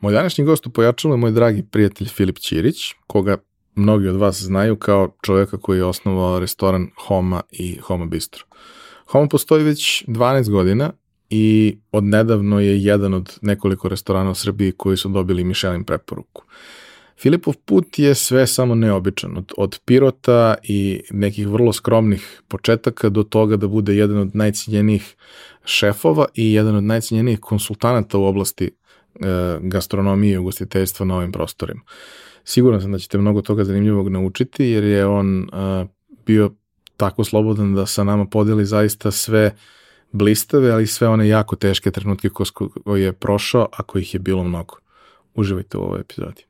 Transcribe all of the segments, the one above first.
Moj današnji gost u Pojačalu je moj dragi prijatelj Filip Ćirić, koga mnogi od vas znaju kao čoveka koji je osnovao restoran Homa i Homa Bistro. Homa postoji već 12 godina i odnedavno je jedan od nekoliko restorana u Srbiji koji su dobili Michelin preporuku. Filipov put je sve samo neobičan, od, od pirota i nekih vrlo skromnih početaka do toga da bude jedan od najcijenjenijih šefova i jedan od najcijenjenijih konsultanata u oblasti gastronomije i ugostiteljstva na ovim prostorima. Siguran sam da ćete mnogo toga zanimljivog naučiti jer je on e, bio tako slobodan da sa nama podeli zaista sve blistave, ali sve one jako teške trenutke koje je prošao, a kojih je bilo mnogo. Uživajte u ovoj epizodi.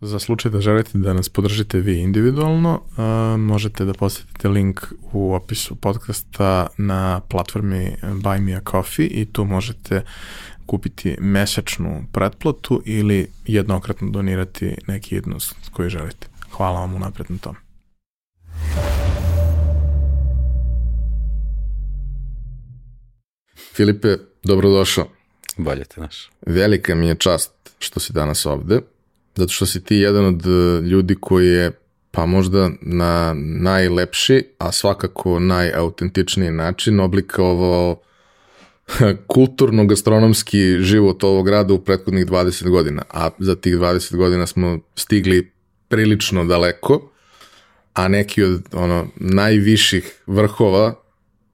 Za slučaj da želite da nas podržite vi individualno, uh, možete da posetite link u opisu podcasta na platformi Buy Me a Coffee i tu možete kupiti mesečnu pretplatu ili jednokratno donirati neki jednost koji želite. Hvala vam unapred na tome. Filipe, dobrodošao. Bolje te naš. Velika mi je čast što si danas ovde zato što si ti jedan od e, ljudi koji je pa možda na najlepši, a svakako najautentičniji način oblikovao kulturno-gastronomski život ovog grada u prethodnih 20 godina, a za tih 20 godina smo stigli prilično daleko, a neki od ono, najviših vrhova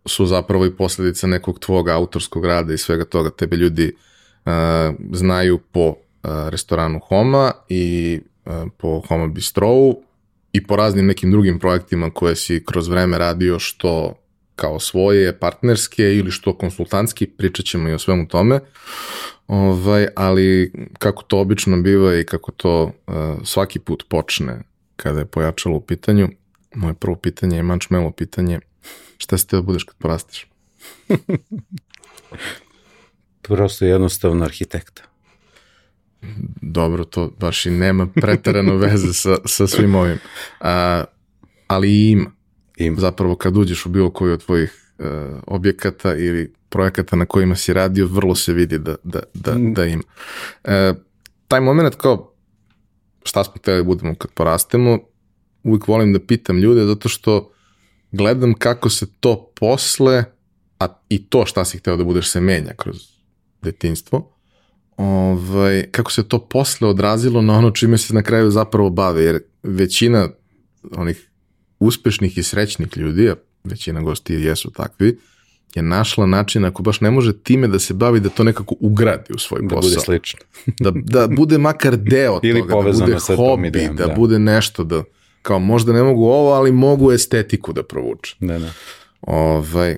su zapravo i posledica nekog tvog autorskog rada i svega toga. Tebe ljudi uh, znaju po restoranu Homa i po Homa Bistrovu i po raznim nekim drugim projektima koje si kroz vreme radio što kao svoje, partnerske ili što konsultantski, pričat ćemo i o svemu tome. Ovaj, ali kako to obično biva i kako to uh, svaki put počne kada je pojačalo u pitanju, moje prvo pitanje je mančmelo pitanje, šta si te da budeš kad porasteš? Prosto jednostavno arhitekta dobro, to baš i nema pretarano veze sa, sa svim ovim. A, ali ima. ima. Zapravo kad uđeš u bilo koji od tvojih uh, objekata ili projekata na kojima si radio, vrlo se vidi da, da, da, mm. da ima. E, taj moment kao šta smo hteli da budemo kad porastemo, uvijek volim da pitam ljude zato što gledam kako se to posle, a i to šta si hteo da budeš se menja kroz detinstvo, ovaj, kako se to posle odrazilo na ono čime se na kraju zapravo bave, jer većina onih uspešnih i srećnih ljudi, a većina gosti jesu takvi, je našla način ako baš ne može time da se bavi da to nekako ugradi u svoj posao. Da bude slično. da, da bude makar deo Ili toga, da bude hobi, idejom, da, da bude nešto da kao možda ne mogu ovo, ali mogu estetiku da provuče. Da, da. Ovaj,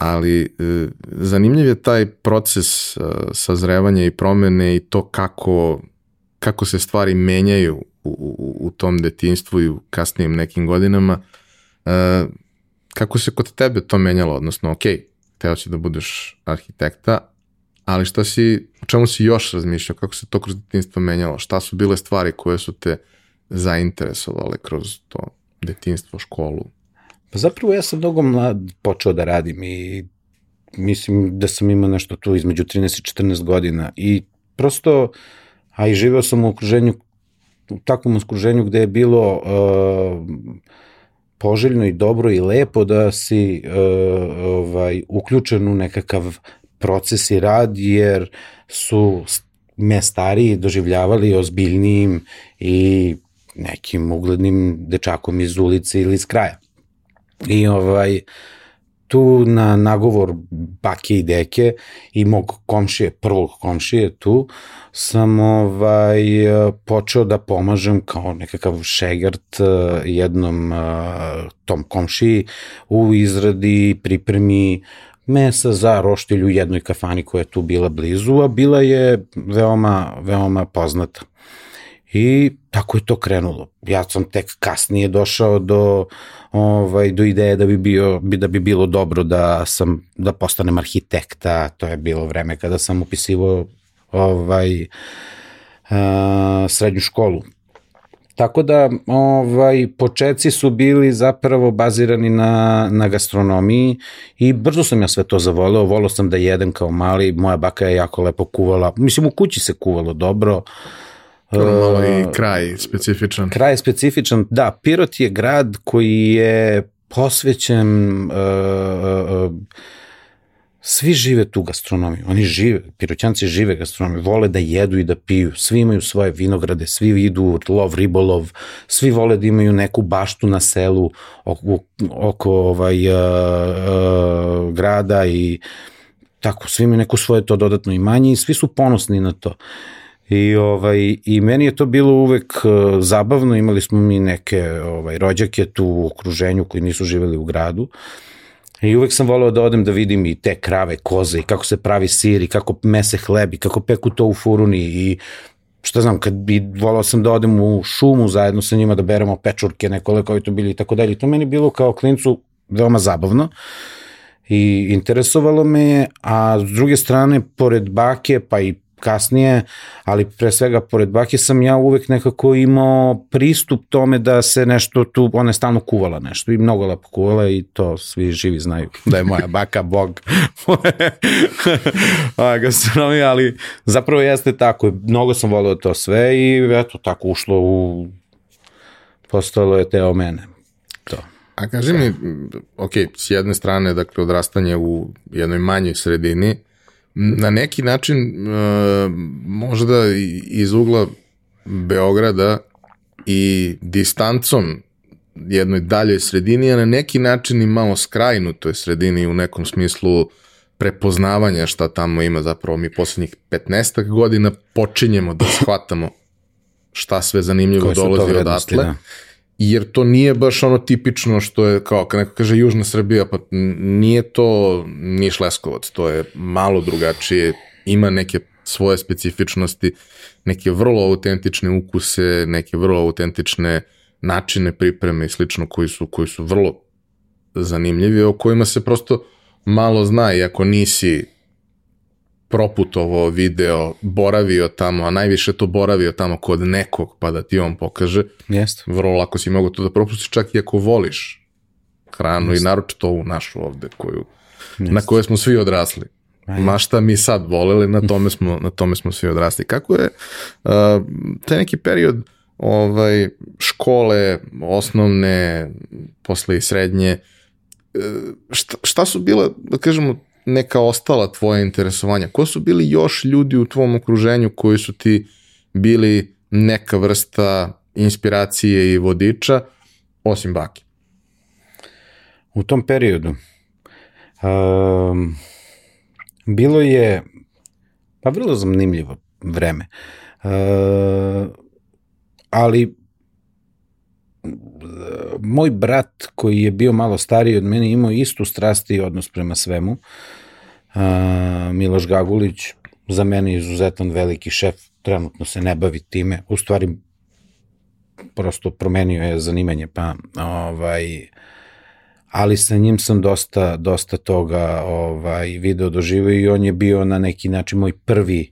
ali e, zanimljiv je taj proces e, sazrevanja i promene i to kako, kako se stvari menjaju u, u, u tom detinstvu i u kasnijim nekim godinama. E, kako se kod tebe to menjalo? Odnosno, ok, teo si da budeš arhitekta, ali šta si, o čemu si još razmišljao? Kako se to kroz detinstvo menjalo? Šta su bile stvari koje su te zainteresovale kroz to detinstvo, školu? Pa zapravo ja sam mnogo mlad počeo da radim i mislim da sam imao nešto tu između 13 i 14 godina i prosto, a i živeo sam u okruženju, u takvom okruženju gde je bilo uh, poželjno i dobro i lepo da si uh, ovaj, uključen u nekakav proces i rad, jer su me stariji doživljavali ozbiljnijim i nekim uglednim dečakom iz ulice ili iz kraja. I ovaj, tu na nagovor bake i deke i mog komšije, prvog komšije tu, sam ovaj, počeo da pomažem kao nekakav šegart jednom tom komšiji u izradi, pripremi mesa za roštilj u jednoj kafani koja je tu bila blizu, a bila je veoma, veoma poznata. I tako je to krenulo. Ja sam tek kasnije došao do ovaj do ideje da bi bio da bi bilo dobro da sam da postanem arhitekta, to je bilo vreme kada sam upisivao ovaj uh, srednju školu. Tako da ovaj početci su bili zapravo bazirani na na gastronomiji i brzo sam ja sve to zavoleo, voleo sam da jedem kao mali, moja baka je jako lepo kuvala. Mislim u kući se kuvalo dobro. Malo i kraj specifičan. Kraj je specifičan, da. Pirot je grad koji je posvećen uh, uh, svi žive tu gastronomiju, oni žive, piroćanci žive gastronomiju, vole da jedu i da piju, svi imaju svoje vinograde, svi idu lov, ribolov, svi vole da imaju neku baštu na selu oko, oko ovaj, uh, uh, grada i tako, svi imaju neko svoje to dodatno imanje i svi su ponosni na to. Uh, I, ovaj, I meni je to bilo uvek uh, zabavno, imali smo mi neke ovaj, rođake tu u okruženju koji nisu živeli u gradu. I uvek sam voleo da odem da vidim i te krave, koze i kako se pravi sir i kako mese hleb i kako peku to u furuni i šta znam, kad bi volao sam da odem u šumu zajedno sa njima da beremo pečurke, neko to bili i tako dalje. To meni bilo kao klincu veoma zabavno i interesovalo me je, a s druge strane, pored bake, pa i kasnije, ali pre svega pored bake sam ja uvek nekako imao pristup tome da se nešto tu, ona je stalno kuvala nešto i mnogo lepo kuvala i to svi živi znaju da je moja baka bog gastronomija, ali zapravo jeste tako, mnogo sam volio to sve i eto tako ušlo u postalo je teo mene. To. A kaži mi, ok, s jedne strane, dakle, odrastanje u jednoj manjoj sredini, na neki način uh, možda iz ugla Beograda i distancom jednoj daljoj sredini, a na neki način i malo skrajnutoj sredini u nekom smislu prepoznavanja šta tamo ima zapravo mi poslednjih 15 godina počinjemo da shvatamo šta sve zanimljivo dolazi odatle. Da jer to nije baš ono tipično što je, kao kad neko kaže Južna Srbija, pa nije to Niš Leskovac, to je malo drugačije, ima neke svoje specifičnosti, neke vrlo autentične ukuse, neke vrlo autentične načine pripreme i slično koji su, koji su vrlo zanimljivi, o kojima se prosto malo zna, iako nisi proputovo video, boravio tamo, a najviše to boravio tamo kod nekog pa da ti on pokaže. Jeste. Vrlo lako si mogu to da propustiš čak i ako voliš hranu Jest. i naročito ovu našu ovde koju, Jest. na kojoj smo svi odrasli. Aj. Ma šta mi sad voleli, na tome smo, na tome smo svi odrasli. Kako je uh, taj neki period ovaj, škole, osnovne, posle i srednje, uh, šta, šta su bile, da kažemo, neka ostala tvoja interesovanja? Ko su bili još ljudi u tvom okruženju koji su ti bili neka vrsta inspiracije i vodiča, osim baki? U tom periodu um, bilo je pa vrlo zanimljivo vreme. Uh, ali moj brat koji je bio malo stariji od mene imao istu strast i odnos prema svemu. Uh, Miloš Gagulić, za mene izuzetan veliki šef, trenutno se ne bavi time, u stvari prosto promenio je zanimanje, pa ovaj, ali sa njim sam dosta, dosta toga ovaj, video doživio i on je bio na neki način moj prvi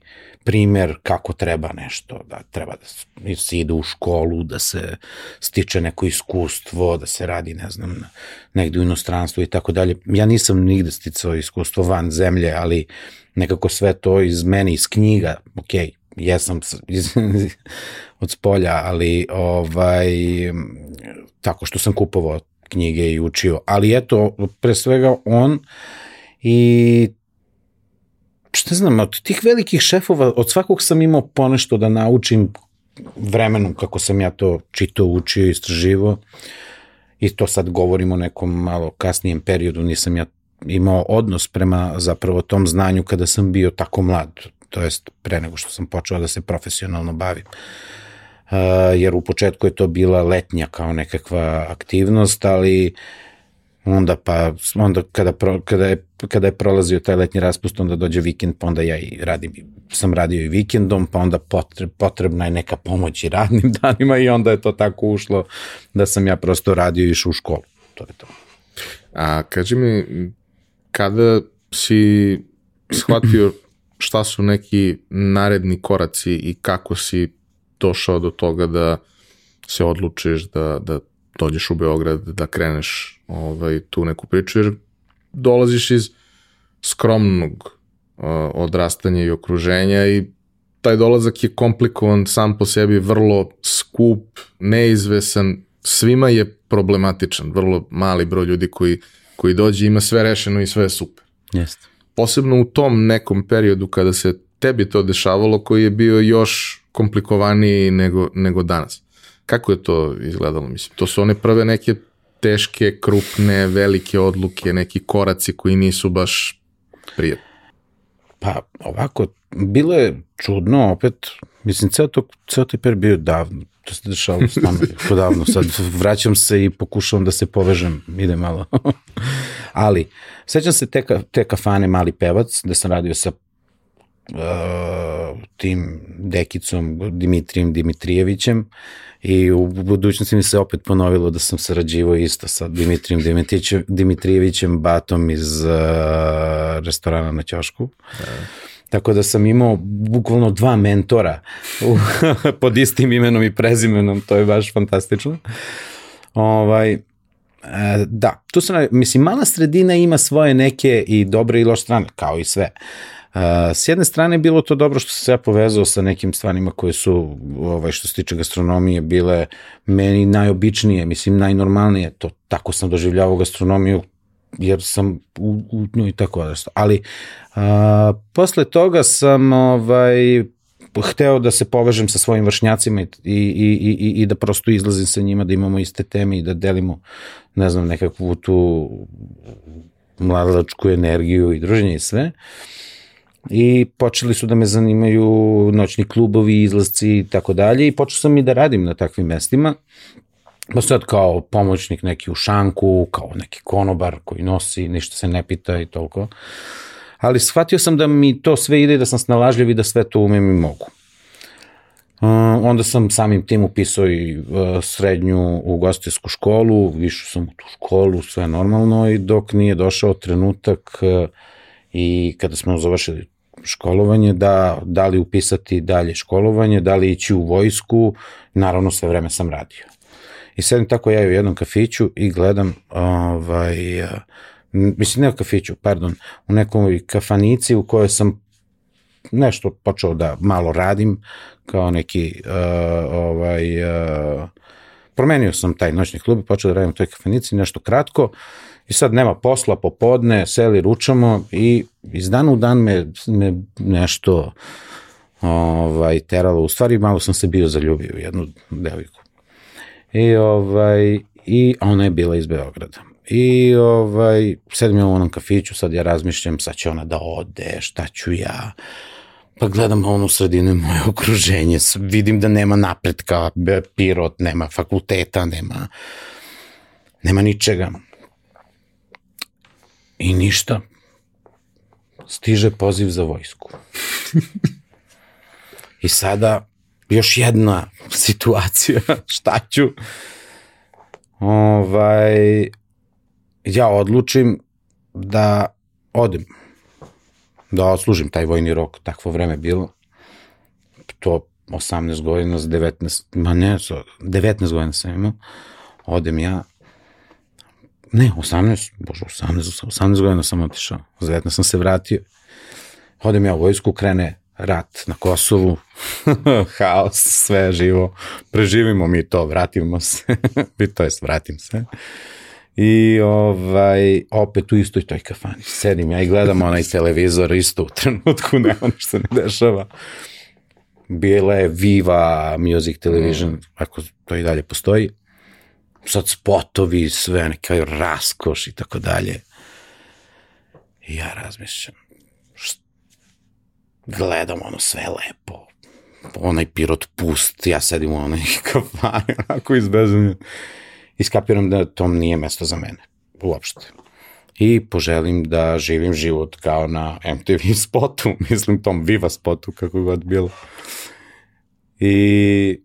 primer kako treba nešto, da treba da se ide u školu, da se stiče neko iskustvo, da se radi, ne znam, negde u inostranstvu i tako dalje. Ja nisam nigde sticao iskustvo van zemlje, ali nekako sve to iz mene, iz knjiga, ok, jesam iz, od spolja, ali ovaj, tako što sam kupovao knjige i učio, ali eto, pre svega on i šta znam, od tih velikih šefova, od svakog sam imao ponešto da naučim vremenom kako sam ja to čitao, učio, istraživo i to sad govorimo o nekom malo kasnijem periodu, nisam ja imao odnos prema zapravo tom znanju kada sam bio tako mlad, to jest pre nego što sam počeo da se profesionalno bavim. Uh, jer u početku je to bila letnja kao nekakva aktivnost, ali onda pa onda kada, pro, kada, je, kada je prolazio taj letnji raspust onda dođe vikend pa onda ja i radim sam radio i vikendom pa onda potreb, potrebna je neka pomoć i radnim danima i onda je to tako ušlo da sam ja prosto radio i išao u školu. To je to. A kaži mi kada si shvatio šta su neki naredni koraci i kako si došao do toga da se odlučiš da, da dođeš u Beograd, da kreneš ovaj, tu neku priču, jer dolaziš iz skromnog uh, odrastanja i okruženja i taj dolazak je komplikovan sam po sebi, vrlo skup, neizvesan, svima je problematičan, vrlo mali broj ljudi koji, koji dođe ima sve rešeno i sve je super. Jeste. Posebno u tom nekom periodu kada se tebi to dešavalo koji je bio još komplikovaniji nego, nego danas. Kako je to izgledalo? Mislim, to su one prve neke teške, krupne, velike odluke, neki koraci koji nisu baš prijatni. Pa ovako, bilo je čudno opet, mislim, ceo, to, ceo taj per bio davno, to se dešavalo stvarno jako davno, sad vraćam se i pokušavam da se povežem, ide malo. Ali, sećam se te, te kafane Mali pevac, da sam radio sa uh, tim dekicom Dimitrijem Dimitrijevićem i u budućnosti mi se opet ponovilo da sam sarađivao isto sa Dimitrijem Dimitrijevićem, batom iz uh, restorana na Ćošku. Da. Tako da sam imao bukvalno dva mentora pod istim imenom i prezimenom, to je baš fantastično. Ovaj, e, da, tu sam, mislim, mala sredina ima svoje neke i dobre i loše strane, kao i sve. Uh, s jedne strane bilo to dobro što se ja povezao sa nekim stvarima koje su, ovaj, što se tiče gastronomije, bile meni najobičnije, mislim najnormalnije, to tako sam doživljavao gastronomiju jer sam u, u njoj tako da ali a, posle toga sam ovaj hteo da se povežem sa svojim vršnjacima i, i, i, i, i da prosto izlazim sa njima, da imamo iste teme i da delimo, ne znam, nekakvu tu mladačku energiju i druženje i sve. I počeli su da me zanimaju noćni klubovi, izlazci i tako dalje i počeo sam i da radim na takvim mestima. Pa sad kao pomoćnik neki u šanku, kao neki konobar koji nosi, ništa se ne pita i toliko. Ali shvatio sam da mi to sve ide, da sam snalažljiv i da sve to umem i mogu. Uh, onda sam samim tim upisao i uh, srednju ugostiteljsku školu, višu sam u tu školu, sve normalno i dok nije došao trenutak uh, i kada smo završili školovanje, da, da li upisati dalje školovanje, da li ići u vojsku, naravno sve vreme sam radio. I sedim tako ja u jednom kafiću i gledam, ovaj, mislim ne u kafiću, pardon, u nekoj kafanici u kojoj sam nešto počeo da malo radim, kao neki, uh, ovaj, uh, promenio sam taj noćni klub i počeo da radim u toj kafanici, nešto kratko, i sad nema posla, popodne, seli, ručamo i iz dana u dan me, me nešto ovaj, teralo, u stvari malo sam se bio zaljubio u jednu devojku. I, ovaj, i ona je bila iz Beograda. I ovaj, sedim ja u onom kafiću, sad ja razmišljam, sad će ona da ode, šta ću ja, pa gledam onu sredinu moje okruženje, vidim da nema napretka, pirot, nema fakulteta, nema, nema ničega. I ništa. Stiže poziv za vojsku. I sada još jedna situacija, šta ću? Ovaj, ja odlučim da odem, da odslužim taj vojni rok, takvo vreme bilo. To 18 godina, 19, ma ne, 19 godina sam imao. Odem ja, ne, 18, bože, 18, 18 godina sam otišao, 19 sam se vratio. Odem ja u vojsku, krene rat na Kosovu, haos, sve živo, preživimo mi to, vratimo se, i to jest vratim se. I ovaj, opet u istoj toj kafani. Sedim ja i gledam onaj televizor isto u trenutku, nema ništa ne dešava. Bila je Viva Music Television, mm. ako to i dalje postoji. Sad spotovi, sve neka raskoš i tako dalje. I ja razmišljam, št, gledam ono sve lepo, onaj pirot pust, ja sedim u onoj kafani, onako izbežem. Iskapiram da to nije mesto za mene, uopšte. I poželim da živim život kao na MTV spotu, mislim tom Viva spotu, kako god bilo. I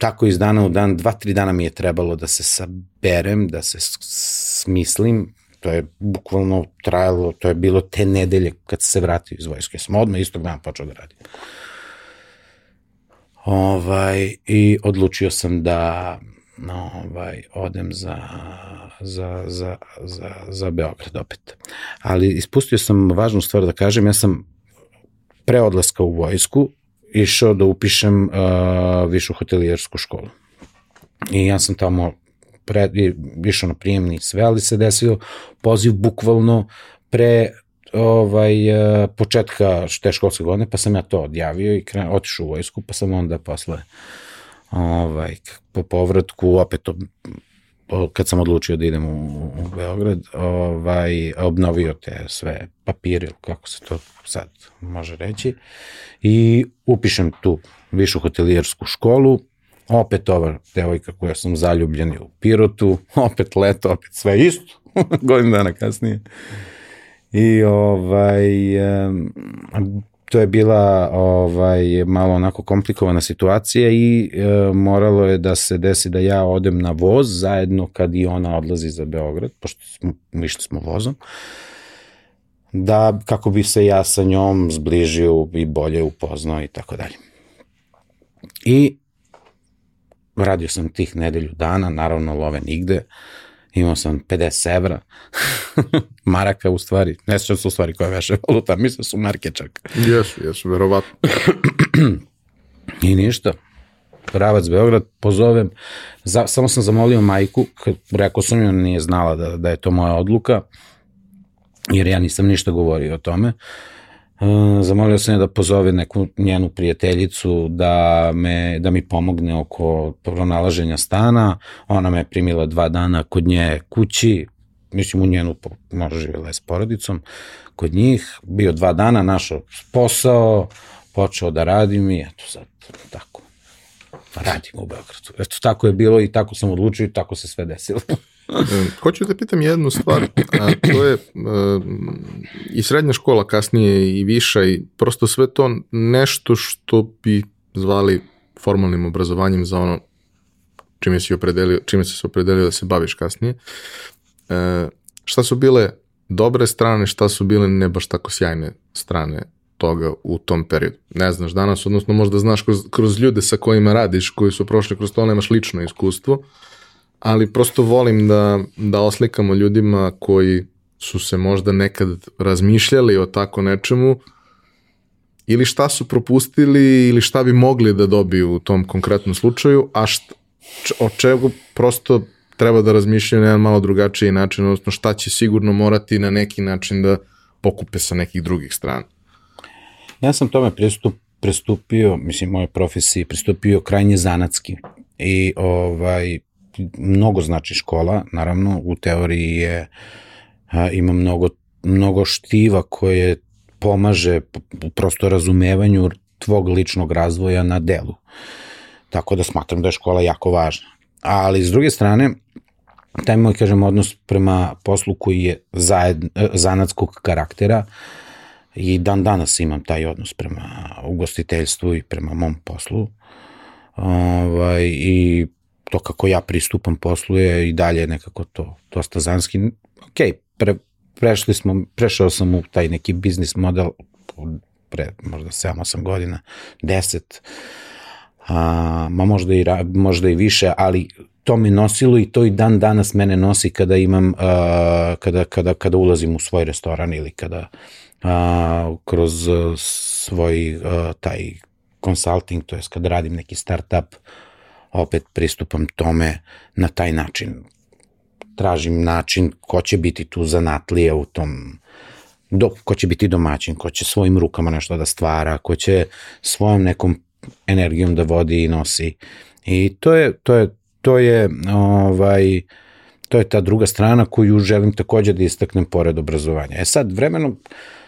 tako iz dana u dan, dva, tri dana mi je trebalo da se saberem, da se smislim, to je bukvalno trajalo, to je bilo te nedelje kad se vratio iz vojske. Sam odmah istog dana počeo da radim. Ovaj, I odlučio sam da ovaj, odem za, za, za, za, za Beograd opet. Ali ispustio sam važnu stvar da kažem, ja sam pre odlaska u vojsku išao da upišem uh, višu hotelijersku školu. I ja sam tamo pre, išao na prijemni sve, ali se desio poziv bukvalno pre ovaj, uh, početka te školske godine, pa sam ja to odjavio i kren, otišao u vojsku, pa sam onda posle ovaj, po povratku opet kad sam odlučio da idem u, u Beograd, ovaj, obnovio te sve papire, kako se to sad može reći, i upišem tu višu hotelijersku školu, opet ova devojka koja sam zaljubljen u Pirotu, opet leto, opet sve isto, godin dana kasnije. I ovaj, to je bila ovaj malo onako komplikovana situacija i e, moralo je da se desi da ja odem na voz zajedno kad i ona odlazi za Beograd, pošto smo, išli smo vozom, da kako bi se ja sa njom zbližio i bolje upoznao i tako dalje. I radio sam tih nedelju dana, naravno love nigde, imao sam 50 evra, maraka u stvari, ne sjećam se u stvari koja veše valuta, mislim da su marke čak. Jesu, jesu, verovatno. I ništa, Pravac Beograd, pozovem, za, samo sam zamolio majku, rekao sam joj, nije znala da, da je to moja odluka, jer ja nisam ništa govorio o tome. Uh, zamolio sam je da pozove neku njenu prijateljicu da, me, da mi pomogne oko pronalaženja stana. Ona me primila dva dana kod nje kući, mislim u njenu, možda živjela je s porodicom, kod njih, bio dva dana, našao posao, počeo da radim i eto sad, tako, radim u Beogradu. Eto, tako je bilo i tako sam odlučio i tako se sve desilo. Hoću da pitam jednu stvar, a to je i srednja škola kasnije i viša i prosto sve to nešto što bi zvali formalnim obrazovanjem za ono čime si opredelio, čime si se opredelio da se baviš kasnije. E, šta su bile dobre strane, šta su bile ne baš tako sjajne strane toga u tom periodu. Ne znaš danas, odnosno možda znaš kroz, kroz ljude sa kojima radiš, koji su prošli kroz to, nemaš lično iskustvo, ali prosto volim da, da oslikamo ljudima koji su se možda nekad razmišljali o tako nečemu ili šta su propustili ili šta bi mogli da dobiju u tom konkretnom slučaju, a šta, o čemu prosto treba da razmišljaju na jedan malo drugačiji način, odnosno šta će sigurno morati na neki način da pokupe sa nekih drugih strana. Ja sam tome pristup, pristupio, mislim, moje profesiji, pristupio krajnje zanatski i ovaj, mnogo znači škola, naravno u teoriji je a, ima mnogo, mnogo štiva koje pomaže prosto razumevanju tvog ličnog razvoja na delu. Tako da smatram da je škola jako važna. Ali s druge strane, taj moj, kažem, odnos prema poslu koji je zajed, zanatskog karaktera i dan danas imam taj odnos prema ugostiteljstvu i prema mom poslu. Ovaj, I to kako ja pristupam poslu je i dalje nekako to dosta zanski. Ok, pre, prešli smo, prešao sam u taj neki biznis model pre možda 7-8 godina, 10, a, ma možda i, možda i više, ali to me nosilo i to i dan danas mene nosi kada imam, a, kada, kada, kada ulazim u svoj restoran ili kada a, kroz svoj a, taj consulting, to je kad radim neki startup, opet pristupam tome na taj način. Tražim način ko će biti tu zanatlije u tom do, ko će biti domaćin, ko će svojim rukama nešto da stvara, ko će svojom nekom energijom da vodi i nosi. I to je, to je, to je ovaj, To je ta druga strana koju želim takođe da istaknem pored obrazovanja. E sad, vremenom,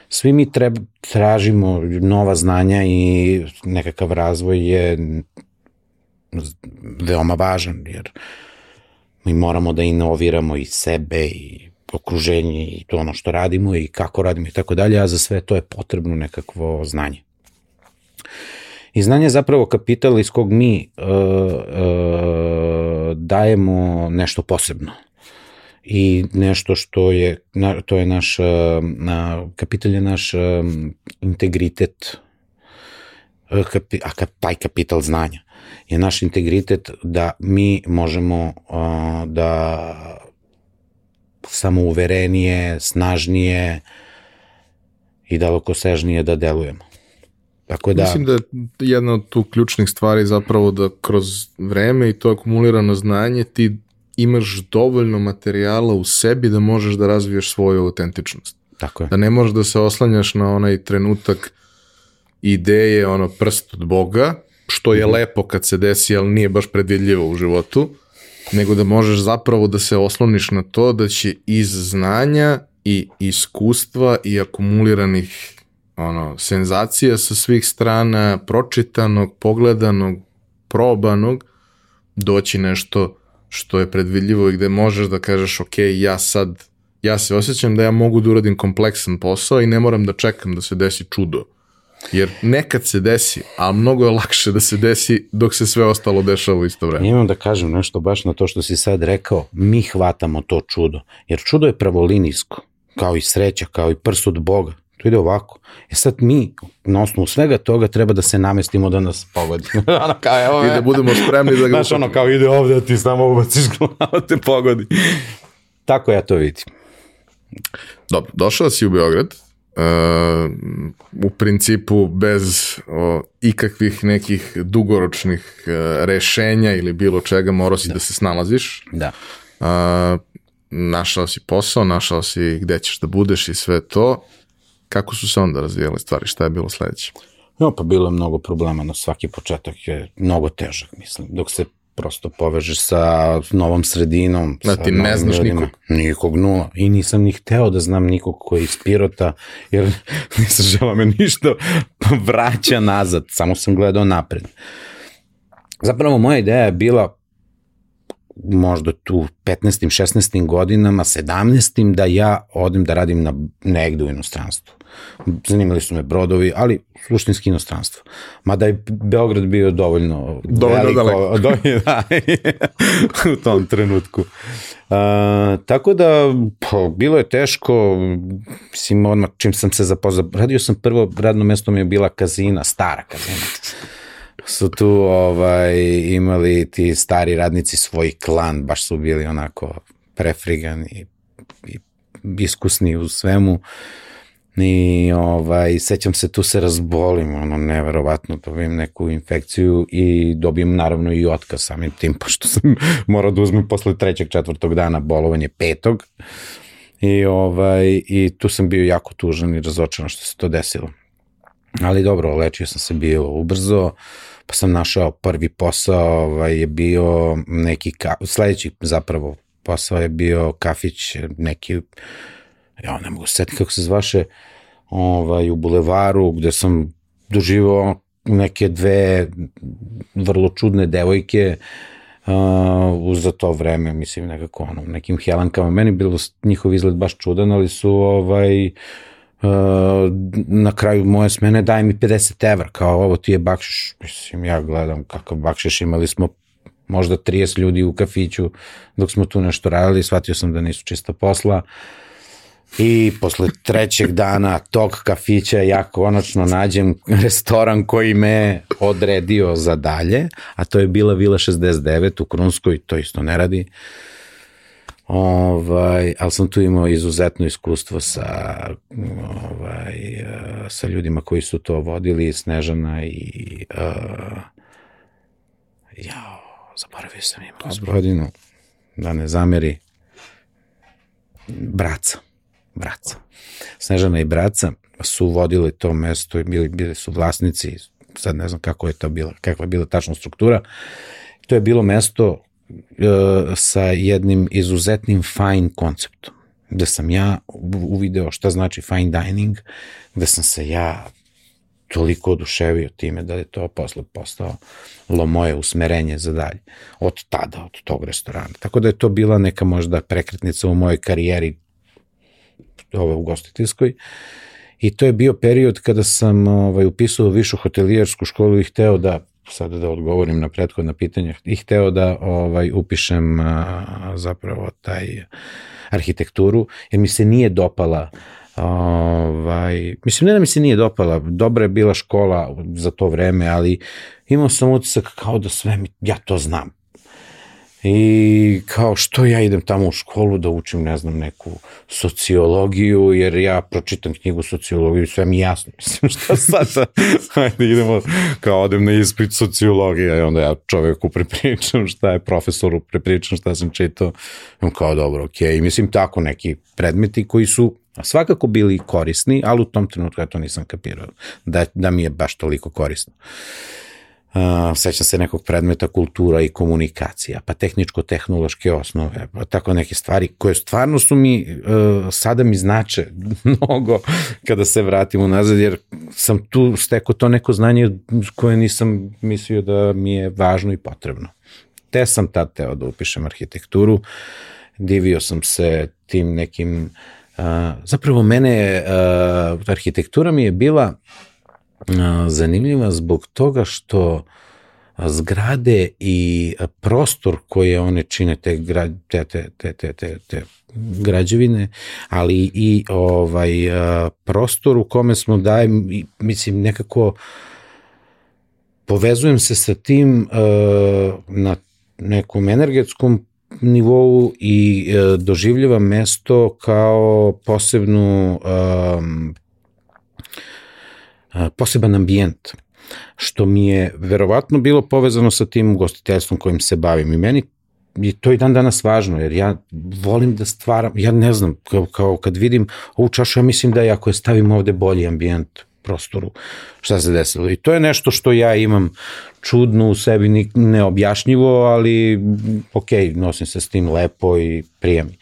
svi mi treba, tražimo nova znanja i nekakav razvoj je veoma važan, jer mi moramo da inoviramo i sebe i okruženje i to ono što radimo i kako radimo i tako dalje, a za sve to je potrebno nekakvo znanje. I znanje je zapravo kapital iz kog mi uh, uh, dajemo nešto posebno. I nešto što je, na, to je naš, na, kapital je naš integritet, kapi, a ka, taj kapital znanja je naš integritet da mi možemo uh, da samouverenije, snažnije i dalekosežnije da delujemo. Tako da... Mislim da je jedna od tu ključnih stvari zapravo da kroz vreme i to akumulirano znanje ti imaš dovoljno materijala u sebi da možeš da razviješ svoju autentičnost. Tako je. Da ne možeš da se oslanjaš na onaj trenutak ideje, ono prst od Boga, što je mm -hmm. lepo kad se desi, ali nije baš predvidljivo u životu, nego da možeš zapravo da se osloniš na to da će iz znanja i iskustva i akumuliranih ono, senzacija sa svih strana, pročitanog, pogledanog, probanog, doći nešto što je predvidljivo i gde možeš da kažeš ok, ja sad, ja se osjećam da ja mogu da uradim kompleksan posao i ne moram da čekam da se desi čudo. Jer nekad se desi, a mnogo je lakše da se desi dok se sve ostalo dešava u isto vreme. Imam da kažem nešto baš na to što si sad rekao, mi hvatamo to čudo, jer čudo je pravolinijsko, kao i sreća, kao i prst od Boga. To ide ovako. E sad mi, na osnovu svega toga, treba da se namestimo da nas pogodi. ono kao, evo I da budemo spremni da ga... Znaš, ono kao ide ovde, ti samo ubaciš glavu, te pogodi. Tako ja to vidim. Dobro, došao si u Beograd, uh, u principu bez o, ikakvih nekih dugoročnih uh, rešenja ili bilo čega morao si da, da se snalaziš. Da. Uh, našao si posao, našao si gde ćeš da budeš i sve to. Kako su se onda razvijale stvari? Šta je bilo sledeće? No, pa bilo je mnogo problema, no svaki početak je mnogo težak, mislim. Dok se prosto povežeš sa novom sredinom. Da, ti ne znaš ljudima. nikog. Nikog nula. I nisam ni hteo da znam nikog koji je iz Pirota, jer nisam žela me ništa vraća nazad. Samo sam gledao napred. Zapravo moja ideja je bila možda tu 15. 16. godinama, 17. da ja odem da radim na negde u inostranstvu. Zanimali su me brodovi, ali suštinski inostranstvo. Mada je Beograd bio dovoljno, dovoljno veliko, daleko. dovoljno, da, u tom trenutku. Uh, tako da, po, bilo je teško, mislim, odmah čim sam se zapoznao, radio sam prvo, radno mesto mi je bila kazina, stara kazina su tu ovaj, imali ti stari radnici svoj klan, baš su bili onako prefrigani i, i iskusni u svemu. I ovaj, sećam se, tu se razbolim, ono, neverovatno, dobijem neku infekciju i dobijem naravno i otkaz samim tim, pošto sam morao da uzmem posle trećeg, četvrtog dana bolovanje petog. I, ovaj, I tu sam bio jako tužan i razočaran što se to desilo. Ali dobro, lečio sam se bio ubrzo, pa sam našao prvi posao, ovaj, je bio neki, ka, sledeći zapravo posao je bio kafić, neki, ja ne mogu setiti kako se zvaše, ovaj, u bulevaru, gde sam doživao neke dve vrlo čudne devojke, uh, za to vreme, mislim, nekako ono, nekim helankama. Meni bilo njihov izgled baš čudan, ali su ovaj, uh, na kraju moje smene daj mi 50 evra, kao ovo ti je bakšiš. Mislim, ja gledam kakav bakšiš, imali smo možda 30 ljudi u kafiću dok smo tu nešto radili, shvatio sam da nisu čista posla. I posle trećeg dana tog kafića ja konačno nađem restoran koji me odredio za dalje, a to je bila Vila 69 u Krunskoj, to isto ne radi. Ovaj, ali sam tu imao izuzetno iskustvo sa, ovaj, sa ljudima koji su to vodili, Snežana i uh, jao, zaboravio sam ima gospodinu, da ne zameri, braca, braca. Snežana i braca su vodili to mesto i bili, bili su vlasnici, sad ne znam kako je to bila, kakva je bila tačna struktura. To je bilo mesto sa jednim izuzetnim fine konceptom, gde sam ja uvideo šta znači fine dining, gde sam se ja toliko oduševio time da je to posle postao lo moje usmerenje za dalje. Od tada, od tog restorana. Tako da je to bila neka možda prekretnica u mojoj karijeri ove ugostiteljskoj. I to je bio period kada sam ovaj, upisao višu hotelijersku školu i hteo da sada da odgovorim na prethodna pitanja i hteo da ovaj upišem a, zapravo taj arhitekturu jer mi se nije dopala Ovaj, mislim, ne da mi se nije dopala, dobra je bila škola za to vreme, ali imao sam utisak kao da sve mi, ja to znam. I kao što ja idem tamo u školu da učim, ne znam, neku sociologiju, jer ja pročitam knjigu sociologiju i sve mi jasno. Mislim, šta sad? Hajde, idemo, kao odem na ispit sociologije i onda ja čoveku prepričam šta je profesoru, prepričam šta sam čitao. I kao, dobro, okej. Okay. Mislim, tako neki predmeti koji su svakako bili korisni, ali u tom trenutku ja to nisam kapirao, da, da mi je baš toliko korisno. Uh, sećam se nekog predmeta kultura i komunikacija, pa tehničko-tehnološke osnove, pa tako neke stvari koje stvarno su mi, uh, sada mi znače mnogo kada se vratim unazad, jer sam tu stekao to neko znanje koje nisam mislio da mi je važno i potrebno. Te sam tad teo da upišem arhitekturu, divio sam se tim nekim uh, zapravo mene arhitektura mi je bila zanimljiva zbog toga što zgrade i prostor koje one čine te, te, te, te, te, te, te građevine, ali i ovaj prostor u kome smo dajem, mislim, nekako povezujem se sa tim na nekom energetskom nivou i e, doživljavam mesto kao posebnu poseban ambijent što mi je verovatno bilo povezano sa tim ugostiteljstvom kojim se bavim i meni je to i dan danas važno, jer ja volim da stvaram, ja ne znam, kao, kao kad vidim ovu čašu, ja mislim da je ako je stavim ovde bolji ambijent prostoru, šta se desilo. I to je nešto što ja imam čudno u sebi, neobjašnjivo, ali ok, nosim se s tim lepo i prijemi.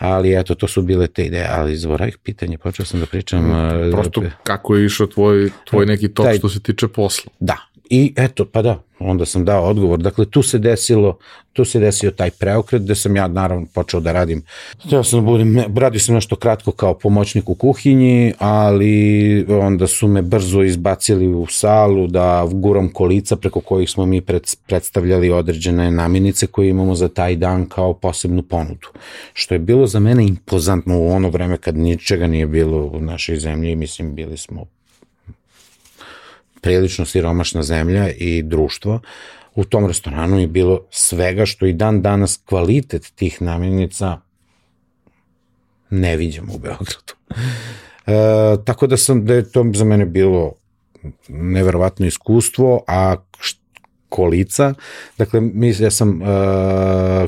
Ali eto, to su bile te ideje, ali ih pitanje, počeo sam da pričam. Mm, prosto kako je išao tvoj, tvoj neki tok taj, što se tiče posla. Da, i eto, pa da, onda sam dao odgovor. Dakle, tu se desilo, tu se desio taj preokret gde sam ja naravno počeo da radim. Ja sam da budem, radio sam nešto kratko kao pomoćnik u kuhinji, ali onda su me brzo izbacili u salu da guram kolica preko kojih smo mi pred, predstavljali određene namjenice koje imamo za taj dan kao posebnu ponudu. Što je bilo za mene impozantno u ono vreme kad ničega nije bilo u našoj zemlji, mislim bili smo prilično siromašna zemlja i društvo, u tom restoranu je bilo svega što i dan danas kvalitet tih namirnica ne vidimo u Beogradu. E, tako da sam, da je to za mene bilo neverovatno iskustvo, a kolica. Dakle, mislim, ja sam, uh,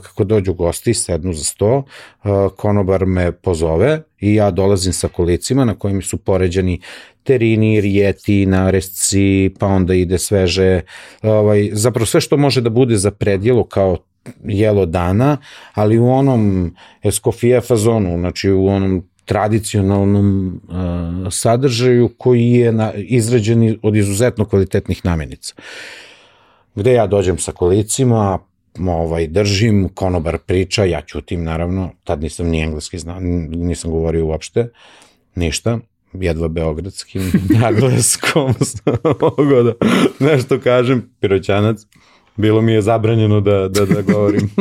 kako dođu gosti, sednu za sto, uh, konobar me pozove i ja dolazim sa kolicima na kojim su poređani terini, rijeti, naresci, pa onda ide sveže, ovaj, zapravo sve što može da bude za predjelo kao jelo dana, ali u onom eskofija fazonu, znači u onom tradicionalnom uh, sadržaju koji je na, izrađen od izuzetno kvalitetnih namenica. Gde ja dođem sa kolicima, ovaj, držim, konobar priča, ja ćutim naravno, tad nisam ni engleski znao, nisam govorio uopšte, ništa, jedva beogradskim, nagleskom, mogu da nešto kažem, piroćanac, bilo mi je zabranjeno da, da, da govorim.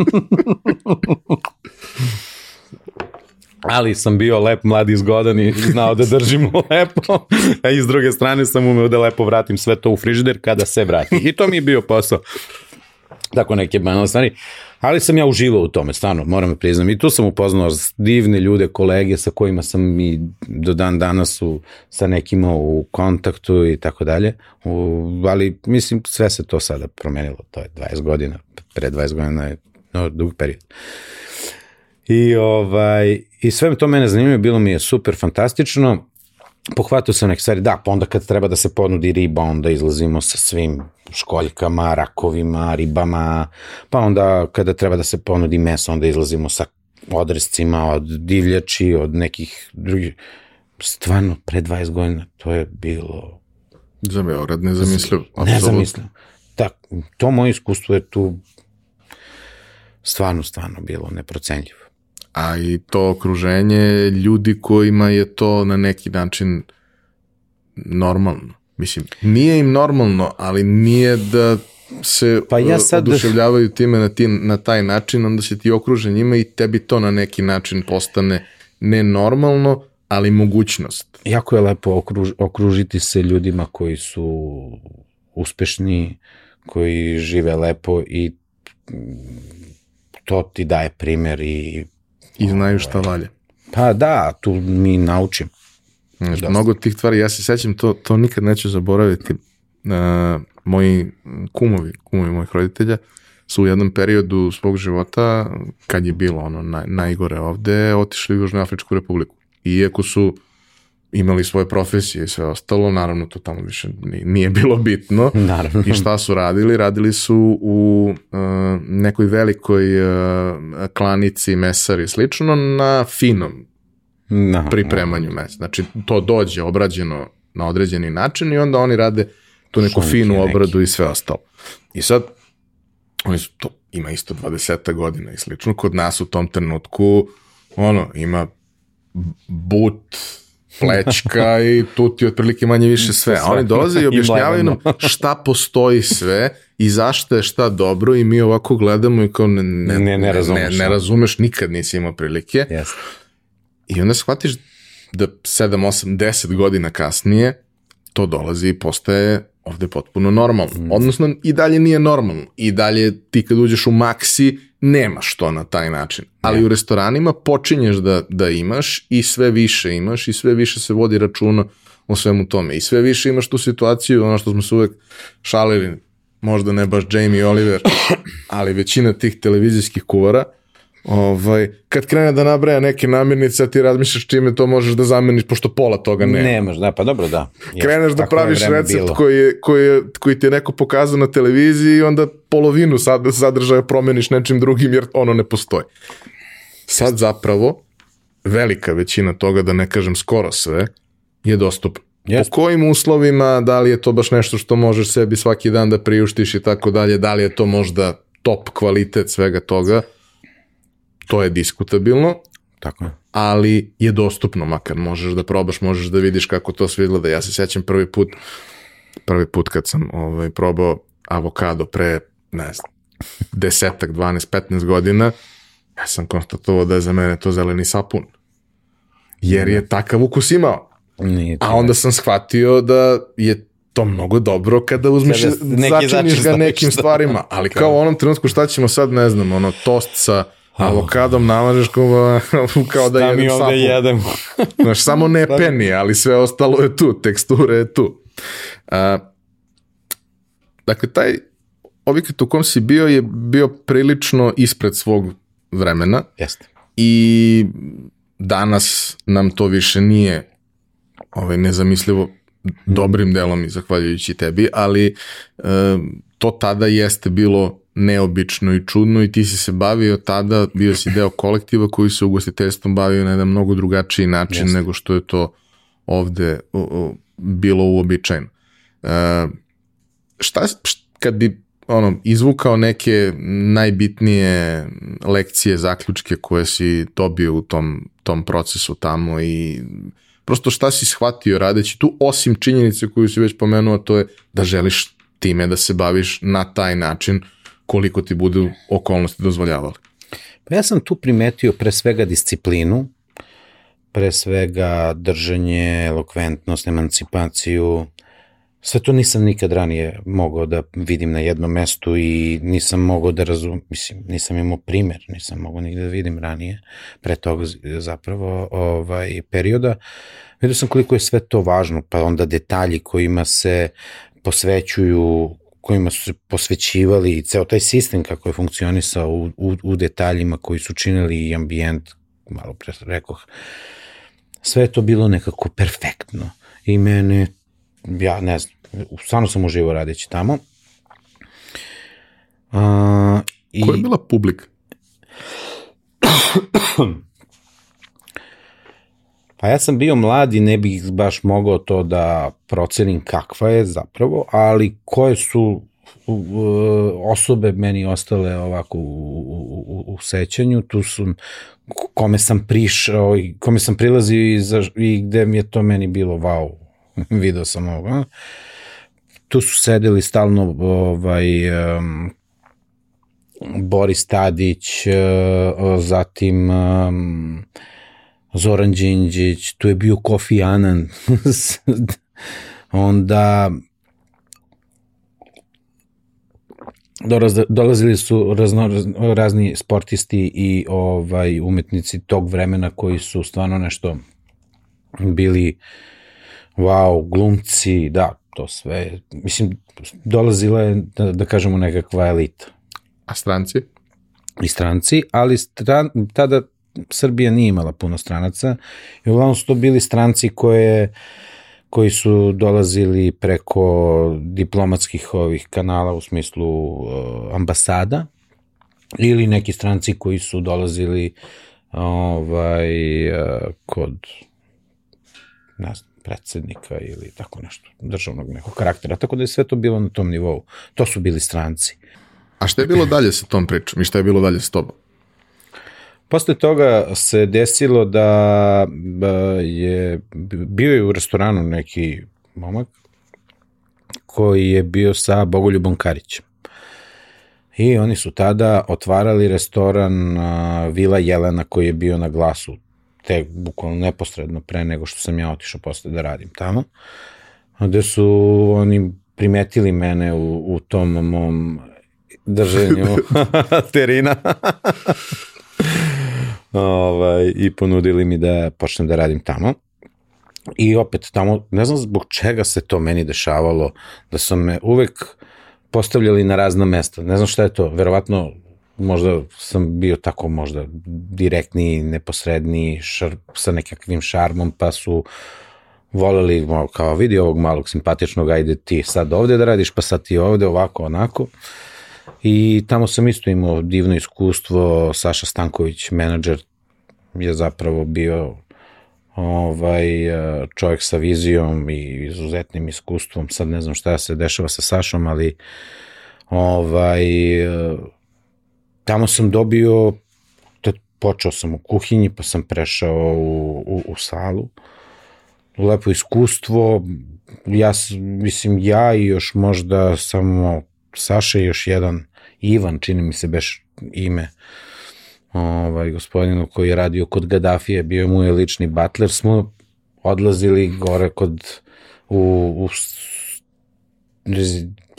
ali sam bio lep, mlad i zgodan i znao da držimo lepo, a iz druge strane sam umeo da lepo vratim sve to u frižider kada se vrati. I to mi je bio posao. Tako neke banalne stvari. Ali sam ja uživao u tome, stvarno, moram da priznam. I tu sam upoznao divne ljude, kolege sa kojima sam i do dan danas u, sa nekima u kontaktu i tako dalje. Ali mislim, sve se to sada promenilo. To je 20 godina, pre 20 godina je no, dug period. I, ovaj, I sve to mene zanimljivo, bilo mi je super fantastično. Pohvatio sam neke stvari, da, pa onda kad treba da se ponudi riba, onda izlazimo sa svim školjkama, rakovima, ribama, pa onda kada treba da se ponudi meso, onda izlazimo sa odrescima od divljači, od nekih drugih. Stvarno, pre 20 godina to je bilo... Za Beograd nezamislivo. Nezamislivo. Tak, to moje iskustvo je tu stvarno, stvarno bilo neprocenljivo. A i to okruženje ljudi kojima je to na neki način normalno. Mislim, nije im normalno, ali nije da se pa ja sad... oduševljavaju time na, ti, na taj način, onda se ti okruže njima i tebi to na neki način postane nenormalno, ali mogućnost. Jako je lepo okruž, okružiti se ljudima koji su uspešni, koji žive lepo i to ti daje primer i... I znaju šta ovaj, valje. Pa da, tu mi naučim. Znači, mnogo tih stvari, ja se sećam, to, to nikad neću zaboraviti. Uh, moji kumovi, kumovi mojih roditelja, su u jednom periodu svog života, kad je bilo ono naj, najgore ovde, otišli u Južnoafričku republiku. Iako su imali svoje profesije i sve ostalo, naravno to tamo više nije bilo bitno. Naravno. I šta su radili? Radili su u uh, nekoj velikoj uh, klanici mesar i slično na finom no, pripremanju no. mesa. Znači to dođe obrađeno na određeni način i onda oni rade tu neku Šunke finu obradu neki. i sve ostalo. I sad, oni su to, ima isto 20 godina i slično, kod nas u tom trenutku, ono, ima but, plečka i tu ti otprilike manje više sve. A oni dolaze i objašnjavaju nam šta postoji sve i zašto je šta dobro i mi ovako gledamo i kao ne, ne, ne, ne, razumeš, ne, ne razumeš, nikad nisi imao prilike. Yes. I onda shvatiš da 7, 8, 10 godina kasnije to dolazi i postaje ovde potpuno normalno. Mm. Odnosno, i dalje nije normalno. I dalje ti kad uđeš u maksi, nemaš to na taj način. Ali ne. u restoranima počinješ da, da imaš i sve više imaš i sve više se vodi računa o svemu tome. I sve više imaš tu situaciju, ono što smo se uvek šalili, možda ne baš Jamie Oliver, ali većina tih televizijskih kuvara, Ovaj, kad krene da nabraja neke namirnice, ti razmišljaš čime to možeš da zameniš, pošto pola toga nema. Nemaš, da, pa dobro, da. Kreneš da praviš recept koji, je, koji, je, koji ti je neko pokazao na televiziji i onda polovinu sad, sadržaja promeniš nečim drugim jer ono ne postoji. Sad zapravo, velika većina toga, da ne kažem skoro sve, je dostupno. Yes. Po kojim uslovima, da li je to baš nešto što možeš sebi svaki dan da priuštiš i tako dalje, da li je to možda top kvalitet svega toga, to je diskutabilno, Tako je. ali je dostupno, makar možeš da probaš, možeš da vidiš kako to sve izgleda. Ja se sećam prvi put, prvi put kad sam ovaj, probao avokado pre, ne znam, desetak, 12, 15 godina, ja sam konstatovao da je za mene to zeleni sapun. Jer je takav ukus imao. Nije A onda sam shvatio da je to mnogo dobro kada uzmeš, kada začiniš ga nekim stvarima, ali kao u onom trenutku šta ćemo sad, ne znam, ono, tost sa Avokadom namažeš kao, kao da jedem sapu. Ovde jedem? Znaš, samo ne peni, ali sve ostalo je tu, tekstura je tu. A, dakle, taj objekat u kom si bio je bio prilično ispred svog vremena. Jeste. I danas nam to više nije ovaj, nezamislivo dobrim delom i zahvaljujući tebi, ali e, to tada jeste bilo neobično i čudno i ti si se bavio tada, bio si deo kolektiva koji se ugostiteljstvom bavio na jedan mnogo drugačiji način Jeste. nego što je to ovde o, o, bilo uobičajeno. E, šta, šta, kad bi ono, izvukao neke najbitnije lekcije, zaključke koje si dobio u tom, tom procesu tamo i prosto šta si shvatio radeći tu, osim činjenice koju si već pomenuo, to je da želiš time da se baviš na taj način koliko ti budu okolnosti dozvoljavali. Pa ja sam tu primetio pre svega disciplinu, pre svega držanje, elokventnost, emancipaciju. Sve to nisam nikad ranije mogao da vidim na jednom mestu i nisam mogao da razum, mislim, nisam imao primer, nisam mogao nigde da vidim ranije, pre toga zapravo ovaj, perioda. Vidio sam koliko je sve to važno, pa onda detalji kojima se posvećuju kojima su se posvećivali i ceo taj sistem kako je funkcionisao u, u, u detaljima koji su činili i ambijent, malo pre rekoh, sve je to bilo nekako perfektno i mene, ja ne znam, stvarno sam uživo radeći tamo Uh, i... Koja je bila publika? Pa ja sam bio mlad i ne bih baš mogao to da procenim kakva je zapravo, ali koje su osobe meni ostale ovako u, u, u sećanju, tu su kome sam prišao i kome sam prilazio i, za, i gde mi je to meni bilo wow, video sam ovo. Tu su sedeli stalno ovaj, um, Boris Tadić, uh, zatim um, Zoran Đinđić, tu je bio Kofi Annan, onda dolazili su razno, razni sportisti i ovaj umetnici tog vremena koji su stvarno nešto bili wow, glumci, da, to sve. Mislim, dolazila je, da, da kažemo, nekakva elita. A stranci? I stranci, ali stran, tada Srbija nije imala puno stranaca i uglavnom su to bili stranci koje koji su dolazili preko diplomatskih ovih kanala u smislu uh, ambasada ili neki stranci koji su dolazili ovaj uh, kod ne znam, predsednika ili tako nešto, državnog nekog karaktera, tako da je sve to bilo na tom nivou. To su bili stranci. A šta je bilo dalje sa tom pričom i šta je bilo dalje s tobom? Posle toga se desilo da je bio je u restoranu neki momak koji je bio sa Bogoljubom Karićem. I oni su tada otvarali restoran Vila Jelena koji je bio na glasu te bukvalno neposredno pre nego što sam ja otišao posle da radim tamo. Gde su oni primetili mene u, u tom mom drženju terina ovaj, i ponudili mi da počnem da radim tamo. I opet tamo, ne znam zbog čega se to meni dešavalo, da su me uvek postavljali na razna mesta. Ne znam šta je to, verovatno možda sam bio tako možda direktni, neposredni, šar, sa nekakvim šarmom, pa su voleli kao vidi ovog malog simpatičnog, ajde ti sad ovde da radiš, pa sad ti ovde, ovako, onako. I tamo sam isto imao divno iskustvo, Saša Stanković, menadžer, je zapravo bio ovaj čovjek sa vizijom i izuzetnim iskustvom. Sad ne znam šta se dešava sa Sašom, ali ovaj tamo sam dobio počeo sam u kuhinji, pa sam prešao u, u, u salu. Lepo iskustvo. Ja, mislim, ja i još možda samo Saša i još jedan Ivan, čini mi se beš ime, ovaj, gospodinu koji je radio kod Gaddafije, bio mu je lični butler, smo odlazili gore kod u, u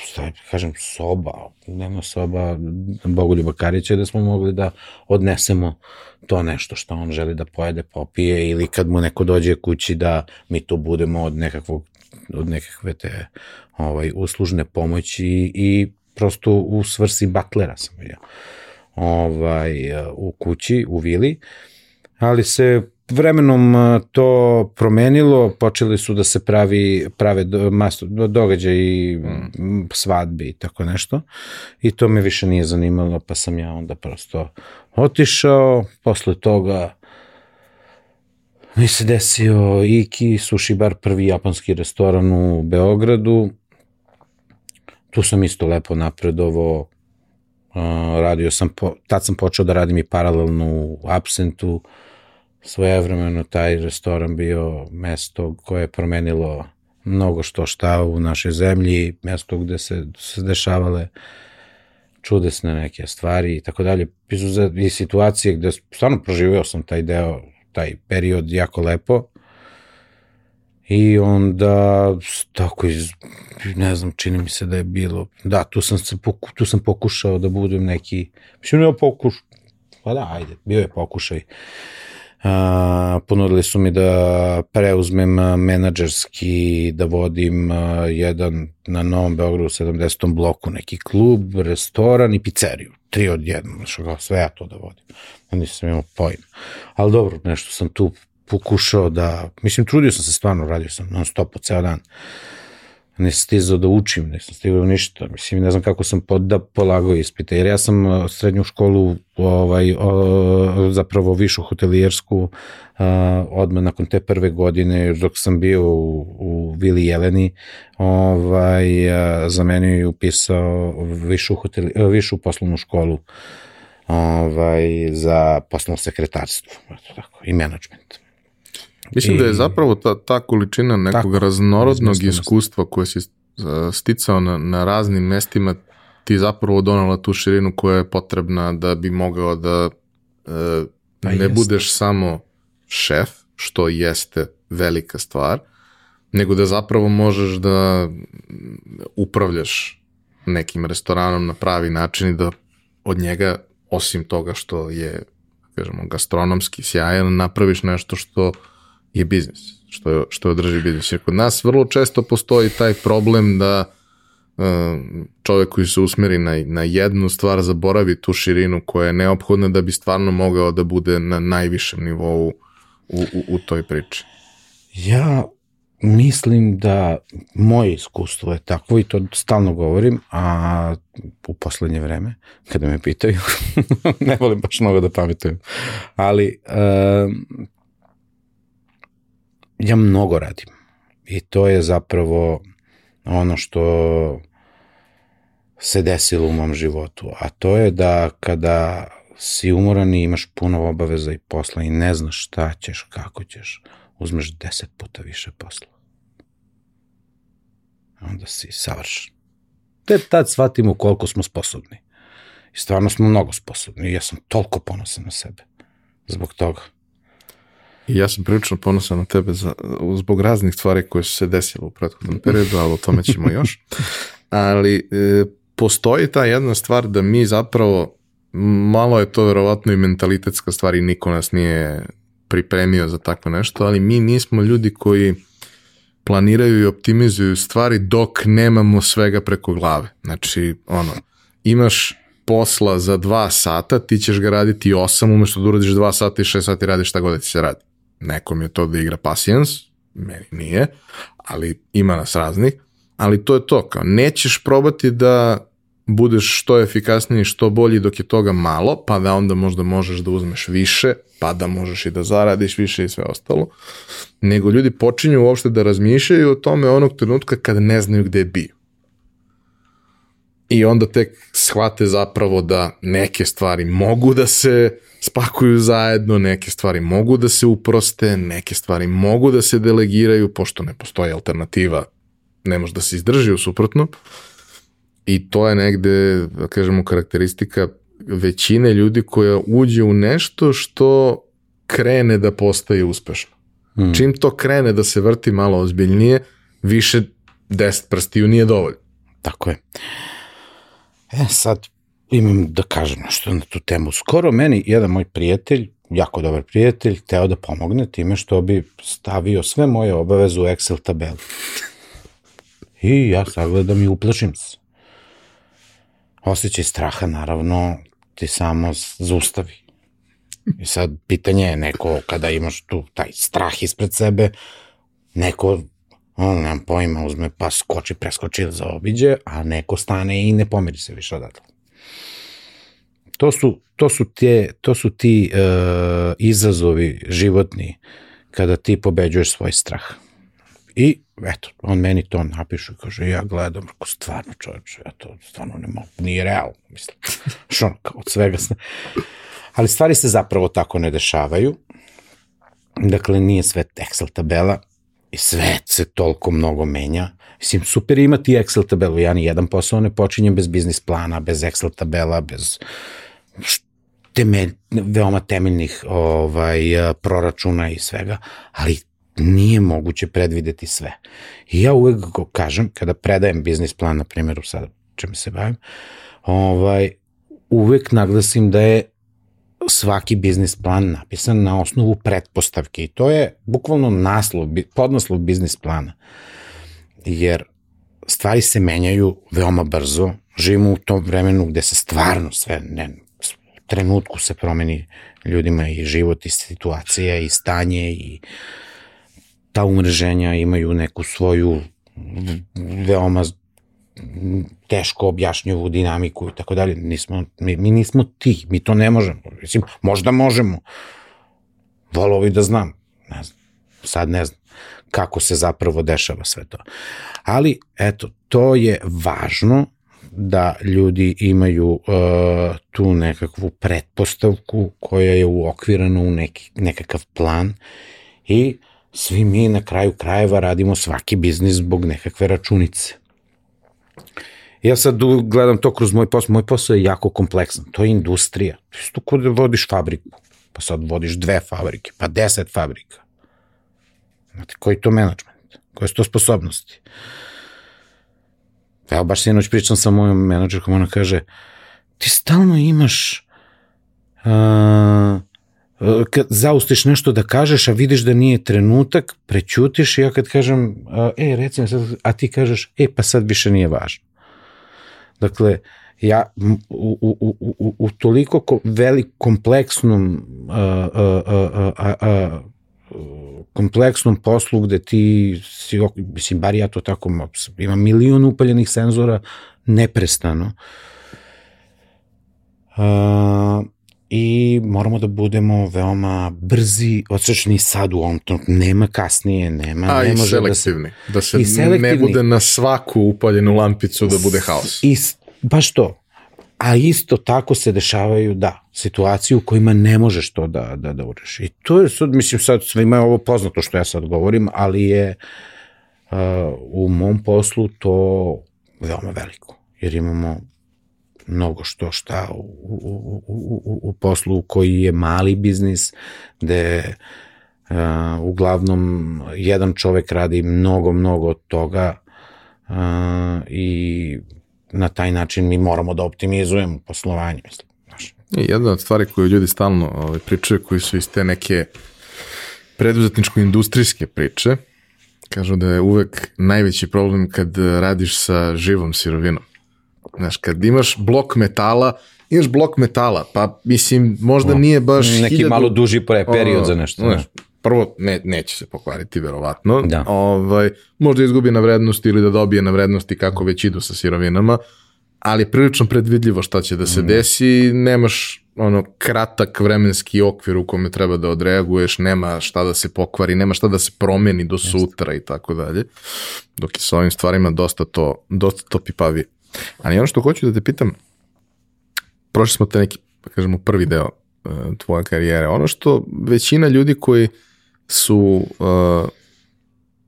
šta kažem, soba, nema soba Bogoljuba Karića da smo mogli da odnesemo to nešto što on želi da pojede, popije ili kad mu neko dođe kući da mi to budemo od nekakvog od nekakve te ovaj, uslužne pomoći i prosto u svrsi butlera sam bio ovaj, u kući, u vili, ali se vremenom to promenilo, počeli su da se pravi, prave masto, događaji, mm. svadbe i tako nešto. I to me više nije zanimalo, pa sam ja onda prosto otišao. Posle toga mi se desio Iki, sushi bar, prvi japanski restoran u Beogradu. Tu sam isto lepo napredovao, radio sam, po, tad sam počeo da radim i paralelno u Absentu, svojevremeno taj restoran bio mesto koje je promenilo mnogo što šta u našoj zemlji, mesto gde se, se dešavale čudesne neke stvari i tako dalje. I situacije gde stvarno proživio sam taj deo, taj period jako lepo I onda, tako iz, ne znam, čini mi se da je bilo, da, tu sam, se poku, tu sam pokušao da budem neki, mislim, ne pokuš, pa da, ajde, bio je pokušaj. Uh, ponudili su mi da preuzmem menadžerski, da vodim uh, jedan na Novom Beogradu 70. bloku neki klub, restoran i pizzeriju. Tri od jednog, sve ja to da vodim. Nisam imao pojma. Ali dobro, nešto sam tu pokušao da, mislim, trudio sam se stvarno, radio sam non stop po ceo dan. ne sam stizao da učim, ne sam stigao ništa. Mislim, ne znam kako sam pod, da polagao ispite, jer ja sam uh, srednju školu, ovaj, o, zapravo višu hotelijersku, a, odmah nakon te prve godine, dok sam bio u, u Vili Jeleni, ovaj, a, zamenio i upisao višu, hoteli, višu poslovnu školu ovaj, za poslovno sekretarstvo tako, i menadžment. Mislim I, da je zapravo ta, ta količina nekog tako, raznorodnog iskustva koje si sticao na, na raznim mestima ti zapravo donala tu širinu koja je potrebna da bi mogao da e, pa ne jeste. budeš samo šef, što jeste velika stvar, nego da zapravo možeš da upravljaš nekim restoranom na pravi način i da od njega, osim toga što je, kažemo, gastronomski sjajan, napraviš nešto što je biznis, što je, što je održi biznis. Jer kod nas vrlo često postoji taj problem da uh, čovek koji se usmeri na, na jednu stvar zaboravi tu širinu koja je neophodna da bi stvarno mogao da bude na najvišem nivou u, u, u toj priči. Ja mislim da moje iskustvo je takvo i to stalno govorim, a u poslednje vreme, kada me pitaju, ne volim baš mnogo da pametujem, ali uh, ja mnogo radim. I to je zapravo ono što se desilo u mom životu. A to je da kada si umoran i imaš puno obaveza i posla i ne znaš šta ćeš, kako ćeš, uzmeš deset puta više posla. Onda si savršen. Te tad shvatimo koliko smo sposobni. I stvarno smo mnogo sposobni. I ja sam toliko ponosan na sebe. Zbog toga. I ja sam prilično ponosan na tebe za, zbog raznih stvari koje su se desile u prethodnom periodu, ali o tome ćemo još. Ali e, postoji ta jedna stvar da mi zapravo, malo je to verovatno i mentalitetska stvar i niko nas nije pripremio za takvo nešto, ali mi nismo ljudi koji planiraju i optimizuju stvari dok nemamo svega preko glave. Znači, ono, imaš posla za dva sata, ti ćeš ga raditi osam, umešto da uradiš dva sata i šest sati radiš šta god da ti se radi. Nekom je to da igra pasijans, meni nije, ali ima nas raznih, ali to je to, kao nećeš probati da budeš što efikasniji, što bolji dok je toga malo, pa da onda možda možeš da uzmeš više, pa da možeš i da zaradiš više i sve ostalo, nego ljudi počinju uopšte da razmišljaju o tome onog trenutka kada ne znaju gde bio. I onda tek shvate zapravo da neke stvari mogu da se spakuju zajedno, neke stvari mogu da se uproste, neke stvari mogu da se delegiraju, pošto ne postoji alternativa, ne može da se izdrži u suprotno. I to je negde, da kažemo, karakteristika većine ljudi koja uđe u nešto što krene da postaje uspešno. Mm. Čim to krene da se vrti malo ozbiljnije, više deset prstiju nije dovoljno. Tako je. E sad, imam da kažem nešto na tu temu. Skoro meni jedan moj prijatelj, jako dobar prijatelj, teo da pomogne time što bi stavio sve moje obaveze u Excel tabelu. I ja sagledam i uplašim se. Osjećaj straha, naravno, ti samo zaustavi. I sad, pitanje je neko, kada imaš tu taj strah ispred sebe, neko, on, nemam pojma, uzme pa skoči, preskoči za obiđe, a neko stane i ne pomeri se više odatle to su, to su, te, to su ti uh, izazovi životni kada ti pobeđuješ svoj strah. I eto, on meni to napiše, kaže, ja gledam, ako stvarno čovječe, ja to stvarno ne mogu, nije realno, mislim, što kao od svega. Ali stvari se zapravo tako ne dešavaju. Dakle, nije sve Excel tabela i sve se toliko mnogo menja. Mislim, super imati Excel tabelu, ja ni jedan posao ne počinjem bez biznis plana, bez Excel tabela, bez temelj, veoma temeljnih ovaj, proračuna i svega, ali nije moguće predvideti sve. I ja uvek kažem, kada predajem biznis plan, na primjeru sada čemu se bavim, ovaj, uvek naglasim da je svaki biznis plan napisan na osnovu pretpostavke i to je bukvalno naslov, podnaslov biznis plana. Jer stvari se menjaju veoma brzo, živimo u tom vremenu gde se stvarno sve ne, trenutku se promeni ljudima i život i situacija i stanje i ta umreženja imaju neku svoju veoma teško objašnjivu dinamiku i tako dalje. Nismo, mi, mi nismo ti, mi to ne možemo. Mislim, možda možemo. Volao bi da znam. Ne znam. Sad ne znam kako se zapravo dešava sve to. Ali, eto, to je važno da ljudi imaju uh, tu nekakvu pretpostavku koja je uokvirana u neki, nekakav plan i svi mi na kraju krajeva radimo svaki biznis zbog nekakve računice. Ja sad gledam to kroz moj posao. Moj posao je jako kompleksan. To je industrija. Isto kod da vodiš fabriku. Pa sad vodiš dve fabrike, pa deset fabrika. Znate, koji to menadžment? Koje su to sposobnosti? Evo, baš sinoć pričam sa mojom menadžerkom, ona kaže, ti stalno imaš uh, kad zaustiš nešto da kažeš, a vidiš da nije trenutak, prećutiš i ja kad kažem, e, recimo sad, a ti kažeš, e, pa sad više nije važno. Dakle, ja u, u, u, u, toliko ko, velik kompleksnom a, a, a, a, a, kompleksnom poslu gde ti si, mislim, bar ja to tako, ima milion upaljenih senzora neprestano. Uh, i moramo da budemo veoma brzi, odsečni sad u ovom trenutku, nema kasnije, nema, A, ne i može selektivni, da se... da se ne bude na svaku upaljenu lampicu da bude haos. I, baš to. A isto tako se dešavaju, da, situacije u kojima ne možeš to da, da, da ureš. I to je sad, mislim, sad svima je ovo poznato što ja sad govorim, ali je uh, u mom poslu to veoma veliko. Jer imamo mnogo što šta u, u, u, u poslu koji je mali biznis, gde uh, uglavnom jedan čovek radi mnogo, mnogo toga uh, i na taj način mi moramo da optimizujemo poslovanje, mislim. Znaš. Jedna od stvari koju ljudi stalno ovaj, pričaju, koji su iz te neke preduzetničko-industrijske priče, kažu da je uvek najveći problem kad radiš sa živom sirovinom. Znaš, kad imaš blok metala, imaš blok metala, pa mislim, možda no, nije baš... Neki hiljadu, malo duži period za nešto. Znaš, prvo ne, neće se pokvariti verovatno. Da. Ovaj, možda izgubi na vrednosti ili da dobije na vrednosti kako već idu sa sirovinama, ali je prilično predvidljivo šta će da se mm. desi, nemaš ono kratak vremenski okvir u kome treba da odreaguješ, nema šta da se pokvari, nema šta da se promeni do sutra i tako dalje. Dok je sa ovim stvarima dosta to, dosta to pipavije. Ali ono što hoću da te pitam, prošli smo te neki, da kažemo, prvi deo uh, tvoje karijere. Ono što većina ljudi koji su uh,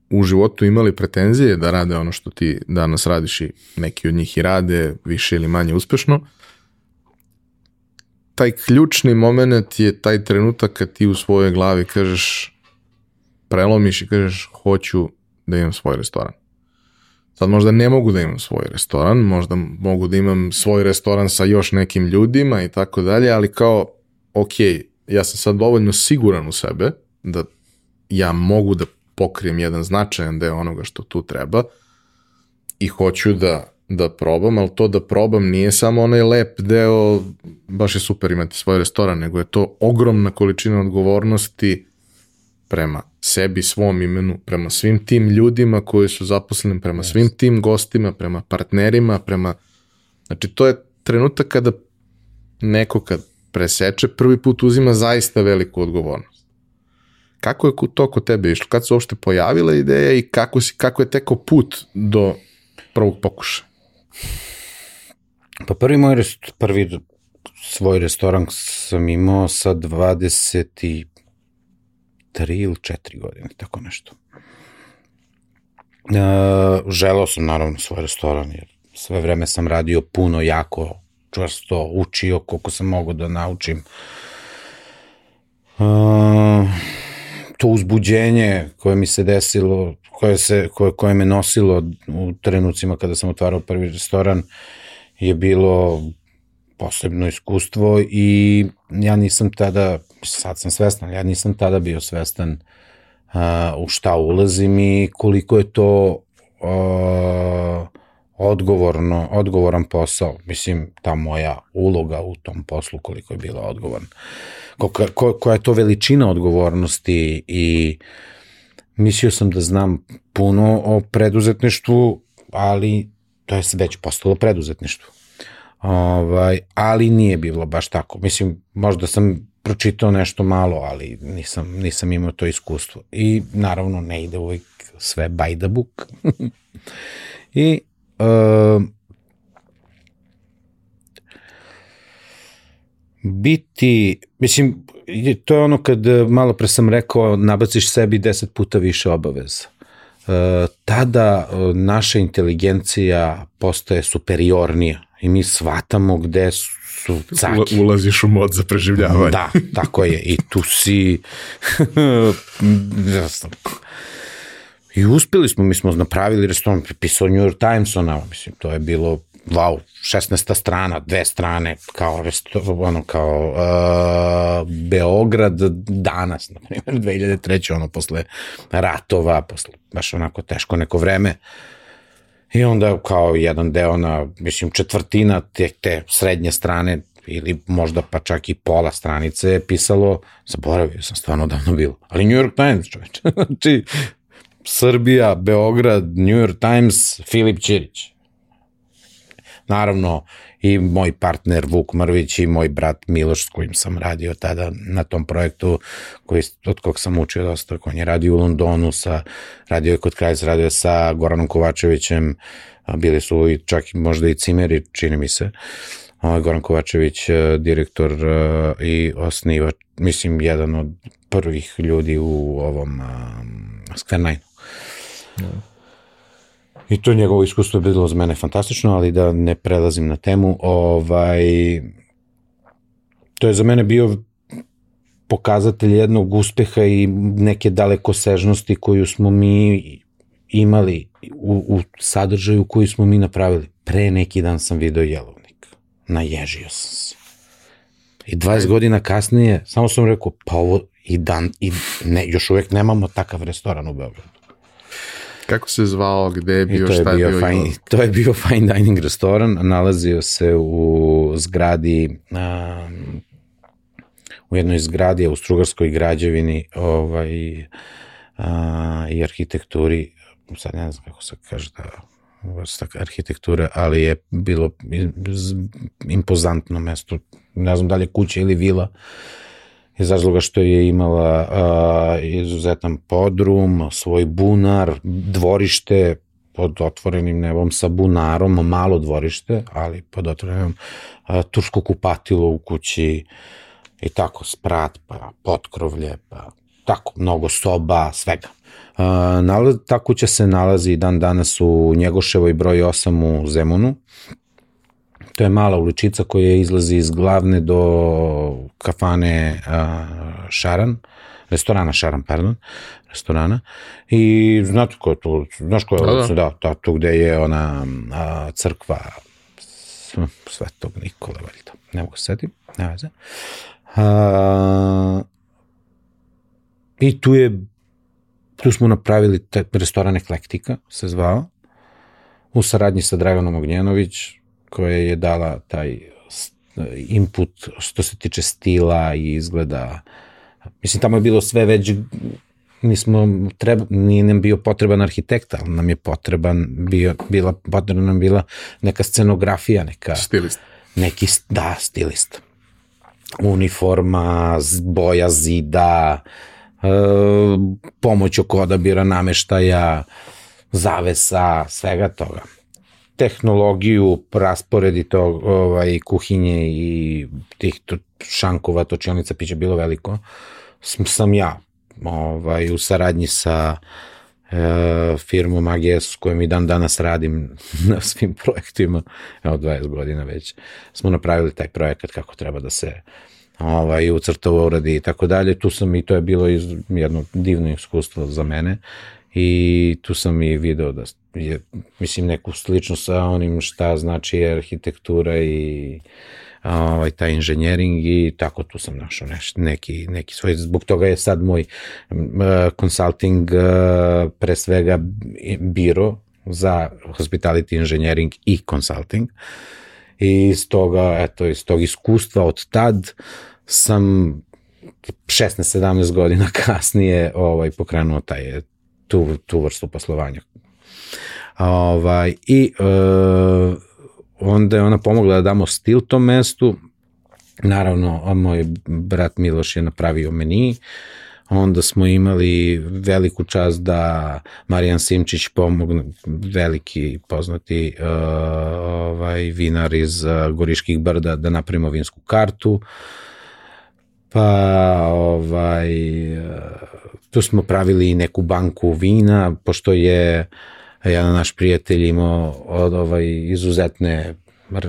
u životu imali pretenzije da rade ono što ti danas radiš i neki od njih i rade više ili manje uspešno, taj ključni moment je taj trenutak kad ti u svojoj glavi kažeš prelomiš i kažeš hoću da imam svoj restoran. Sad možda ne mogu da imam svoj restoran, možda mogu da imam svoj restoran sa još nekim ljudima i tako dalje, ali kao, ok, ja sam sad dovoljno siguran u sebe da ja mogu da pokrijem jedan značajan deo onoga što tu treba i hoću da, da probam, ali to da probam nije samo onaj lep deo, baš je super imati svoj restoran, nego je to ogromna količina odgovornosti prema sebi, svom imenu, prema svim tim ljudima koji su zaposleni, prema yes. svim tim gostima, prema partnerima, prema... Znači, to je trenutak kada neko kad preseče, prvi put uzima zaista veliku odgovornost. Kako je to kod tebe išlo? Kad se uopšte pojavila ideja i kako, si, kako je teko put do prvog pokušaja? Pa prvi moj rest, prvi svoj restoran sam imao sa 20 tri ili četiri godine, tako nešto. E, želeo sam naravno svoj restoran, jer sve vreme sam radio puno, jako, čvrsto, učio koliko sam mogo da naučim. E, to uzbuđenje koje mi se desilo, koje, se, koje, koje me nosilo u trenucima kada sam otvarao prvi restoran, je bilo posebno iskustvo i ja nisam tada, sad sam svestan, ja nisam tada bio svestan uh, u šta ulazim i koliko je to uh, odgovorno, odgovoran posao. Mislim, ta moja uloga u tom poslu koliko je bila odgovorna. Ko, ko, koja je to veličina odgovornosti i mislio sam da znam puno o preduzetništvu, ali to je već postalo preduzetništvo. Ovaj, ali nije bilo baš tako. Mislim, možda sam pročitao nešto malo, ali nisam, nisam imao to iskustvo. I naravno ne ide uvijek sve by the book. I uh, biti, mislim, to je ono kad malo pre sam rekao, nabaciš sebi deset puta više obaveza. Uh, tada uh, naša inteligencija postaje superiornija i mi shvatamo gde su caki. Ulaziš u mod za preživljavanje. Da, tako je. I tu si... I uspeli smo, mi smo napravili restoran, pisao New York Times, ona, mislim, to je bilo, wow, 16. strana, dve strane, kao, restoran, ono, kao uh, Beograd danas, na primjer, 2003. ono, posle ratova, posle baš onako teško neko vreme. Uh, I onda kao jedan deo na, mislim, četvrtina te, te srednje strane ili možda pa čak i pola stranice je pisalo, zaboravio sam stvarno davno bilo, ali New York Times čoveče, znači Srbija, Beograd, New York Times, Filip Ćirić. Naravno, i moj partner Vuk Mrvić i moj brat Miloš s kojim sam radio tada na tom projektu koji, od kog sam učio dosta, on je radio u Londonu, sa, radio je kod Krajs, radio je sa Goranom Kovačevićem, bili su i čak možda i cimeri, čini mi se. Goran Kovačević, e, direktor e, i osnivač, mislim, jedan od prvih ljudi u ovom um, Square Nine. Yeah. I to njegovo iskustvo je bilo za mene fantastično, ali da ne prelazim na temu, ovaj, to je za mene bio pokazatelj jednog uspeha i neke dalekosežnosti koju smo mi imali u, u sadržaju koju smo mi napravili. Pre neki dan sam video jelovnik. Naježio sam se. I 20 godina kasnije, samo sam rekao, pa ovo i dan, i ne, još uvek nemamo takav restoran u Beogradu. Kako se zvao, gde je bio, šta je bio? bio fine, to je bio fine dining restoran, nalazio se u zgradi, um, u jednoj zgradi, u Strugarskoj građevini ovaj, a, i arhitekturi, sad ne znam kako se kaže da vrsta arhitekture, ali je bilo impozantno mesto, ne znam da li je kuća ili vila, uh, iz razloga što je imala a, izuzetan podrum, svoj bunar, dvorište pod otvorenim nebom sa bunarom, malo dvorište, ali pod otvorenim a, tursko kupatilo u kući i tako sprat, pa potkrovlje, pa tako mnogo soba, svega. Uh, ta kuća se nalazi dan danas u Njegoševoj broj 8 u Zemunu, To je mala uličica koja izlazi iz glavne do kafane uh, Šaran, restorana Šaran, pardon, restorana. I znate ko je to, znaš ko je da, ulica, da, da, da, tu gde je ona a, crkva Svetog Nikole, valjda, ne mogu se setim, ne veze. A, I tu je, tu smo napravili te, restoran Eklektika, se zvao, u saradnji sa Draganom Ognjenović, koja je dala taj input što se tiče stila i izgleda. Mislim, tamo je bilo sve već nismo treba, nije nam bio potreban arhitekta, ali nam je potreban bio, bila, potrebna nam bila neka scenografija, neka... Stilist. Neki, da, stilist. Uniforma, boja zida, e, pomoć oko odabira nameštaja, zavesa, svega toga tehnologiju, rasporedi tog ovaj, kuhinje i tih to, šankova, točionica pića bilo veliko, sam, sam ja ovaj, u saradnji sa e, firmom AGS s kojom i dan danas radim na svim projektima, evo 20 godina već, smo napravili taj projekat kako treba da se ovaj, ucrtava, uradi i tako dalje. Tu sam i to je bilo iz, jedno divno iskustvo za mene i tu sam i video da je, mislim, neku sličnost sa onim šta znači arhitektura i ovaj, taj inženjering i tako tu sam našao neš, neki, neki svoj, zbog toga je sad moj uh, consulting uh, pre svega biro za hospitality engineering i consulting i iz toga, eto, iz tog iskustva od tad sam 16-17 godina kasnije ovaj, pokrenuo taj tu, tu vrstu poslovanja. Ovaj, I uh, onda je ona pomogla da damo stil tom mestu, naravno, moj brat Miloš je napravio meni, onda smo imali veliku čast da Marijan Simčić pomogne, veliki poznati uh, ovaj, vinar iz uh, Goriških brda da napravimo vinsku kartu, pa ovaj, uh, tu smo pravili neku banku vina, pošto je jedan naš prijatelj imao od ovaj, izuzetne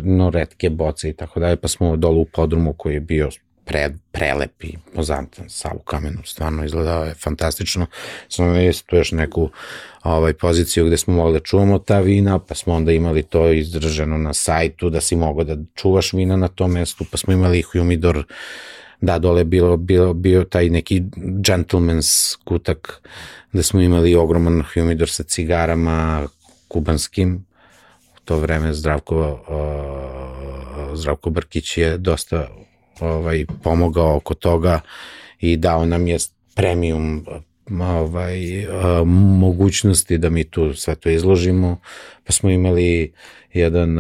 no, redke boce i tako dalje, pa smo dolu u podrumu koji je bio pre, prelep i pozantan sa u kamenu, stvarno izgledao je fantastično. Smo imali tu još neku ovaj, poziciju gde smo mogli da čuvamo ta vina, pa smo onda imali to izdržano na sajtu, da si mogao da čuvaš vina na tom mestu, pa smo imali humidor, da, dole bilo, bilo, bio taj neki gentleman's kutak, gde smo imali ogroman humidor sa cigarama kubanskim, u to vreme Zdravko, uh, Zdravko Brkić je dosta ovaj, pomogao oko toga i dao nam je premium ovaj, mogućnosti da mi tu sve to izložimo, pa smo imali jedan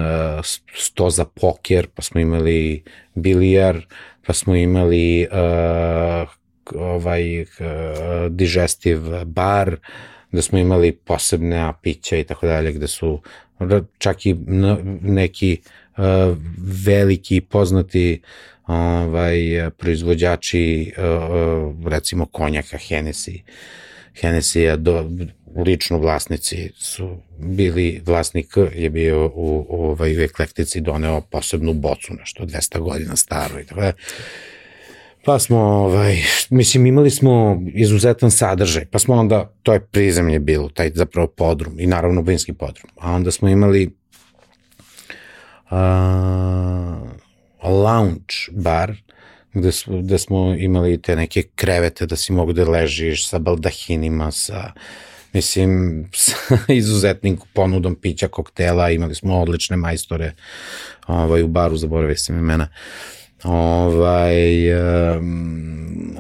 sto za poker, pa smo imali bilijar, pa smo imali uh, ovaj uh, digestive bar, da smo imali posebne pića i tako dalje, gde su čak i neki uh, veliki poznati ovaj, proizvođači uh, recimo konjaka Hennessy Hennessy do, lično vlasnici su bili, vlasnik je bio u, ovaj, u eklektici doneo posebnu bocu, nešto 200 godina staro i tako da. Pa smo, ovaj, mislim, imali smo izuzetan sadržaj, pa smo onda, to je prizemlje bilo, taj zapravo podrum i naravno vinski podrum. A onda smo imali a, lounge bar, gde, smo, gde smo imali te neke krevete da si mogu da ležiš sa baldahinima, sa mislim, sa izuzetnim ponudom pića, koktela, imali smo odlične majstore ovaj, u baru, zaboravio sam imena. Ovaj, um,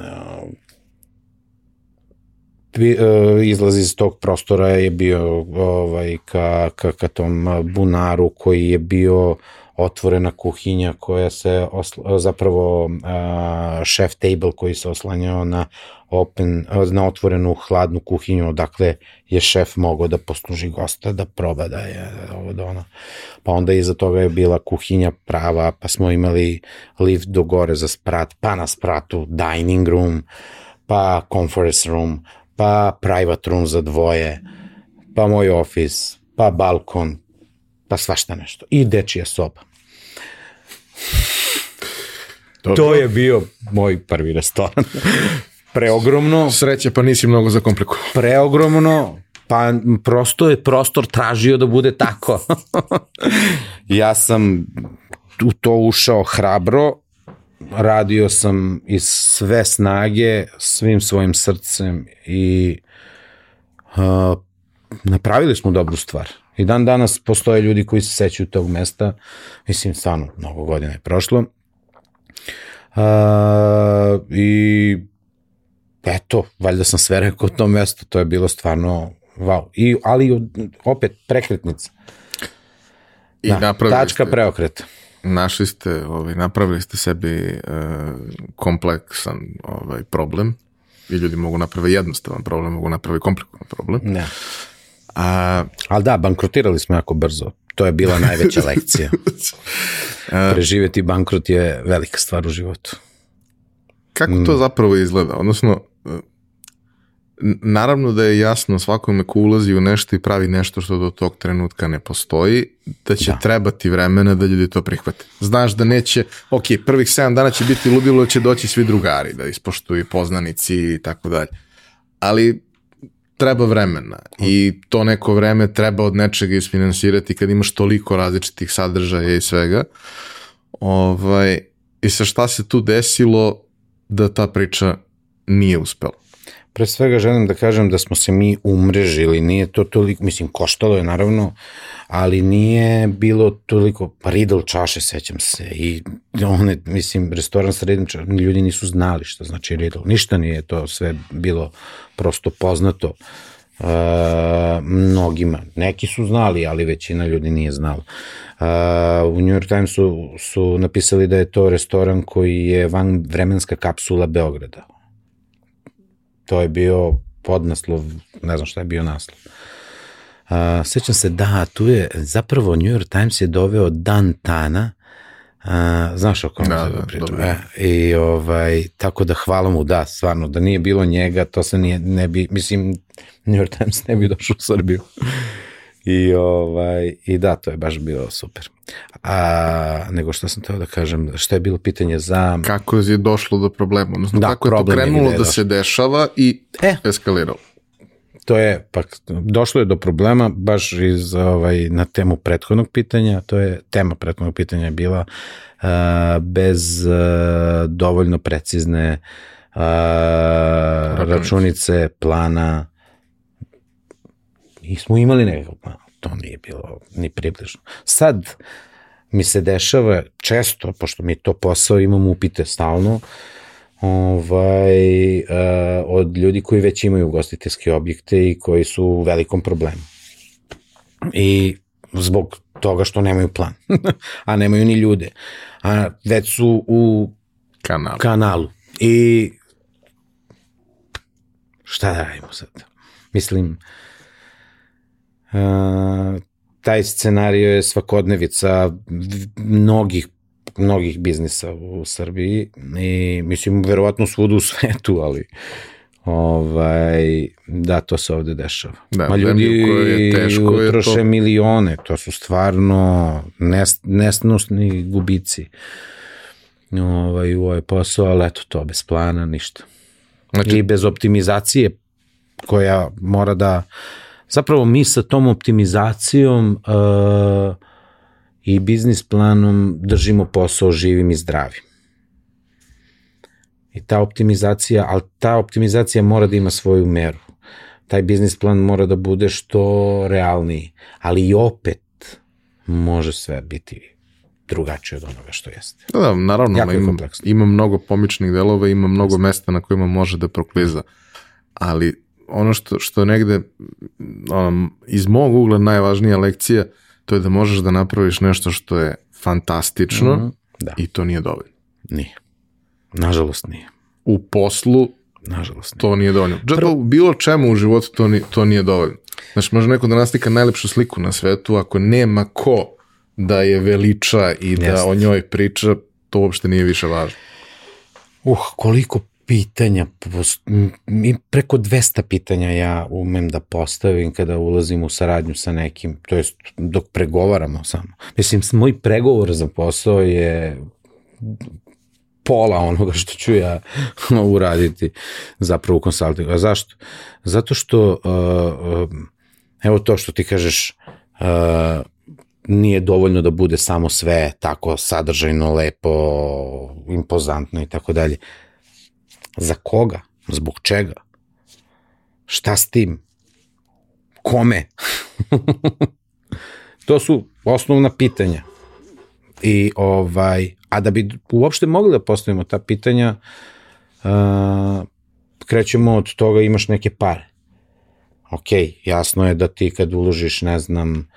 izlaz iz tog prostora je bio ovaj, ka, ka, ka tom bunaru koji je bio otvorena kuhinja koja se osla, zapravo chef table koji se oslanjao na open, na otvorenu hladnu kuhinju odakle je šef mogao da posluži gosta da proba da je ovo da ono. Pa onda iza toga je bila kuhinja prava, pa smo imali lift do gore za sprat, pa na spratu dining room, pa conference room, pa private room za dvoje, pa moj office, pa balkon, pa svašta nešto. I dečija soba. Dobro. To je bio moj prvi restoran. Preogromno. Sreće, pa nisi mnogo zakomplikovao. Preogromno, pa prosto je prostor tražio da bude tako. ja sam u to ušao hrabro, radio sam iz sve snage, svim svojim srcem i uh, napravili smo dobru stvar. I dan danas postoje ljudi koji se sećaju tog mesta, mislim, stvarno, mnogo godina je prošlo. Uh, I eto, valjda sam sve rekao to mesto, to je bilo stvarno wow. I, ali opet prekretnica. I da, tačka ste, preokreta. Našli ste, ovaj, napravili ste sebi uh, kompleksan ovaj, problem i ljudi mogu napraviti jednostavan problem, mogu napraviti komplikovan problem. Ne. A, Ali da, bankrotirali smo jako brzo. To je bila najveća lekcija. Preživeti bankrot je velika stvar u životu. Kako to mm. zapravo izgleda? Odnosno, naravno da je jasno svakome ko ulazi u nešto i pravi nešto što do tog trenutka ne postoji, da će da. trebati vremena da ljudi to prihvate. Znaš da neće, ok, prvih 7 dana će biti ludilo, će doći svi drugari da ispoštuju poznanici i tako dalje. Ali treba vremena i to neko vreme treba od nečega isfinansirati kad imaš toliko različitih sadržaja i svega. Ovaj, I sa šta se tu desilo da ta priča nije uspela? Pre svega želim da kažem da smo se mi umrežili, nije to toliko, mislim, koštalo je naravno, ali nije bilo toliko, pa Riddle čaše, sećam se, i one, mislim, restoran sa Riddle čaše, ljudi nisu znali šta znači Riddle, ništa nije to sve bilo prosto poznato. Uh, mnogima. Neki su znali, ali većina ljudi nije znala. Uh, u New York Timesu su napisali da je to restoran koji je van vremenska kapsula Beograda. To je bio podnaslov, ne znam šta je bio naslov. Uh, sećam se, da, tu je, zapravo New York Times je doveo Dan Tana, Uh, znaš o kom Da, se da, pričam. E, I ovaj, tako da hvala mu, da, stvarno, da nije bilo njega, to se nije, ne bi, mislim, New York Times ne bi došao u Srbiju. I, ovaj, I da, to je baš bilo super. A, nego što sam teo da kažem, šta je bilo pitanje za... Kako je došlo do problema? Odnosno, Da, kako je to krenulo je da se dešava i E. eskaliralo? To je, pa došlo je do problema baš iz, ovaj, na temu prethodnog pitanja, to je, tema prethodnog pitanja je bila uh, bez uh, dovoljno precizne uh, računice, plana, i smo imali nekakav plan, to nije bilo ni približno. Sad mi se dešava često, pošto mi je to posao, imam upite stalno, ovaj, uh, od ljudi koji već imaju ugostiteljske objekte i koji su u velikom problemu. I zbog toga što nemaju plan, a nemaju ni ljude, a već su u Kanal. kanalu. I šta da radimo sad? Mislim, uh, taj scenario je svakodnevica mnogih mnogih biznisa u Srbiji i mislim verovatno svuda u svetu, ali ovaj, da, to se ovde dešava. Da, Ma ljudi je teško je utroše to- milione, to su stvarno nes, nesnosni gubici ovaj, u ovaj posao, ali eto to, bez plana, ništa. Znači, I bez optimizacije koja mora da, zapravo mi sa tom optimizacijom uh, i biznis planom držimo posao živim i zdravim. I ta optimizacija, ali ta optimizacija mora da ima svoju meru. Taj biznis plan mora da bude što realniji, ali i opet može sve biti drugačije od onoga što jeste. da, da, naravno, Jako ima, kompleksno. ima mnogo pomičnih delova, ima mnogo mesta na kojima može da prokliza. Ali ono što, što je negde um, iz mog ugla najvažnija lekcija, to je da možeš da napraviš nešto što je fantastično Mhm. Da. i to nije dovoljno. Nije. Nažalost nije. U poslu Nažalost nije. to nije dovoljno. Čak u bilo čemu u životu to, ni, to nije dovoljno. Znači, može neko da naslika najlepšu sliku na svetu, ako nema ko da je veliča i da Jeste. o njoj priča, to uopšte nije više važno. Uh, koliko pitanja, preko 200 pitanja ja umem da postavim kada ulazim u saradnju sa nekim, to jest dok pregovaramo samo. Mislim, moj pregovor za posao je pola onoga što ću ja uraditi zapravo u konsultingu. A zašto? Zato što, uh, uh, evo to što ti kažeš, uh, nije dovoljno da bude samo sve tako sadržajno, lepo, impozantno i tako dalje. Za koga? Zbog čega? Šta s tim? Kome? to su osnovna pitanja. I ovaj, a da bi uopšte mogli da postavimo ta pitanja, uh, krećemo od toga imaš neke pare. Ok, jasno je da ti kad uložiš, ne znam,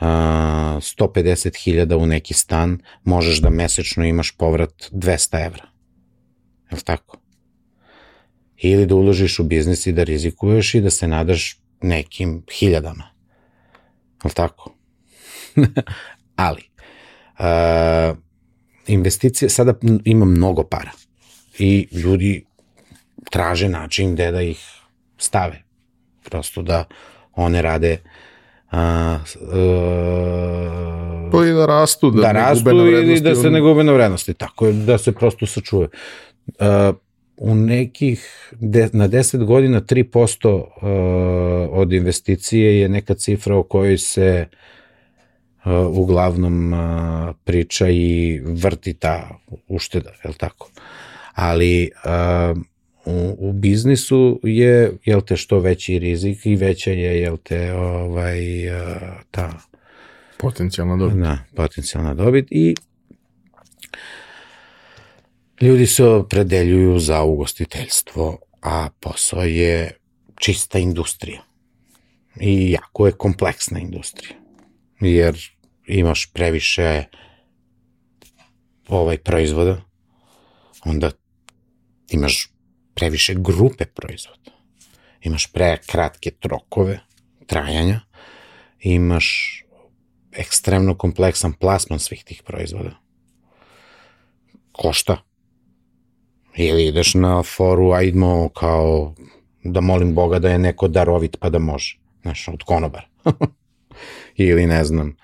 uh, 150.000 u neki stan, možeš da mesečno imaš povrat 200 evra. Je li tako? Ili da uložiš u biznis i da rizikuješ i da se nadaš nekim hiljadama. Je li tako? Ali, uh, investicije, sada ima mnogo para i ljudi traže način gde da ih stave. Prosto da one rade a, a, Pa i da rastu, da, da ne rastu gube na ili vrednosti, da se ne gube na vrednosti. Tako je, da se prosto sačuje. Uh, u nekih, de, na 10 godina 3% uh, od investicije je neka cifra o kojoj se uh, uglavnom uh, priča i vrti ta ušteda, je li tako? Ali uh, u, u biznisu je, jel te, što veći rizik i veća je, jel te, ovaj, uh, ta Potencijalna dobit. Da, potencijalna dobit i ljudi se opredeljuju za ugostiteljstvo, a posao je čista industrija. i jako je kompleksna industrija. Jer imaš previše ovaj proizvoda, onda imaš previše grupe proizvoda. Imaš pre kratke trokove trajanja, imaš ekstremno kompleksan plasman svih tih proizvoda. Košta. Ili ideš na foru, a idemo kao da molim Boga da je neko darovit pa da može. Znaš, od konobara. Ili ne znam,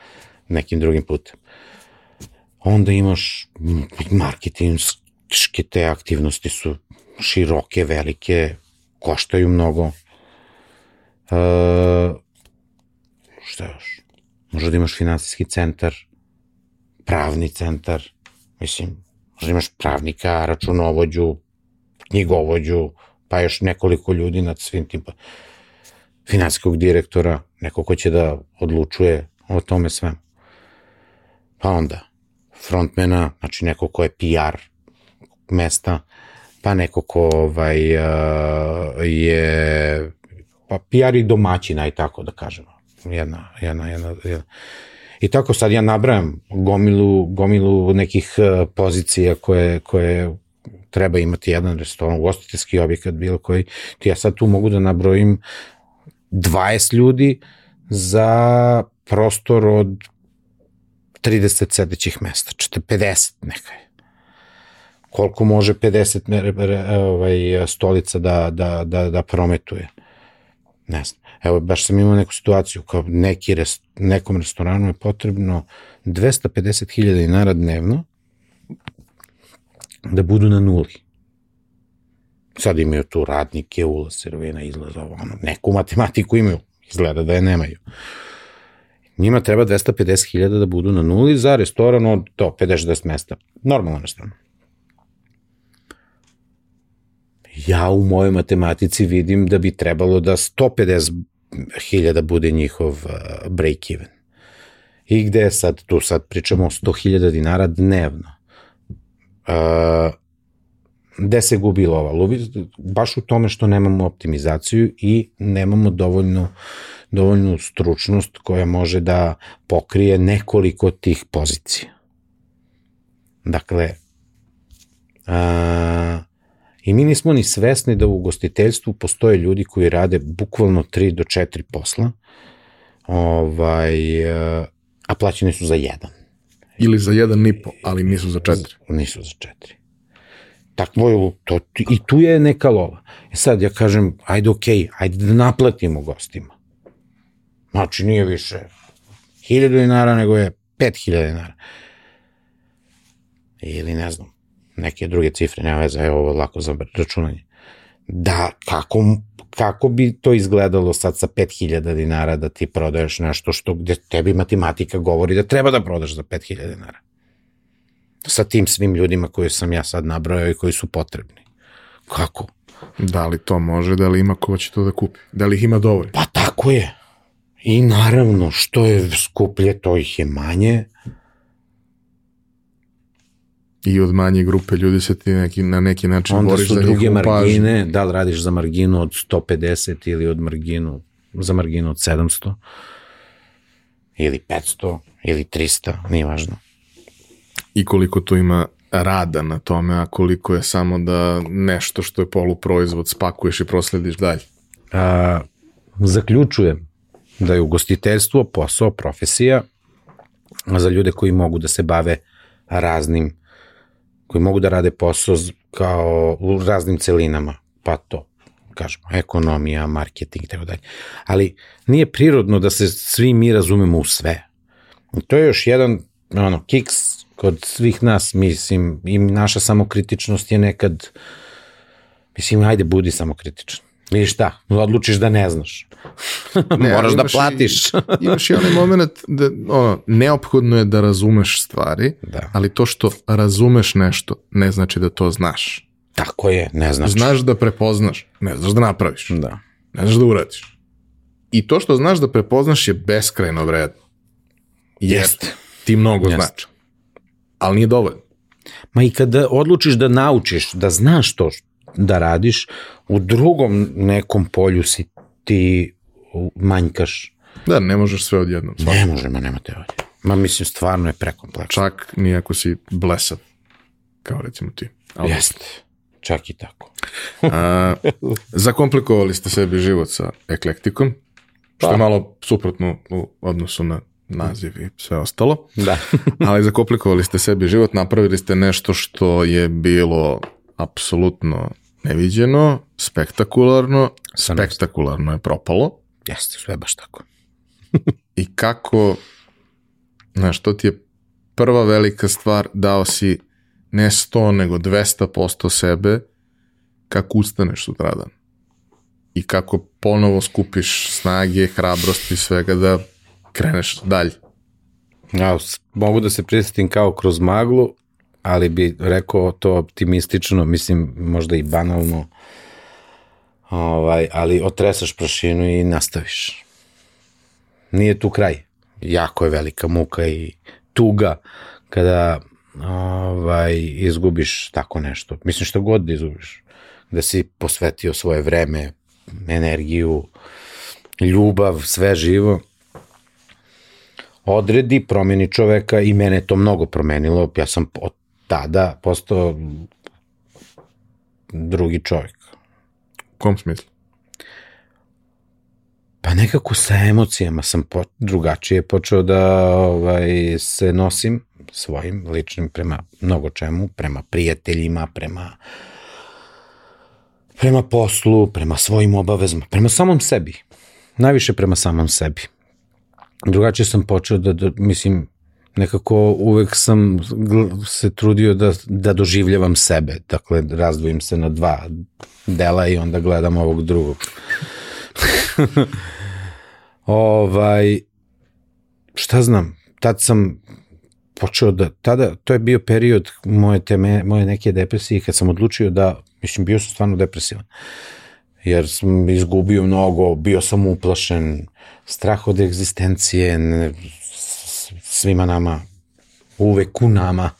nekim drugim putem. Onda imaš marketinške te aktivnosti su široke, velike, koštaju mnogo. E, šta još? Možda da imaš finansijski centar, pravni centar, mislim, možda imaš pravnika, računovođu, knjigovođu, pa još nekoliko ljudi nad svim tim, pa, finansijskog direktora, neko ko će da odlučuje o tome sve. Pa onda, frontmena, znači neko ko je PR mesta, pa neko ko ovaj, je pa PR i domaćina i tako da kažemo. Jedna, jedna, jedna, jedna. I tako sad ja nabrajam gomilu, gomilu nekih pozicija koje, koje treba imati jedan restoran, ugostiteljski objekat, bilo koji. Ja sad tu mogu da nabrojim 20 ljudi za prostor od 30 sedećih mesta, 50 neka je. Koliko može 50 ovaj, stolica da, da, da, da prometuje? Ne znam. Evo, baš sam imao neku situaciju, kao neki rest, nekom restoranu je potrebno 250.000 dinara dnevno da budu na nuli. Sad imaju tu radnike, ulaz, servena, izlaz, ovo, ono, neku matematiku imaju, izgleda da je nemaju. Njima treba 250.000 da budu na nuli za restoran od to 50-60 mesta. Normalno restoran. Ja u mojoj matematici vidim da bi trebalo da 150.000 bude njihov uh, break-even. I gde je sad, tu sad pričamo o 100.000 dinara dnevno. Uh, gde se gubi lova? Lubi, baš u tome što nemamo optimizaciju i nemamo dovoljno, dovoljnu stručnost koja može da pokrije nekoliko tih pozicija. Dakle, a, i mi nismo ni svesni da u ugostiteljstvu postoje ljudi koji rade bukvalno 3 do 4 posla, ovaj, a plaćeni su za jedan. Ili za jedan i po, ali nisu za četiri. Nisu za četiri takvo je, to, i tu je neka lova. E sad ja kažem, ajde okej, okay, ajde da naplatimo gostima. Znači nije više 1000 dinara, nego je 5000 dinara. Ili ne znam, neke druge cifre, nema veze, evo ovo lako za računanje. Da, kako, kako bi to izgledalo sad sa 5000 dinara da ti prodaješ nešto što gde tebi matematika govori da treba da prodaš za 5000 dinara sa tim svim ljudima koje sam ja sad nabrojao i koji su potrebni. Kako? Da li to može, da li ima ko će to da kupi? Da li ih ima dovoljno? Pa tako je. I naravno, što je skuplje, to ih je manje. I od manje grupe ljudi se ti neki, na neki način Onda boriš za njihovu njihovu margine, pažnju. da li radiš za marginu od 150 ili od marginu, za marginu od 700 ili 500 ili 300, nije važno i koliko tu ima rada na tome, a koliko je samo da nešto što je poluproizvod spakuješ i proslediš dalje. A, zaključujem da je ugostiteljstvo posao, profesija za ljude koji mogu da se bave raznim, koji mogu da rade posao kao u raznim celinama, pa to kažemo, ekonomija, marketing tako dalje. Ali nije prirodno da se svi mi razumemo u sve. I to je još jedan ono, kiks kod svih nas, mislim, i naša samokritičnost je nekad, mislim, ajde, budi samokritičan. Vidiš šta, odlučiš da ne znaš. Ne, Moraš da platiš. I, imaš i onaj moment da ono, neophodno je da razumeš stvari, Da. ali to što razumeš nešto ne znači da to znaš. Tako je, ne znači. Znaš da prepoznaš, ne znaš da napraviš, Da. ne znaš da uradiš. I to što znaš da prepoznaš je beskrajno vredno. Jeste. ti mnogo Jeste. znači. Ali nije dovoljno. Ma i kada odlučiš da naučiš, da znaš to da radiš, u drugom nekom polju si ti manjkaš. Da, ne možeš sve odjednom. svakako. Ne može, ma nema te ovdje. Ma mislim, stvarno je prekompleksno. Čak nijako si blesav, kao recimo ti. Ali, Jeste. Čak i tako. A, zakomplikovali ste sebi život sa eklektikom, što je Pa. malo suprotno u odnosu na naziv i sve ostalo. Da. Ali zakomplikovali ste sebi život, napravili ste nešto što je bilo apsolutno neviđeno, spektakularno, spektakularno je propalo. Jeste, sve baš tako. I kako, znaš, to ti je prva velika stvar, dao si ne 100, nego 200% sebe kako ustaneš sutradan. I kako ponovo skupiš snage, hrabrosti i svega da kreneš dalje. Ja, mogu da se prisjetim kao kroz maglu, ali bi rekao to optimistično, mislim možda i banalno, ovaj, ali otresaš prašinu i nastaviš. Nije tu kraj. Jako je velika muka i tuga kada ovaj, izgubiš tako nešto. Mislim što god da izgubiš. Da si posvetio svoje vreme, energiju, ljubav, sve živo odredi, promeni čoveka i mene to mnogo promenilo. Ja sam od tada postao drugi čovjek. U kom smislu? Pa nekako sa emocijama sam po, drugačije počeo da ovaj, se nosim svojim ličnim prema mnogo čemu, prema prijateljima, prema prema poslu, prema svojim obavezama, prema samom sebi. Najviše prema samom sebi. Drugačije sam počeo da, da mislim, nekako uvek sam se trudio da, da doživljavam sebe. Dakle, razdvojim se na dva dela i onda gledam ovog drugog. ovaj, šta znam, tad sam počeo da, tada, to je bio period moje, teme, moje neke depresije kad sam odlučio da, mislim, bio sam stvarno depresivan. Jer sam izgubio mnogo, bio sam uplašen, strah od egzistencije, ne, svima nama, uvek u nama.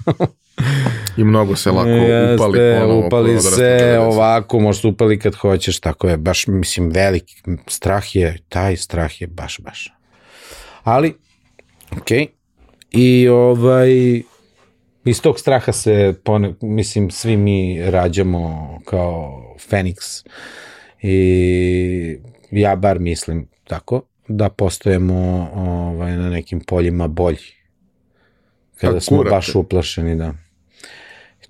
I mnogo se lako upali Jeste, ponovo. upali se ovako, se upali kad hoćeš, tako je, baš, mislim, veliki strah je, taj strah je baš, baš. Ali, okej, i ovaj, iz tog straha se, pone, mislim, svi mi rađamo kao Feniks i ja bar mislim tako, da postojemo ovaj, na nekim poljima bolji. Kada Pa, smo baš uplašeni, da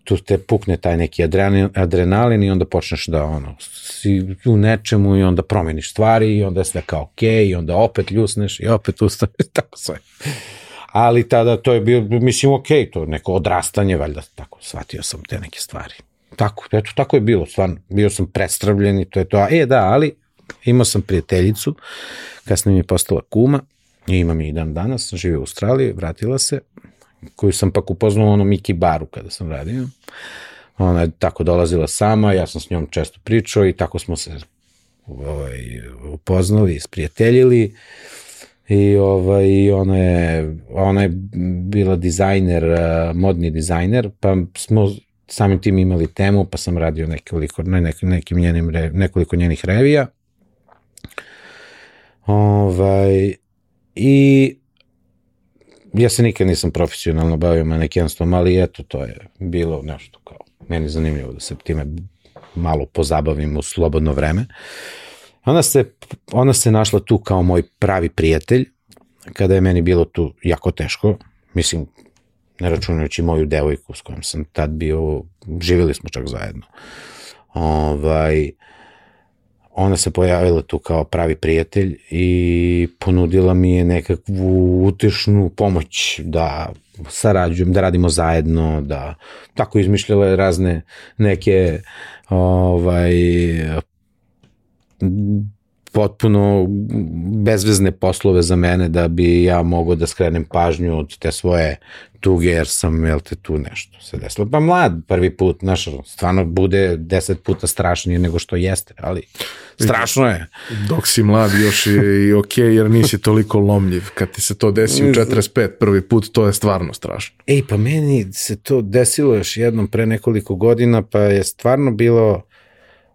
tu te pukne taj neki adrenalin, adrenalin i onda počneš da ono, si u nečemu i onda promeniš stvari i onda je sve kao okej okay, i onda opet ljusneš i opet ustaneš, tako sve. Ali tada to je bio, mislim, okej, okay, to je neko odrastanje, valjda, tako, shvatio sam te neke stvari. Tako, eto, tako je bilo, stvarno, bio sam predstavljen i to je to. A, E, da, ali imao sam prijateljicu, kasnije mi je postala kuma, i imam je i dan danas, živi u Australiji, vratila se, koju sam pak upoznao u onom Miki baru kada sam radio. Ona je tako dolazila sama, ja sam s njom često pričao i tako smo se ovaj, upoznali, isprijateljili i ovaj, ona, je, ona je bila dizajner, eh, modni dizajner, pa smo samim tim imali temu, pa sam radio nekoliko, ne, nek, nekim njenim, nekoliko njenih revija. Ovaj, I ja se nikad nisam profesionalno bavio manekenstvom, ali eto, to je bilo nešto kao, meni zanimljivo da se time malo pozabavim u slobodno vreme. Ona se, ona se našla tu kao moj pravi prijatelj, kada je meni bilo tu jako teško, mislim, ne računajući moju devojku s kojom sam tad bio, živjeli smo čak zajedno. Ovaj, ona se pojavila tu kao pravi prijatelj i ponudila mi je nekakvu utešnu pomoć da sarađujem, da radimo zajedno, da tako izmišljala je razne neke ovaj potpuno bezvezne poslove za mene da bi ja mogao da skrenem pažnju od te svoje tuge jer sam, jel te, tu nešto se desilo. Pa mlad prvi put, znaš, stvarno bude deset puta strašnije nego što jeste, ali strašno je. Dok si mlad još je i ok, jer nisi toliko lomljiv. Kad ti se to desi u 45 prvi put, to je stvarno strašno. Ej, pa meni se to desilo još jednom pre nekoliko godina, pa je stvarno bilo,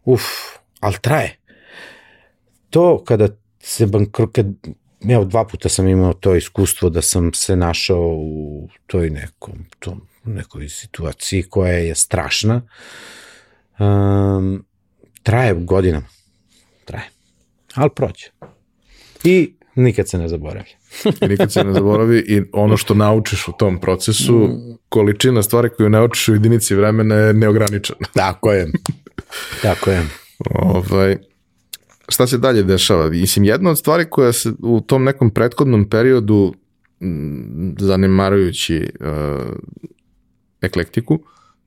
uf, ali traje. To kada se bankro, kad, evo dva puta sam imao to iskustvo da sam se našao u toj nekom, tom, nekoj situaciji koja je strašna. Um, traje godinama. Traje. Ali prođe. I nikad se ne zaboravlja. I nikad se ne zaboravi i ono što naučiš u tom procesu, količina stvari koju naučiš u jedinici vremena je neograničena. Tako je. Tako je. Ovaj, šta se dalje dešava? Mislim, jedna od stvari koja se u tom nekom prethodnom periodu m, zanemarujući uh, eklektiku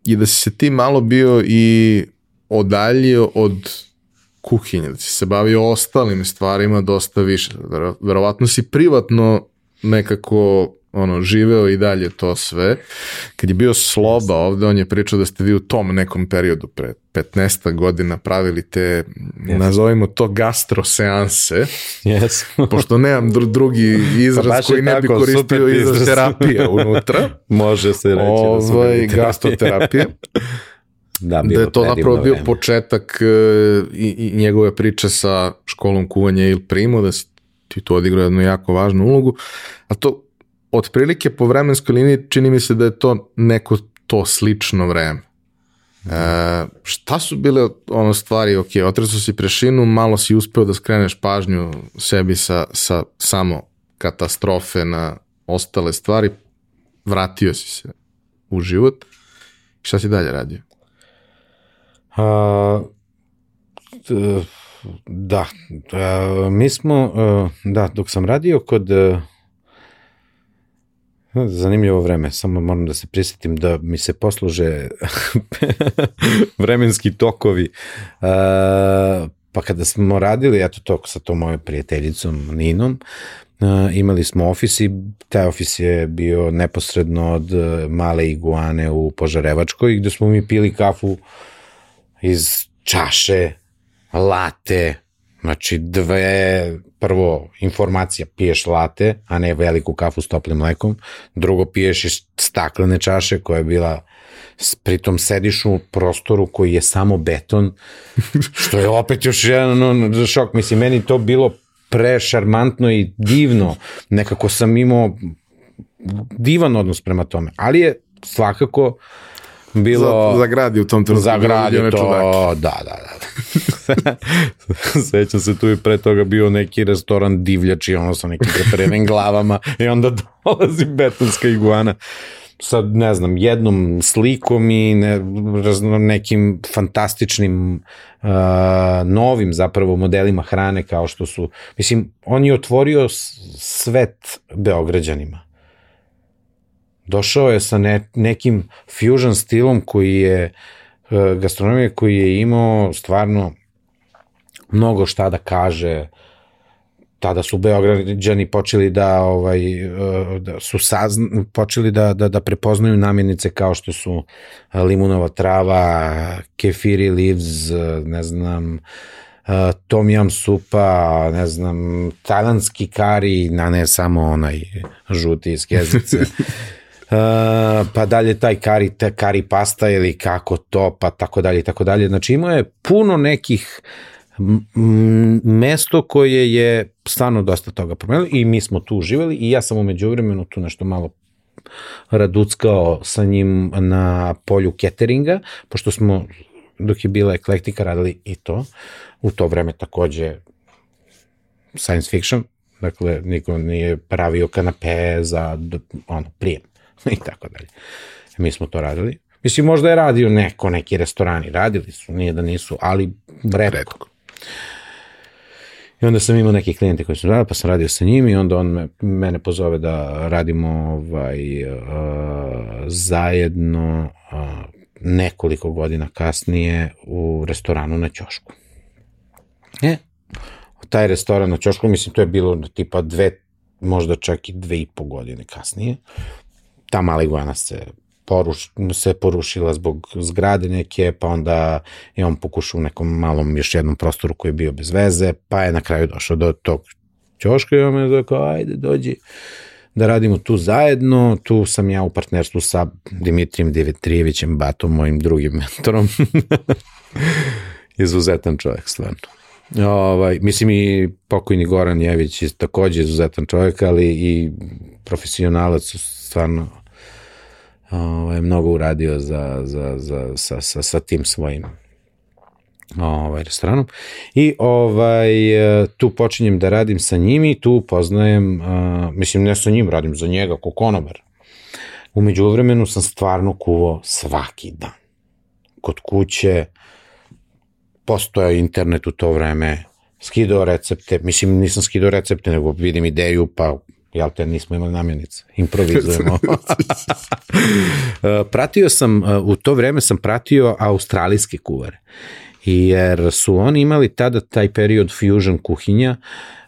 je da si se ti malo bio i odaljio od kuhinje, da si se bavio ostalim stvarima dosta više. Vero- Verovatno si privatno nekako ono, živeo i dalje to sve. Kad je bio Sloba ovde, on je pričao da ste vi u tom nekom periodu pre 15 godina pravili te, yes. nazovimo to gastroseanse, Yes. pošto nemam dru drugi izraz Pa koji ne bi tako, koristio izraz izraz. terapija unutra. Može se reći da su ovaj, bili terapije. gastroterapija. Da, da je to zapravo bio vreme. početak e, i, i njegove priče sa školom kuvanja Il Primo, da si ti tu odigrao jednu jako važnu ulogu, a to otprilike po vremenskoj liniji čini mi se da je to neko to slično vreme. E, šta su bile ono stvari, ok, otresu si prešinu, malo si uspeo da skreneš pažnju sebi sa, sa samo katastrofe na ostale stvari, vratio si se u život. Šta si dalje radio? A, da, a, mi smo, a, da, dok sam radio kod, a, zanimljivo vreme, samo moram da se prisjetim da mi se posluže vremenski tokovi. A, pa kada smo radili, eto to sa tom mojom prijateljicom Ninom, imali smo ofis i taj ofis je bio neposredno od e, male iguane u Požarevačkoj gde smo mi pili kafu iz čaše, late, znači dve, prvo informacija, piješ late, a ne veliku kafu s toplim mlekom, drugo piješ iz staklene čaše koja je bila pritom sediš u prostoru koji je samo beton, što je opet još jedan šok. Mislim, meni to bilo prešarmantno i divno. Nekako sam imao divan odnos prema tome. Ali je svakako bilo... Za, zagradi u tom trenutku. Zagradi One to, čudake. da, da, da. Sećam se tu i pre toga bio neki restoran divljači, ono sa nekim preperenim glavama i onda dolazi betonska iguana sa, ne znam, jednom slikom i ne, razno, nekim fantastičnim uh, novim zapravo modelima hrane kao što su, mislim, on je otvorio svet Beograđanima došao je sa ne, nekim fusion stilom koji je e, gastronomije koji je imao stvarno mnogo šta da kaže tada su Beograđani počeli da ovaj e, da su sazn, počeli da, da, da prepoznaju namirnice kao što su limunova trava, kefiri leaves, ne znam, e, tom yam supa, ne znam, tajlandski kari, na ne samo onaj žuti iz kezice. Uh, pa dalje taj kari, te kari pasta ili kako to, pa tako dalje i tako dalje. Znači imao je puno nekih mesto koje je stvarno dosta toga promenilo i mi smo tu živeli i ja sam umeđu vremenu tu nešto malo raduckao sa njim na polju cateringa, pošto smo dok je bila eklektika radili i to. U to vreme takođe science fiction, dakle niko nije pravio kanape za ono, prijem i tako dalje. Mi smo to radili. Mislim, možda je radio neko, neki restorani, radili su, nije da nisu, ali redko. Redko. I onda sam imao neke klijente koji su radili, pa sam radio sa njim i onda on me, mene pozove da radimo ovaj, uh, zajedno uh, nekoliko godina kasnije u restoranu na Ćošku. E, taj restoran na Ćošku, mislim, to je bilo tipa dve, možda čak i dve i po godine kasnije. Ta mala iguana se poruš, se porušila zbog zgrade neke, pa onda je on pokušao u nekom malom još jednom prostoru koji je bio bez veze, pa je na kraju došao do tog ćoška i on me rekao, ajde, dođi da radimo tu zajedno, tu sam ja u partnerstvu sa Dimitrijem Divitrijevićem, Batom, mojim drugim mentorom. Izuzetan čovjek, stvarno. Ovaj, mislim i pokojni Goran Jević je takođe izuzetan čovjek, ali i profesionalac stvarno ovaj, mnogo uradio za, za, za, sa, sa, sa tim svojim ovaj, restoranom. I ovaj, tu počinjem da radim sa njim i tu poznajem, uh, mislim ne sa njim, radim za njega, ko konobar. Umeđu vremenu sam stvarno kuvao svaki dan. Kod kuće, postoja internet u to vreme, skidao recepte, mislim nisam skidao recepte, nego vidim ideju, pa jel te, nismo imali namjenice, improvizujemo. pratio sam, u to vreme sam pratio australijske kuvare, jer su oni imali tada taj period fusion kuhinja,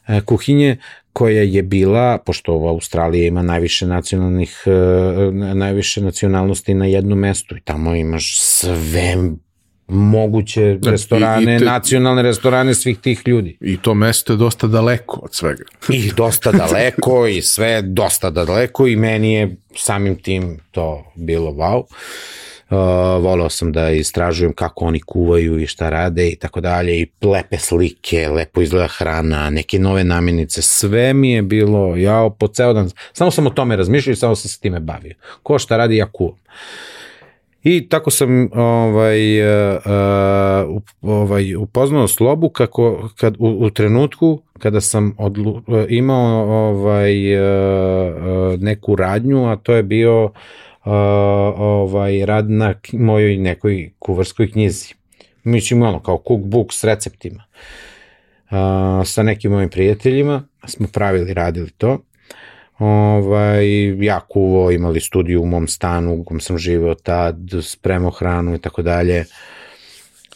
e, kuhinje koja je bila, pošto u Australiji ima najviše nacionalnih, e, najviše nacionalnosti na jednom mestu i tamo imaš sve moguće restorane, I, i te, nacionalne restorane svih tih ljudi. I to mesto je dosta daleko od svega. I dosta daleko i sve dosta daleko i meni je samim tim to bilo wow. Uh, volao sam da istražujem kako oni kuvaju i šta rade i tako dalje i lepe slike, lepo izgleda hrana, neke nove namirnice, sve mi je bilo, ja po ceo dan, samo sam o tome razmišljao i samo sam se time bavio. Ko šta radi, ja kuvam. I tako sam ovaj, uh, ovaj, upoznao Slobu kako, kad, u, u trenutku kada sam odlu, imao ovaj, uh, neku radnju, a to je bio ovaj, rad na mojoj nekoj kuvarskoj knjizi. Mislim, ono, kao cookbook s receptima. Sa nekim mojim prijateljima smo pravili, radili to ovaj, ja kuvo, imali studiju u mom stanu u kom sam živeo tad, spremao hranu i tako dalje.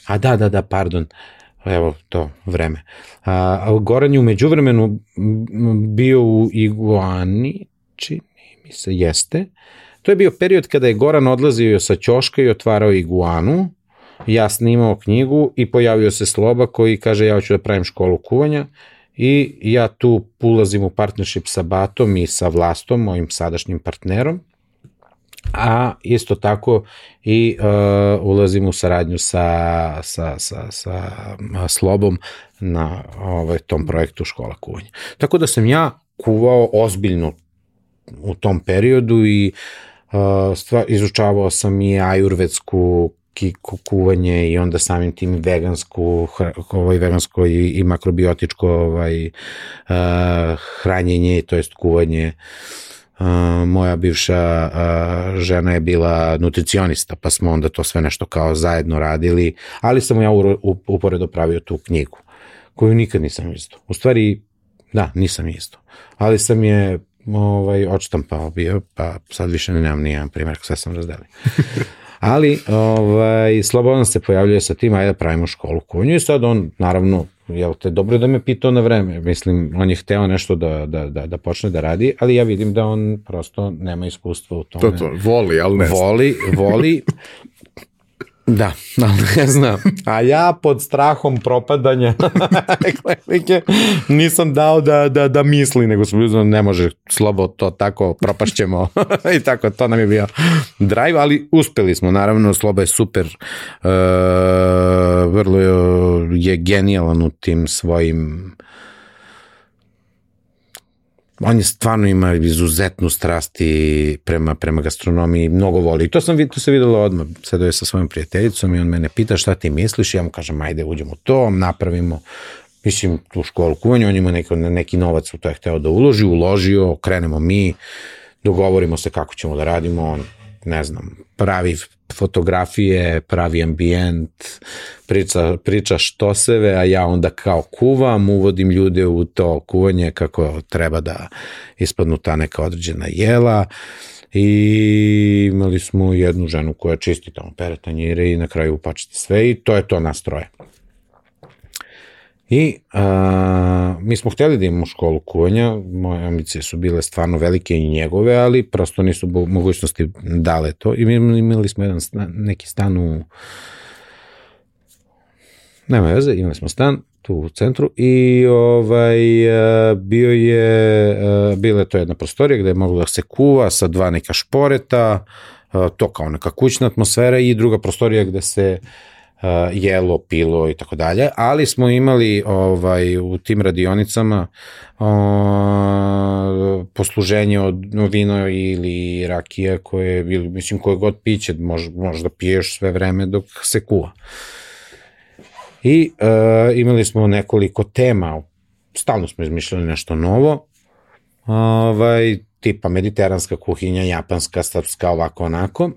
A da, da, da, pardon, evo to vreme. A, Goran je umeđu vremenu bio u Iguani, čini mi se jeste. To je bio period kada je Goran odlazio sa ćoška i otvarao Iguanu, ja snimao knjigu i pojavio se Sloba koji kaže ja hoću da pravim školu kuvanja i ja tu ulazim u partnership sa Batom i sa Vlastom, mojim sadašnjim partnerom, a isto tako i uh, ulazim u saradnju sa, sa, sa, sa Slobom na ovaj, tom projektu Škola kuvanja. Tako da sam ja kuvao ozbiljno u tom periodu i uh, stva, izučavao sam i ajurvedsku kuvanje i onda samim tim vegansku, ovaj, vegansko i, i makrobiotičko ovaj, uh, hranjenje, to jest kuvanje. Uh, moja bivša uh, žena je bila nutricionista, pa smo onda to sve nešto kao zajedno radili, ali sam ja uporedo pravio tu knjigu, koju nikad nisam isto. U stvari, da, nisam isto. Ali sam je ovaj, odštampao bio, pa sad više ne nemam nijedan primjer, sve sam razdelio. ali ovaj, slobodno se pojavljuje sa tim, ajde da pravimo školu konju. I sad on, naravno, jel te, dobro da me pitao na vreme, mislim, on je hteo nešto da, da, da, da počne da radi, ali ja vidim da on prosto nema iskustva u tome. To, to, voli, ali ne Voli, voli, Da, ali ne znam. A ja pod strahom propadanja klinike nisam dao da, da, da misli, nego sam uzmano ne može slobo to tako, propašćemo i tako, to nam je bio drive, ali uspeli smo, naravno, slobo je super, uh, vrlo je genijalan u tim svojim on je stvarno ima izuzetnu strasti prema, prema gastronomiji, mnogo voli. I to, sam, to se videlo odmah, sedao je sa svojom prijateljicom i on mene pita šta ti misliš, ja mu kažem ajde uđemo to, napravimo. Mislim, tu školu kuvanja, on ima neki, neki novac u to je hteo da uloži, uložio, krenemo mi, dogovorimo se kako ćemo da radimo, on, ne znam, pravi fotografije, pravi ambijent, priča, priča štoseve, a ja onda kao kuvam, uvodim ljude u to kuvanje kako treba da ispadnu ta neka određena jela i imali smo jednu ženu koja čisti tamo pere tanjire i na kraju upačite sve i to je to nas troje. I a, mi smo hteli da imamo školu kuvanja, moje ambicije su bile stvarno velike i njegove, ali prosto nisu mogućnosti dale to. I mi imali smo jedan stan, neki stan u nema veze, imali smo stan tu u centru i ovaj bio je bila je to jedna prostorija gde je moglo da se kuva sa dva neka šporeta, to kao neka kućna atmosfera i druga prostorija gde se jelo, pilo i tako dalje, ali smo imali ovaj u tim radionicama uh, posluženje od vino ili rakija koje ili mislim koje god piće mož, možda piješ sve vreme dok se kuva. I uh, imali smo nekoliko tema, stalno smo izmišljali nešto novo, ovaj, tipa mediteranska kuhinja, japanska, srpska, ovako, onako,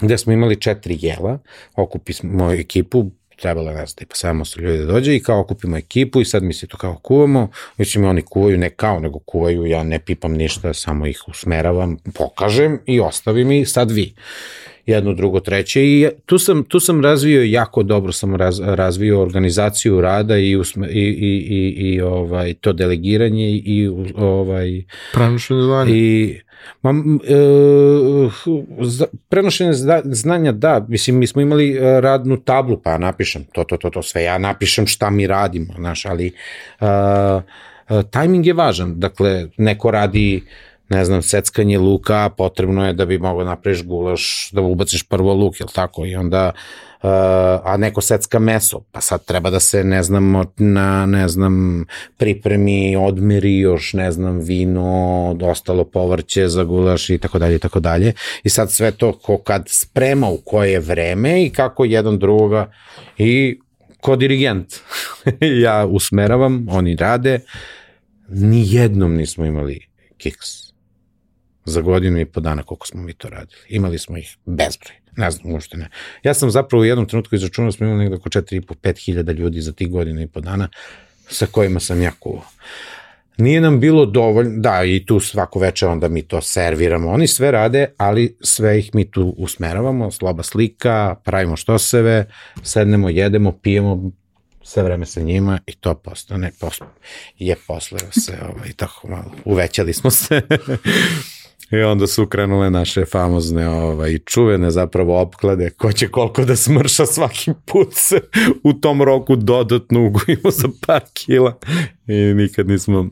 gde smo imali četiri jela, okupimo ekipu, trebalo je, ne znam, tipa 700 ljudi da dođe i kao okupimo ekipu i sad mi se to kao kuvamo, već mi oni kuvaju, ne kao, nego kuvaju, ja ne pipam ništa, samo ih usmeravam, pokažem i ostavim i sad vi jedno, drugo, treće i tu sam, tu sam razvio jako dobro sam raz, razvio organizaciju rada i, usme, i, i, i, i ovaj, to delegiranje i ovaj, prenošenje znanja. I, Ma, e, prenošenje znanja, da, mislim, mi smo imali e, radnu tablu, pa ja napišem to, to, to, to, sve ja napišem šta mi radimo, znaš, ali uh, uh, tajming je važan, dakle, neko radi ne znam, seckanje luka, potrebno je da bi mogao da napraviš gulaš, da ubaciš prvo luk, jel tako? I onda, uh, a neko secka meso, pa sad treba da se, ne znam, na, ne znam, pripremi, odmeri još, ne znam, vino, ostalo povrće za gulaš i tako dalje i tako dalje. I sad sve to ko kad sprema u koje vreme i kako jedan drugoga i ko dirigent. ja usmeravam, oni rade, ni jednom nismo imali kiks za godinu i po dana koliko smo mi to radili. Imali smo ih bezbroj. Ne znam, uopšte ne. Ja sam zapravo u jednom trenutku izračunao da smo imali nekako oko 4,5-5 hiljada ljudi za tih godina i po dana sa kojima sam ja kuvao. Nije nam bilo dovoljno, da, i tu svako veče onda mi to serviramo. Oni sve rade, ali sve ih mi tu usmeravamo, sloba slika, pravimo štoseve, sednemo, jedemo, pijemo, sve vreme sa njima i to postane, posle, je posle se, ovaj, tako malo, uvećali smo se. I onda su krenule naše famozne ovaj, čuvene zapravo opklade ko će koliko da smrša svaki put se u tom roku dodatno ugojimo za par kila. I nikad nismo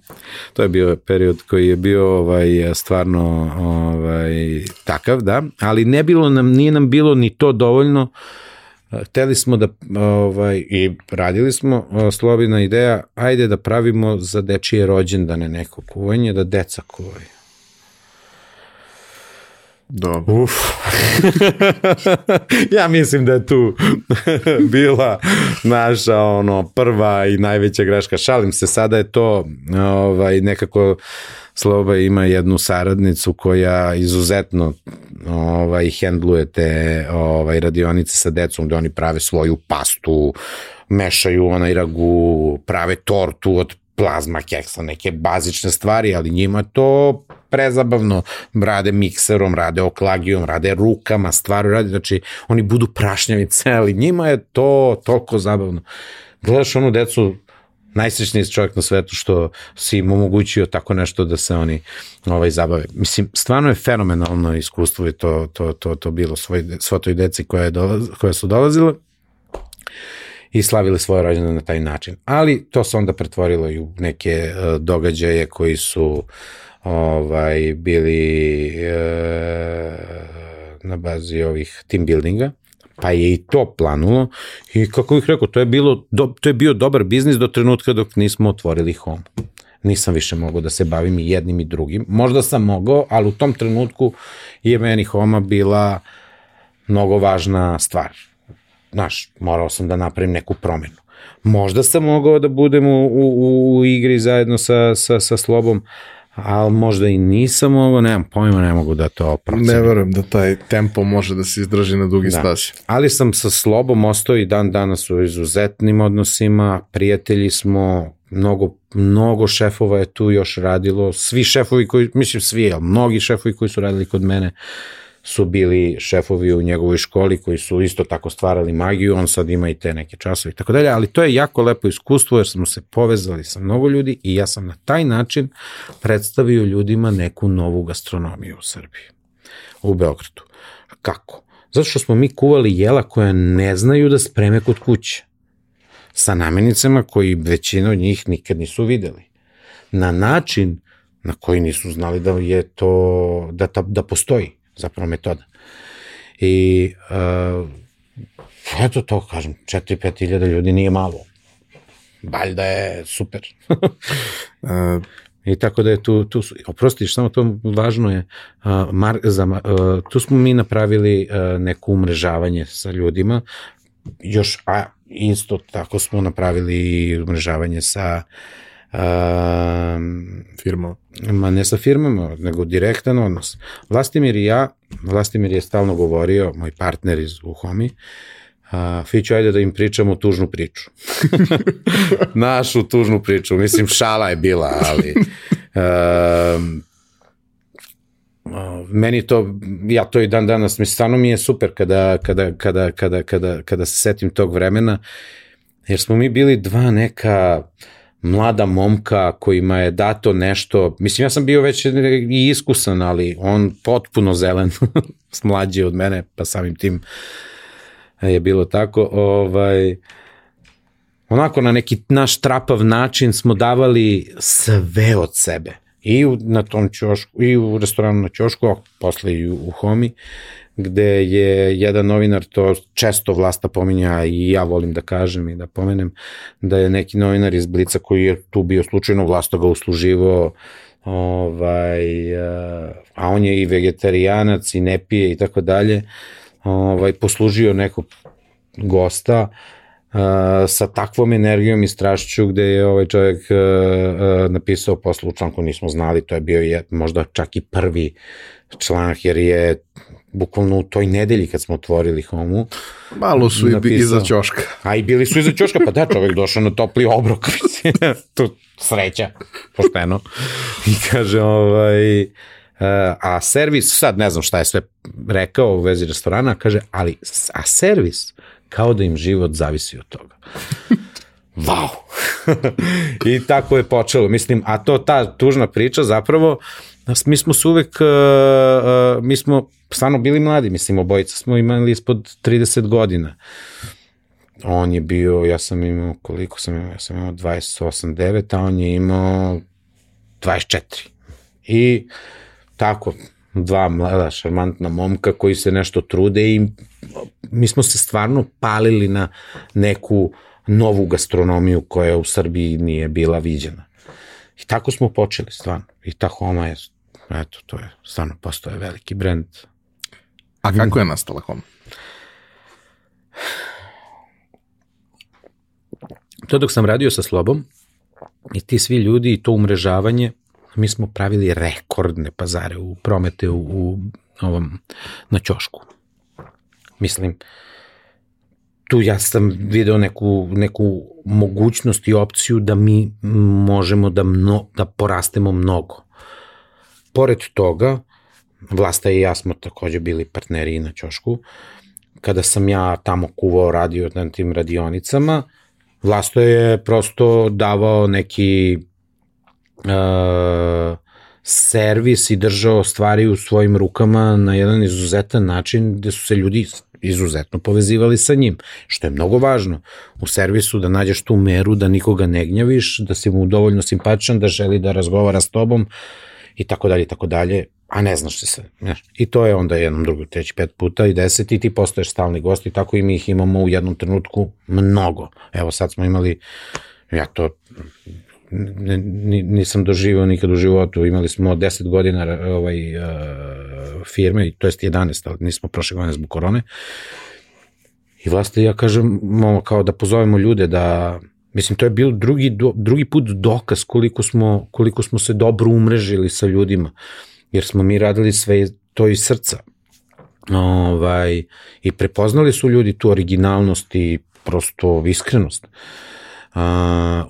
to je bio period koji je bio ovaj stvarno ovaj takav da. Ali ne bilo nam nije nam bilo ni to dovoljno. Hteli smo da, ovaj, i radili smo, slobina ideja, ajde da pravimo za dečije rođendane neko kuvanje, da deca kuvaju. Dobro. Uf. ja mislim da je tu bila naša ono prva i najveća greška. Šalim se, sada je to ovaj nekako Sloba ima jednu saradnicu koja izuzetno ovaj hendluje te ovaj radionice sa decom gde oni prave svoju pastu, mešaju onaj ragu, prave tortu od plazma keksa, neke bazične stvari, ali njima to prezabavno, rade mikserom, rade oklagijom, rade rukama, stvari rade, znači oni budu prašnjavice, ali njima je to toliko zabavno. Gledaš onu decu, najsrećniji čovjek na svetu što si im omogućio tako nešto da se oni ovaj zabave. Mislim, stvarno je fenomenalno iskustvo i to, to, to, to bilo svoj, svo toj deci koja, je dolaz, koja su dolazile i slavili svoje rođene na taj način. Ali to se onda pretvorilo i u neke uh, događaje koji su ovaj bili uh, na bazi ovih team buildinga pa je i to planulo i kako bih rekao, to je, bilo, do, to je bio dobar biznis do trenutka dok nismo otvorili home. Nisam više mogao da se bavim i jednim i drugim. Možda sam mogao, ali u tom trenutku je meni homa bila mnogo važna stvar znaš, morao sam da napravim neku promenu. Možda sam mogao da budem u, u, u igri zajedno sa, sa, sa Slobom, ali možda i nisam mogao, nemam pojma, ne mogu da to procenim. Ne verujem da taj tempo može da se izdrži na dugi da. stazi. Ali sam sa Slobom ostao i dan danas u izuzetnim odnosima, prijatelji smo, mnogo, mnogo šefova je tu još radilo, svi šefovi koji, mislim svi, ali mnogi šefovi koji su radili kod mene, su bili šefovi u njegovoj školi koji su isto tako stvarali magiju, on sad ima i te neke časove i tako dalje, ali to je jako lepo iskustvo jer smo se povezali sa mnogo ljudi i ja sam na taj način predstavio ljudima neku novu gastronomiju u Srbiji, u Beogradu. Kako? Zato što smo mi kuvali jela koja ne znaju da spreme kod kuće sa namirnicama koji većina od njih nikad nisu videli. Na način na koji nisu znali da je to, da, ta, da postoji zapravo metoda. I uh, eto to kažem, 4-5 hiljada ljudi nije malo. Valjda je super. Uh, I tako da je tu, tu oprostiš, samo to važno je, uh, mar, za, uh, tu smo mi napravili uh, neko umrežavanje sa ljudima, još, a isto tako smo napravili umrežavanje sa uh, firma. ma ne sa firmama, nego direktan odnos. Vlastimir i ja, Vlastimir je stalno govorio, moj partner iz Uhomi, A, Fiću, ajde da im pričamo tužnu priču. Našu tužnu priču. Mislim, šala je bila, ali... Um, meni to, ja to i dan danas, mi stvarno mi je super kada, kada, kada, kada, kada, kada se setim tog vremena, jer smo mi bili dva neka mlada momka kojima je dato nešto, mislim ja sam bio već i iskusan, ali on potpuno zelen, mlađi od mene, pa samim tim je bilo tako, ovaj, onako na neki naš trapav način smo davali sve od sebe. I u, na tom ćošku, i u restoranu na ćošku, a posle i u, u Homi, gde je jedan novinar to često vlasta pominja i ja volim da kažem i da pomenem da je neki novinar iz Blica koji je tu bio slučajno vlasta ga usluživo ovaj, a on je i vegetarijanac i ne pije i tako dalje ovaj, poslužio nekog gosta uh, sa takvom energijom i strašću gde je ovaj čovjek uh, uh, napisao posle u članku nismo znali, to je bio je, možda čak i prvi članak jer je bukvalno u toj nedelji kad smo otvorili Homu. Malo su napisao, i iza ćoška. A i bili su iza ćoška, pa da, čovjek došao na topli obrok. tu sreća, pošteno. I kaže, ovaj, a servis, sad ne znam šta je sve rekao u vezi restorana, kaže, ali, a servis, kao da im život zavisi od toga. Wow! I tako je počelo. Mislim, a to ta tužna priča zapravo, mi smo se uvek, uh, uh, mi smo stvarno bili mladi, mislim, obojica smo imali ispod 30 godina. On je bio, ja sam imao, koliko sam imao, ja sam imao 28, 9, a on je imao 24. I tako, dva mlada šarmantna momka koji se nešto trude i mi smo se stvarno palili na neku novu gastronomiju koja u Srbiji nije bila viđena. I tako smo počeli stvarno. I ta Homa je, eto, to je stvarno postoje veliki brend. A kako je nastala Homa? To dok sam radio sa Slobom i ti svi ljudi i to umrežavanje, mi smo pravili rekordne pazare u promete u, u ovom, na ćošku. Mislim, tu ja sam video neku, neku mogućnost i opciju da mi možemo da, mno, da porastemo mnogo. Pored toga, Vlasta i ja smo takođe bili partneri na Ćošku. Kada sam ja tamo kuvao radio na tim radionicama, Vlasto je prosto davao neki uh, servis i držao stvari u svojim rukama na jedan izuzetan način gde su se ljudi izuzetno povezivali sa njim, što je mnogo važno u servisu da nađeš tu meru, da nikoga ne gnjaviš, da si mu dovoljno simpatičan, da želi da razgovara s tobom i tako dalje i tako dalje, a ne znaš se sve. I to je onda jednom, drugom, treći, pet puta i deset i ti postaješ stalni gost i tako i mi ih imamo u jednom trenutku mnogo. Evo sad smo imali, ja to nisam doživao nikad u životu. Imali smo 10 godina ovaj, uh, firme, to jest 11, ali nismo prošle godine zbog korone. I vlasti ja kažem, kao da pozovemo ljude da Mislim, to je bio drugi, do, drugi put dokaz koliko smo, koliko smo se dobro umrežili sa ljudima, jer smo mi radili sve to iz srca. Ovaj, I prepoznali su ljudi tu originalnost i prosto iskrenost. Uh,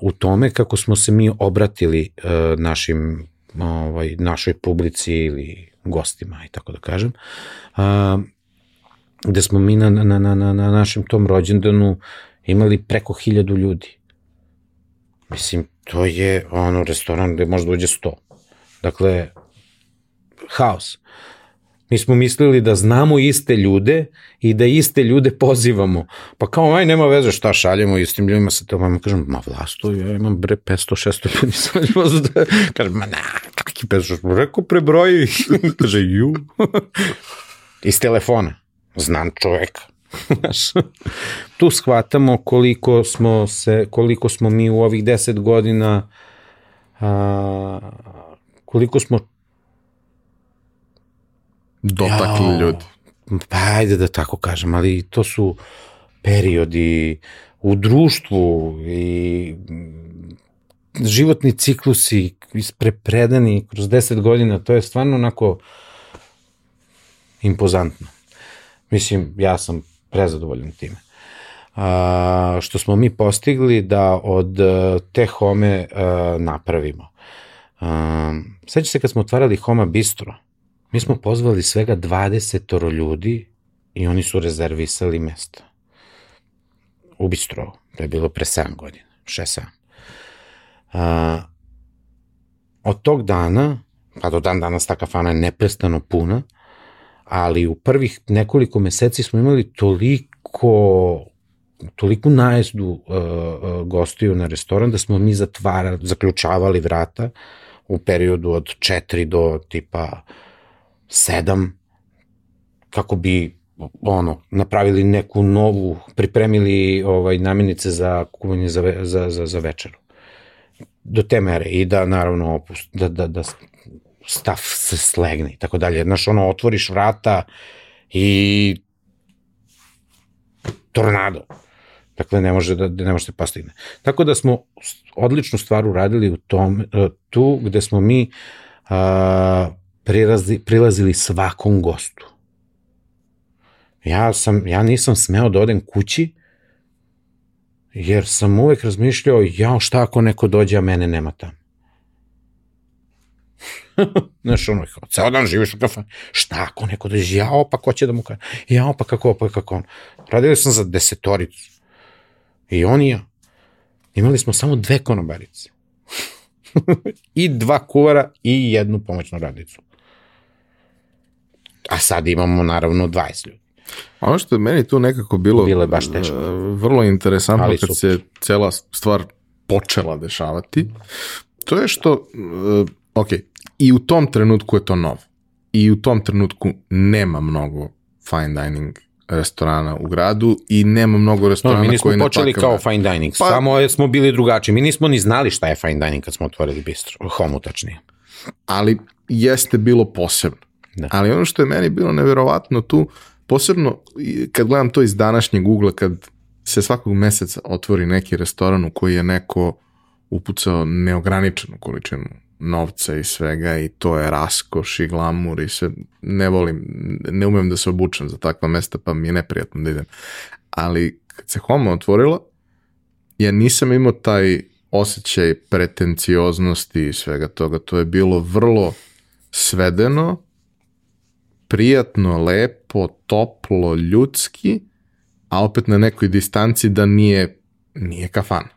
u tome kako smo se mi obratili uh, našim ovaj, našoj publici ili gostima i tako da kažem uh, gde smo mi na, na, na, na, na našem tom rođendanu imali preko hiljadu ljudi mislim to je ono restoran gde možda uđe sto dakle haos Mi smo mislili da znamo iste ljude i da iste ljude pozivamo. Pa kao, aj, nema veze šta šaljemo i s tim ljudima se to vam kažem, ma vlasto, ja imam bre 500-600 ljudi sa da... Kažem, ma na, kakvi 500, rekao prebroji. Kaže, ju. Iz telefona. Znam čoveka. Tu shvatamo koliko smo, se, koliko smo mi u ovih deset godina a, koliko smo dotakli jao, ljudi. Pa ajde da tako kažem, ali to su periodi u društvu i životni ciklusi isprepredani kroz 10 godina, to je stvarno onako impozantno. Mislim, ja sam prezadovoljan time. A, što smo mi postigli da od e, te home a, e, napravimo. A, Sveća se kad smo otvarali Homa Bistro, mi smo pozvali svega 20 ljudi i oni su rezervisali mesto. U Bistrovu. To je bilo pre 7 godina, 6-7. A, od tog dana, pa do dan danas ta kafana je neprestano puna, ali u prvih nekoliko meseci smo imali toliko toliku najezdu uh, uh, gostiju na restoran da smo mi zatvarali, zaključavali vrata u periodu od 4 do tipa 7 kako bi ono, napravili neku novu, pripremili ovaj, namenice za kuvanje za, za, za, za večeru. Do te mere i da naravno opust, da, da, da stav se slegne i tako dalje. Znaš, ono, otvoriš vrata i tornado. Dakle, ne može da, ne može da postigne. Tako da smo odličnu stvar uradili u tom, e, tu gde smo mi a, prilazi, prilazili svakom gostu. Ja, sam, ja nisam smeo da odem kući, jer sam uvek razmišljao, jao šta ako neko dođe, a mene nema tamo. Znaš, ono, ceo dan živiš u kafanu, šta ako neko dođe, jao, pa ko će da mu kaže, jao, pa kako, pa kako on. Radili sam za desetoricu. I on i ja. Imali smo samo dve konobarice. I dva kuvara i jednu pomoćnu radicu. A sad imamo naravno 20 ljudi. Ono što je meni tu nekako bilo Bile baš teško. E, vrlo interesantno Ali kad super. se cela stvar počela dešavati, to je što, uh, ok, i u tom trenutku je to novo. I u tom trenutku nema mnogo fine dining restorana u gradu i nema mnogo restorana no, mi koji na počeli kao fine dining, pa, samo smo bili drugačiji. Mi nismo ni znali šta je fine dining kad smo otvorili bistro, homu tačnije. Ali jeste bilo posebno. Da. Ali ono što je meni bilo neverovatno tu, posebno kad gledam to iz današnjeg ugla, kad se svakog meseca otvori neki restoran u koji je neko upucao neograničenu količinu novca i svega i to je raskoš i glamur i sve. Ne volim, ne umem da se obučem za takva mesta pa mi je neprijatno da idem. Ali kad se Homa otvorila, ja nisam imao taj osjećaj pretencioznosti i svega toga. To je bilo vrlo svedeno, prijatno, lepo, toplo, ljudski, a opet na nekoj distanci da nije, nije kafana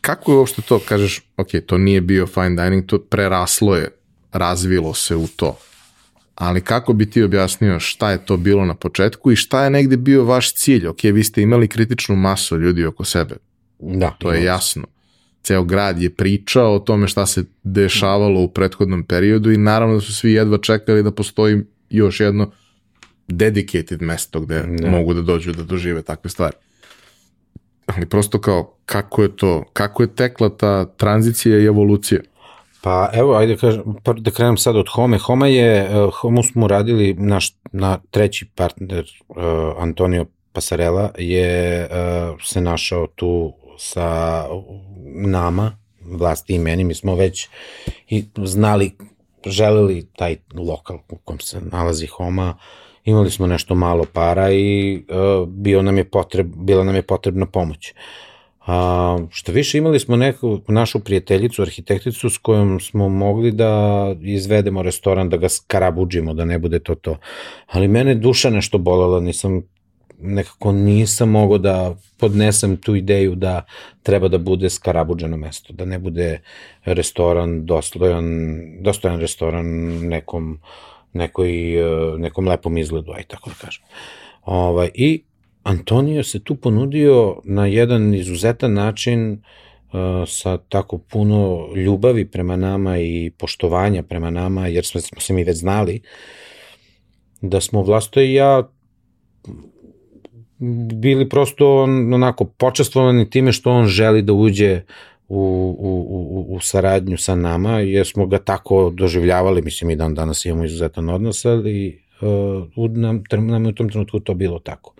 kako je uopšte to, kažeš, ok, to nije bio fine dining, to preraslo je, razvilo se u to. Ali kako bi ti objasnio šta je to bilo na početku i šta je negde bio vaš cilj? Ok, vi ste imali kritičnu masu ljudi oko sebe. Da. To je jasno. Ceo grad je pričao o tome šta se dešavalo u prethodnom periodu i naravno da su svi jedva čekali da postoji još jedno dedicated mesto gde da. mogu da dođu da dožive takve stvari ali prosto kao kako je to, kako je tekla ta tranzicija i evolucija? Pa evo, ajde kažem, da krenem sad od Home. Homa je, uh, Homu smo radili, naš na treći partner, uh, Antonio Pasarela, je uh, se našao tu sa nama, vlasti i meni, mi smo već i znali, želeli taj lokal u kom se nalazi Homa, uh, imali smo nešto malo para i uh, bio nam je potreb, bila nam je potrebna pomoć. A, što više imali smo neku našu prijateljicu, arhitekticu s kojom smo mogli da izvedemo restoran, da ga skarabuđimo, da ne bude to to. Ali mene duša nešto bolela, nisam nekako nisam mogao da podnesem tu ideju da treba da bude skarabuđeno mesto, da ne bude restoran dostojan, dostojan restoran nekom uh, nekoj, e, nekom lepom izgledu, aj tako da kažem. Ovaj, I Antonio se tu ponudio na jedan izuzetan način uh, sa tako puno ljubavi prema nama i poštovanja prema nama, jer smo, smo se mi već znali, da smo Vlasto i ja bili prosto onako počestvovani time što on želi da uđe u, u, u, u saradnju sa nama, jer smo ga tako doživljavali, mislim i dan danas imamo izuzetan odnos, ali uh, nam, nam je u tom trenutku to bilo tako.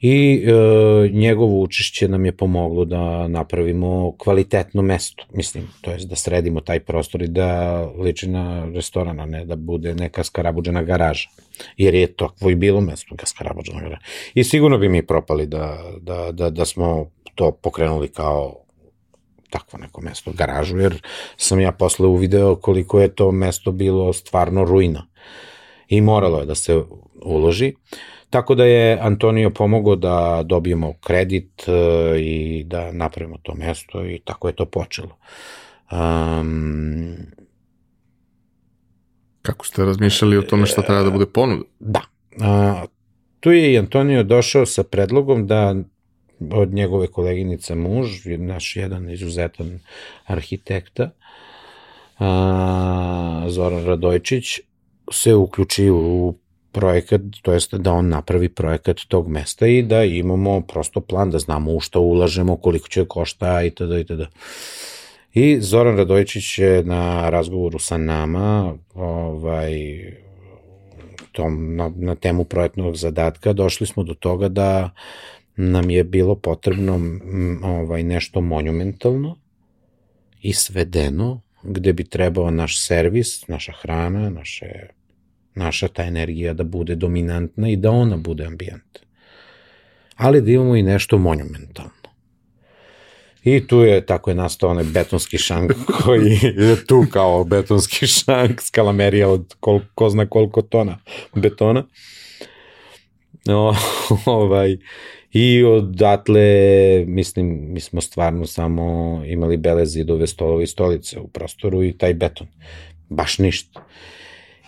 I uh, njegovo učešće nam je pomoglo da napravimo kvalitetno mesto, mislim, to jest da sredimo taj prostor i da liči na restoran, a ne da bude neka skarabuđena garaža. Jer je to i bilo mesto, skarabuđena garaža. I sigurno bi mi propali da, da, da, da smo to pokrenuli kao takvo neko mesto, garažu, jer sam ja posle uvideo koliko je to mesto bilo stvarno ruina. I moralo je da se uloži. Tako da je Antonio pomogao da dobijemo kredit e, i da napravimo to mesto i tako je to počelo. Um, Kako ste razmišljali o tome šta treba da bude ponuda? Da. A, tu je i Antonio došao sa predlogom da od njegove koleginice muž, naš jedan izuzetan arhitekta, a, Zoran Radojčić, se uključi u projekat, to jest da on napravi projekat tog mesta i da imamo prosto plan, da znamo u što ulažemo, koliko će košta itd. itd. I Zoran Radojčić je na razgovoru sa nama ovaj, tom, na, na temu projektnog zadatka došli smo do toga da nam je bilo potrebno ovaj, nešto monumentalno i svedeno gde bi trebao naš servis, naša hrana, naše, naša ta energija da bude dominantna i da ona bude ambijent. Ali da imamo i nešto monumentalno. I tu je, tako je nastao onaj betonski šank koji je tu kao betonski šank, skalamerija od kol, ko zna koliko tona betona. O, ovaj, I odatle, mislim, mi smo stvarno samo imali bele zidove, stolove i stolice u prostoru i taj beton. Baš ništa.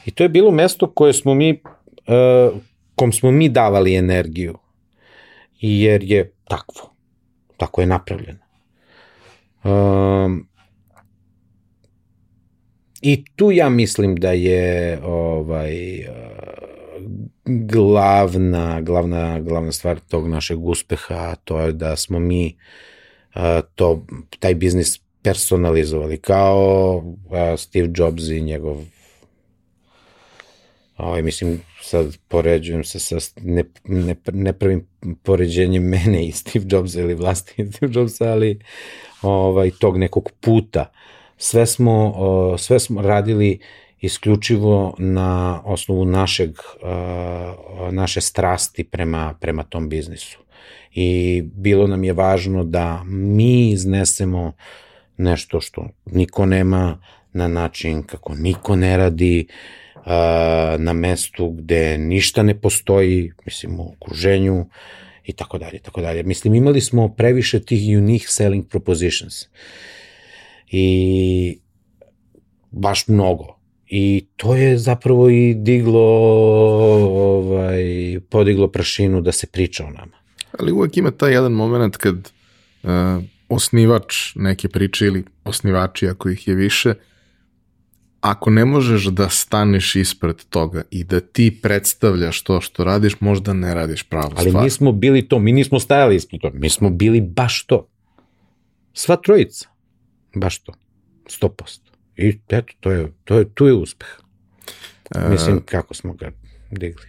I to je bilo mesto koje smo mi, uh, kom smo mi davali energiju. Jer je takvo. Tako je napravljeno. Um, I tu ja mislim da je ovaj uh, glavna, glavna, glavna stvar tog našeg uspeha, to je da smo mi uh, to, taj biznis personalizovali, kao uh, Steve Jobs i njegov ovaj, mislim, sad poređujem se sa, ne, ne, ne pravim poređenjem mene i Steve Jobsa ili vlasti Steve Jobsa, ali ovaj, tog nekog puta. Sve smo, uh, sve smo radili isključivo na osnovu našeg, naše strasti prema, prema tom biznisu. I bilo nam je važno da mi iznesemo nešto što niko nema na način kako niko ne radi, na mestu gde ništa ne postoji, mislim u okruženju i tako dalje, tako dalje. Mislim, imali smo previše tih unique selling propositions. I baš mnogo I to je zapravo i diglo, ovaj, podiglo prašinu da se priča o nama. Ali uvek ima taj jedan moment kad uh, osnivač neke priče ili osnivači ako ih je više, ako ne možeš da staneš ispred toga i da ti predstavljaš to što radiš, možda ne radiš pravu Ali stvar. Ali mi smo bili to, mi nismo stajali ispred toga, mi smo bili baš to. Sva trojica, baš to, 100%. I eto, to je, to je, tu je uspeh. E, Mislim, kako smo ga digli.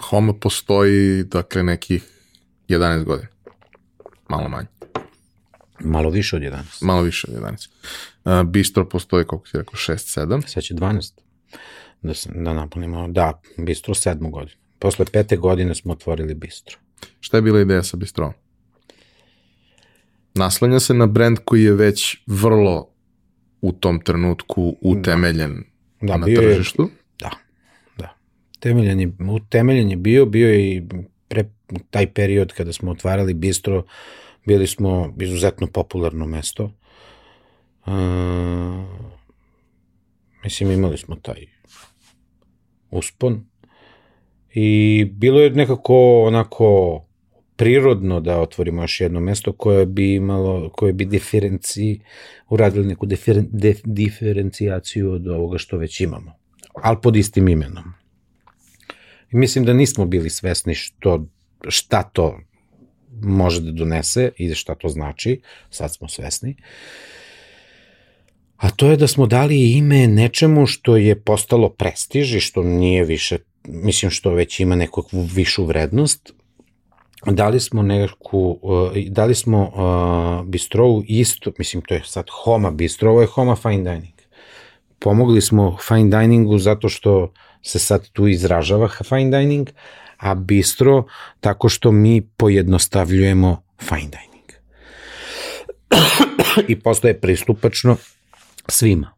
Homa postoji, dakle, nekih 11 godina. Malo manje. Malo više od 11. Malo više od 11. Uh, Bistro postoji, koliko ti rekao, 6-7. Sad će 12. Da, sam, da napunimo, da, Bistro 7 godinu. Posle pete godine smo otvorili Bistro. Šta je bila ideja sa Bistrom? Naslanja se na brend koji je već vrlo u tom trenutku utemeljen da. Da, na tržištu. Je, da, da. Temeljen je, utemeljen je bio, bio je i pre taj period kada smo otvarali bistro, bili smo izuzetno popularno mesto. Uh, mislim, imali smo taj uspon i bilo je nekako onako prirodno da otvorimo još jedno mesto koje bi imalo, koje bi diferenci, uradili neku diferen, de, diferencijaciju od ovoga što već imamo, ali pod istim imenom. I mislim da nismo bili svesni što, šta to može da donese i šta to znači, sad smo svesni. A to je da smo dali ime nečemu što je postalo prestiž i što nije više, mislim što već ima nekakvu višu vrednost, dali smo neku, dali smo uh, bistrovu isto, mislim to je sad Homa bistro, ovo je Homa fine dining. Pomogli smo fine diningu zato što se sad tu izražava fine dining, a bistro tako što mi pojednostavljujemo fine dining. I postoje pristupačno svima.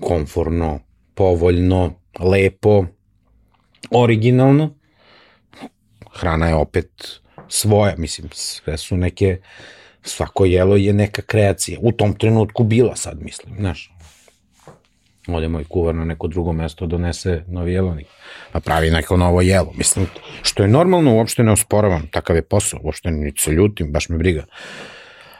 Komforno, povoljno, lepo, originalno. Hrana je opet svoja, mislim, sve su neke, svako jelo je neka kreacija. U tom trenutku bila sad, mislim, znaš. Ode moj kuvar na neko drugo mesto, donese novi jelovnik, pa pravi neko novo jelo. Mislim, što je normalno, uopšte ne osporavam, takav je posao, uopšte niti se ljutim, baš me briga.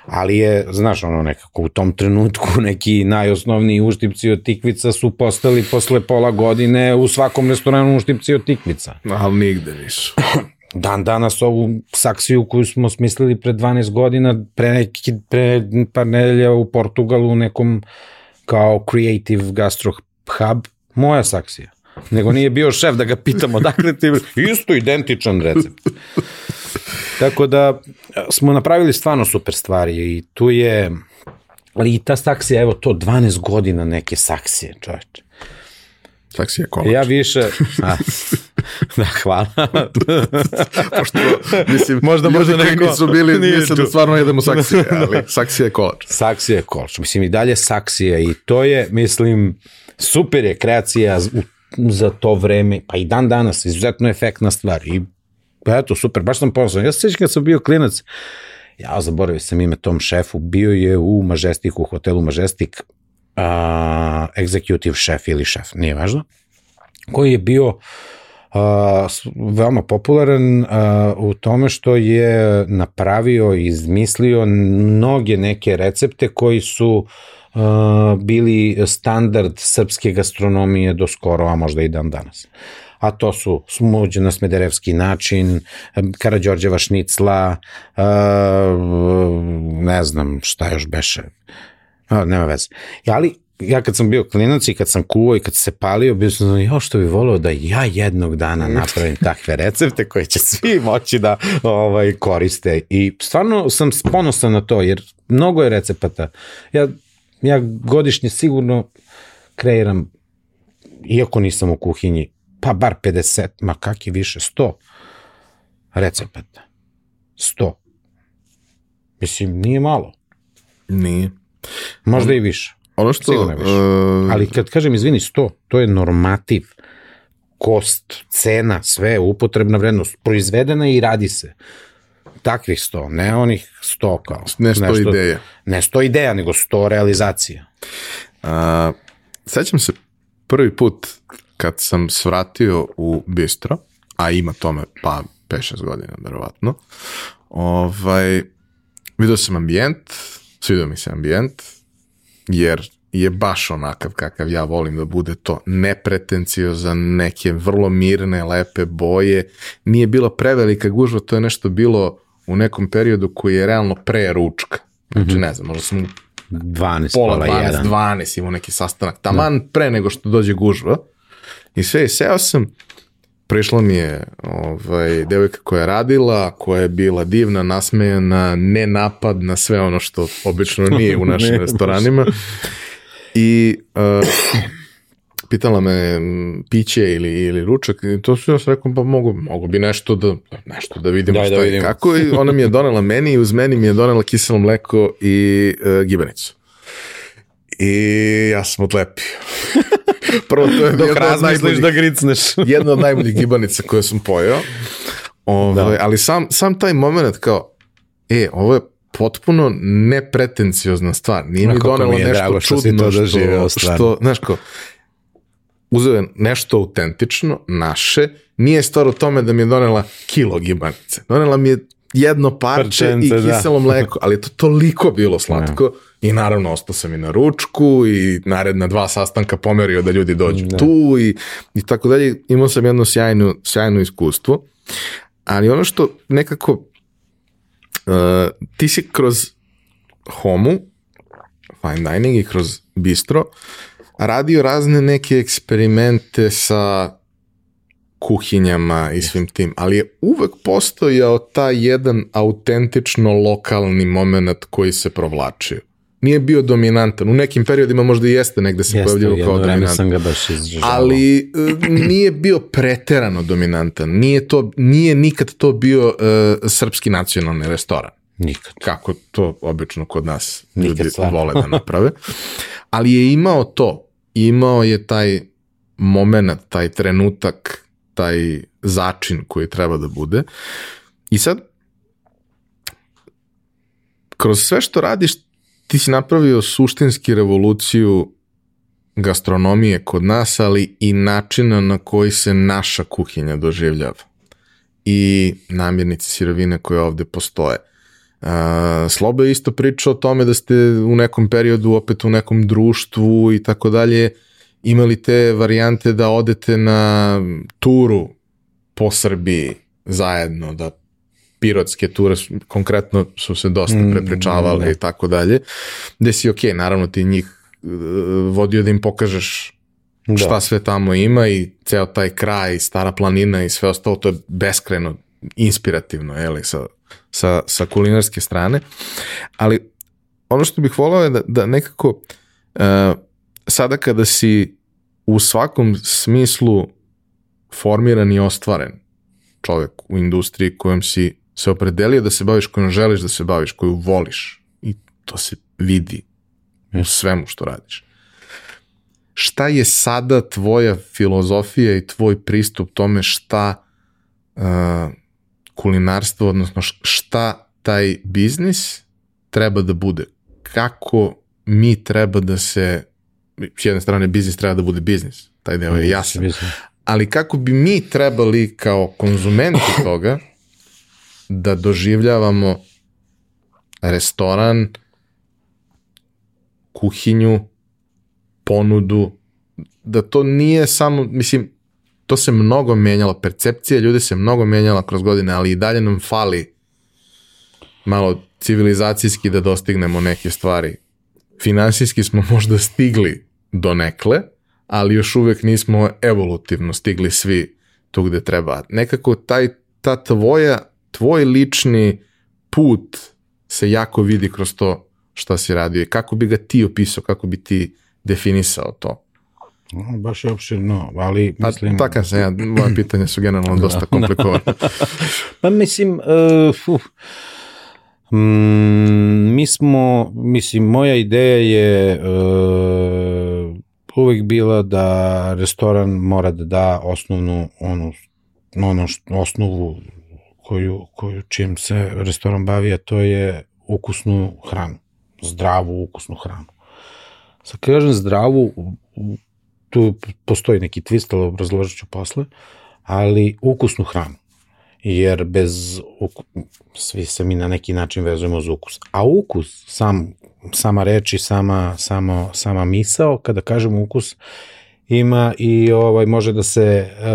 Ali je, znaš, ono nekako u tom trenutku neki najosnovniji uštipci od tikvica su postali posle pola godine u svakom restoranu uštipci od tikvica. Ali nigde nisu. Dan danas ovu saksiju koju smo smislili pre 12 godina, pre, neki, pre par nedelja u Portugalu u nekom kao creative gastro hub, moja saksija. Nego nije bio šef da ga pitamo dakle ti, isto identičan recept. Tako da smo napravili stvarno super stvari i tu je, ali i ta saksija, evo to, 12 godina neke saksije, čoveče. Saksija kolač. Ja više, a, da, hvala. Pošto, mislim, možda, možda neko nisu bili, mislim da stvarno jedemo saksije, ali saksija je kolač. Saksija je kolač. Mislim, i dalje saksija i to je, mislim, super je kreacija za to vreme, pa i dan danas, izuzetno efektna stvar i Pa eto, super, baš sam ponosan. Ja se sjećam kad sam bio klinac, ja zaboravio sam ime tom šefu, bio je u Majestiku, u hotelu Majestic, uh, executive šef ili šef, nije važno, koji je bio uh, veoma popularan u tome što je napravio i izmislio mnoge neke recepte koji su bili standard srpske gastronomije do skoro, a možda i dan danas. A to su smuđ na smederevski način, Karadžorđeva šnicla, ne znam šta još beše, nema veze. Ali ja kad sam bio klinac i kad sam kuvao i kad se palio, bio sam jo što bi volio da ja jednog dana napravim takve recepte koje će svi moći da ovaj, koriste. I stvarno sam ponosan na to, jer mnogo je recepata. Ja, ja godišnje sigurno kreiram, iako nisam u kuhinji, pa bar 50, ma kak je više, 100 recepata. 100. Mislim, nije malo. Nije. Možda i više. Ono što... Sigurno više. Uh... Ali kad kažem, izvini, 100, to je normativ. Kost, cena, sve, upotrebna vrednost, proizvedena i radi se. Takvih 100, ne onih 100 kao. Ne 100 nešto, ideja. Ne 100 ideja, nego 100 realizacija. Uh, sećam se prvi put kad sam svratio u bistro, a ima tome pa 5-6 godina, verovatno, ovaj, vidio sam ambijent, svidio mi se ambijent, jer je baš onakav kakav ja volim da bude to nepretencijozan, neke vrlo mirne, lepe boje, nije bila prevelika gužva, to je nešto bilo u nekom periodu koji je realno pre ručka. Znači, mm -hmm. ne znam, možda sam 12, pola 12, 12 imao neki sastanak, taman da. pre nego što dođe gužva. I sve, i seo sam, prišla mi je ovaj, devojka koja je radila, koja je bila divna, nasmejana, ne napad na sve ono što obično nije u našim restoranima. I uh, pitala me piće ili, ili ručak i to su ja sam rekao pa mogu, mogu bi nešto da, nešto da vidimo Daj, šta da vidimo. i kako i ona mi je donela meni i uz meni mi je donela kiselo mleko i uh, gibanicu. I ja sam odlepio. Prvo, to je Dok razmisliš da gricneš. jedna od najboljih gibanica koje sam pojeo. Ove, da. Ali sam, sam taj moment kao, e, ovo je potpuno nepretenciozna stvar. Nije mi donelo mi nešto što čudno što, što, što, znaš ko, uzeo je nešto autentično, naše, nije stvar u tome da mi je donela kilo gibanice. Donela mi je jedno parče Prčence, i da. kiselo da. mleko, ali je to toliko bilo slatko. Ja I naravno ostao sam i na ručku i naredna dva sastanka pomerio da ljudi dođu da. tu i, i tako dalje. Imao sam jedno sjajno, sjajno iskustvo. Ali ono što nekako uh, ti si kroz Homu, fine dining i kroz bistro radio razne neke eksperimente sa kuhinjama i svim tim, ali je uvek postojao taj jedan autentično lokalni moment koji se provlačio. Nije bio dominantan. U nekim periodima možda i jeste negde se pojavljivao kao dominantan. sam ga baš izražavao. Ali e, nije bio preterano dominantan. Nije, to, nije nikad to bio uh, srpski nacionalni restoran. Nikad. Kako to obično kod nas ljudi Nikad vole da naprave. Ali je imao to. Imao je taj moment, taj trenutak taj začin koji treba da bude. I sad, kroz sve što radiš, ti si napravio suštinski revoluciju gastronomije kod nas, ali i načina na koji se naša kuhinja doživljava. I namirnice sirovine koje ovde postoje. Uh, Slobo je isto pričao o tome da ste u nekom periodu opet u nekom društvu i tako dalje imali te varijante da odete na turu po Srbiji zajedno, da pirotske ture konkretno su se dosta prepričavale mm, i tako dalje, gde si ok, naravno ti njih uh, vodio da im pokažeš da. šta sve tamo ima i ceo taj kraj, stara planina i sve ostalo, to je beskreno inspirativno, jeli, sa, sa, sa kulinarske strane, ali ono što bih volao je da, da nekako uh, sada kada si u svakom smislu formiran i ostvaren čovjek u industriji kojom si se opredelio da se baviš, kojom želiš da se baviš, koju voliš i to se vidi u svemu što radiš. Šta je sada tvoja filozofija i tvoj pristup tome šta uh, kulinarstvo, odnosno šta taj biznis treba da bude? Kako mi treba da se s jedne strane biznis treba da bude biznis, taj deo je jasan. Ali kako bi mi trebali kao konzumenti toga da doživljavamo restoran, kuhinju, ponudu, da to nije samo, mislim, to se mnogo menjalo, percepcija ljudi se mnogo menjala kroz godine, ali i dalje nam fali malo civilizacijski da dostignemo neke stvari finansijski smo možda stigli do nekle, ali još uvek nismo evolutivno stigli svi tu gde treba. Nekako taj, ta tvoja, tvoj lični put se jako vidi kroz to šta si radio i kako bi ga ti opisao, kako bi ti definisao to. No, baš je opširno, ali pa, mislim... Pa, tako se ja, moje pitanje su generalno dosta da, komplikovane. pa mislim, uh, uh, Mm, mi smo, mislim, moja ideja je uh, uvek bila da restoran mora da da osnovnu, onu, ono što, osnovu koju, koju čim se restoran bavi, a to je ukusnu hranu, zdravu ukusnu hranu. Sa kažem zdravu, tu postoji neki twist, ali obrazložit ću posle, ali ukusnu hranu jer bez svi se mi na neki način vezujemo za ukus. A ukus, sam, sama reč i sama, sama, sama misao, kada kažemo ukus, ima i ovaj može da se uh,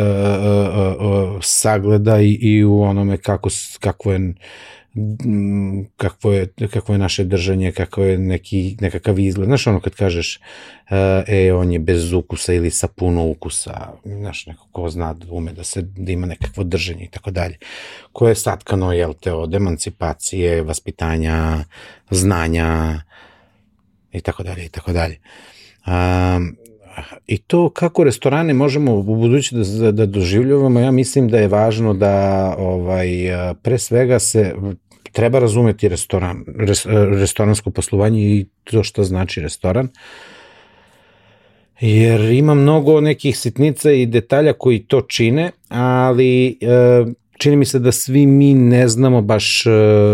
uh, uh, sagleda i, i u onome kako, kako je kakvo je, kakvo je naše držanje, kako je neki, nekakav izgled. Znaš ono kad kažeš, e, on je bez ukusa ili sa puno ukusa, znaš, neko ko zna da ume da se, da ima nekakvo držanje i tako dalje. Koje je satkano, jel te, od emancipacije, vaspitanja, znanja i tako dalje i tako dalje. I to kako restorane možemo u budući da, da doživljavamo, ja mislim da je važno da ovaj, pre svega se treba razumeti restoran, res, restoransko poslovanje i to što znači restoran. Jer ima mnogo nekih sitnica i detalja koji to čine, ali e, čini mi se da svi mi ne znamo baš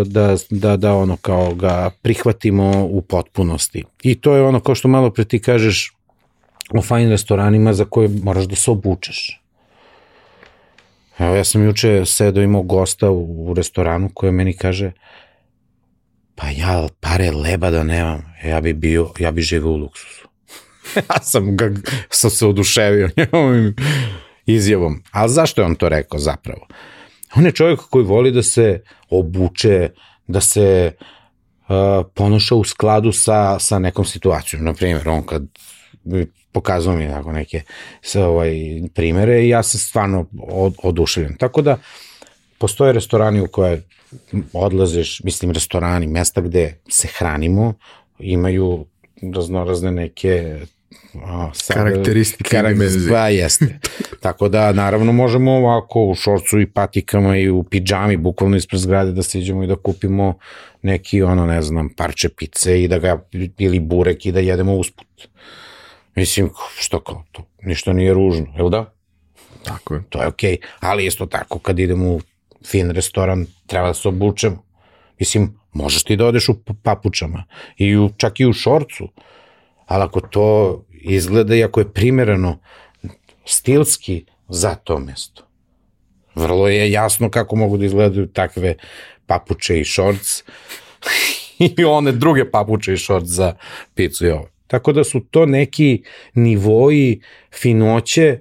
da, da, da ono kao ga prihvatimo u potpunosti. I to je ono kao što malo pre ti kažeš o fajn restoranima za koje moraš da se obučeš. Evo, ja sam juče sedo imao gosta u, u restoranu koji meni kaže, pa ja pare leba da nemam, ja bi bio, ja bi živeo u luksusu. ja sam, ga, sam se oduševio njegovim izjavom. Ali zašto je on to rekao zapravo? On je čovjek koji voli da se obuče, da se uh, ponoša u skladu sa, sa nekom situacijom. Na primjer, on kad pokazao mi tako neke sa ovaj primere i ja sam stvarno od, oduševljen. Tako da postoje restorani u koje odlaziš, mislim restorani, mesta gde se hranimo, imaju raznorazne neke a, sad, karakteristike karakteristike, pa jeste. Tako da, naravno, možemo ovako u šorcu i patikama i u pidžami, bukvalno ispred zgrade da siđemo i da kupimo neki, ono, ne znam, parče pice i da ga, ili burek i da jedemo usput. Mislim, što kao to? Ništa nije ružno, jel da? Tako je. To je okej, okay. ali isto tako kad idemo u fin restoran, treba da se obučemo. Mislim, možeš ti da odeš u papučama i u, čak i u šorcu, ali ako to izgleda i ako je primerano stilski za to mesto. Vrlo je jasno kako mogu da izgledaju takve papuče i šorc i one druge papuče i šorc za picu i ovo. Tako da su to neki nivoji finoće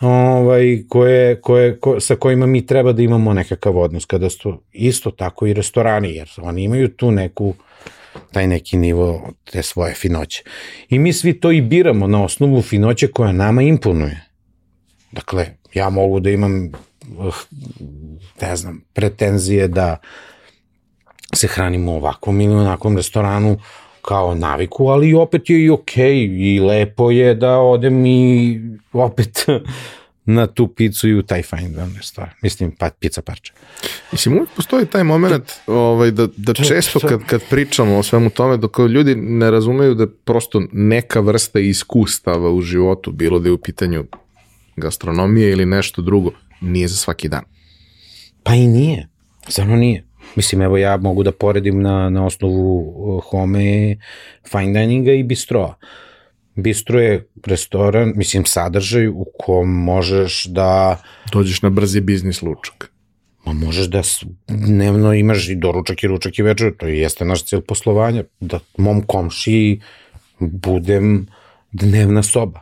ovaj, koje, koje, ko, sa kojima mi treba da imamo nekakav odnos. Kada su isto tako i restorani, jer oni imaju tu neku taj neki nivo te svoje finoće. I mi svi to i biramo na osnovu finoće koja nama imponuje. Dakle, ja mogu da imam ne znam, pretenzije da se hranimo u ovakvom ili onakvom restoranu kao naviku, ali opet je i okej okay, i lepo je da odem i opet na tu picu i u taj fine dining stvar. Mislim, pa, pizza parče. Mislim, uvijek postoji taj moment ovaj, da, da često kad, kad pričamo o svemu tome, dok ljudi ne razumeju da prosto neka vrsta iskustava u životu, bilo da je u pitanju gastronomije ili nešto drugo, nije za svaki dan. Pa i nije. Samo nije. Mislim, evo ja mogu da poredim na, na osnovu uh, home, fine dininga i bistroa. Bistro je restoran, mislim, sadržaj u kom možeš da... Dođeš na brzi biznis lučak. Ma možeš da dnevno imaš i doručak i ručak i večer, to jeste naš cilj poslovanja, da mom komši budem dnevna soba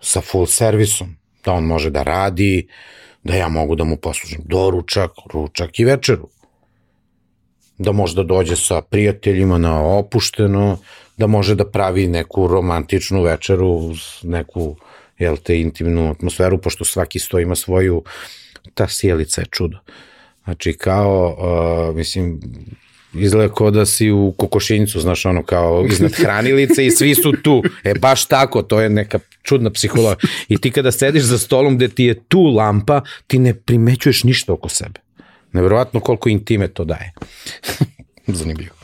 sa full servisom, da on može da radi, da ja mogu da mu poslužim doručak, ručak i večeru da može da dođe sa prijateljima na opušteno, da može da pravi neku romantičnu večeru neku jel te, intimnu atmosferu, pošto svaki sto ima svoju, ta sjelica je čudo. Znači, kao, uh, mislim, izgleda kao da si u kokošinjcu, znaš, ono kao iznad hranilice i svi su tu. E, baš tako, to je neka čudna psihologija. I ti kada sediš za stolom gde ti je tu lampa, ti ne primećuješ ništa oko sebe. Neverovatno koliko intime to daje. Zanimljivo.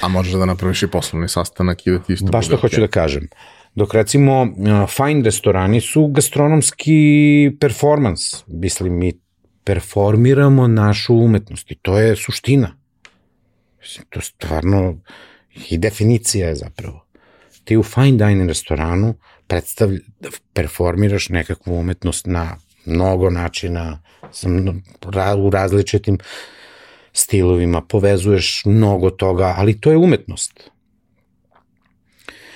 A možeš da napraviš i poslovni sastanak i da ti isto Baš to hoću da kažem. Dok recimo fine restorani su gastronomski performans. Mislim, mi performiramo našu umetnost i to je suština. Mislim, to stvarno i definicija je zapravo. Ti u fine dining restoranu predstavlja, performiraš nekakvu umetnost na mnogo načina, u različitim stilovima, povezuješ mnogo toga, ali to je umetnost.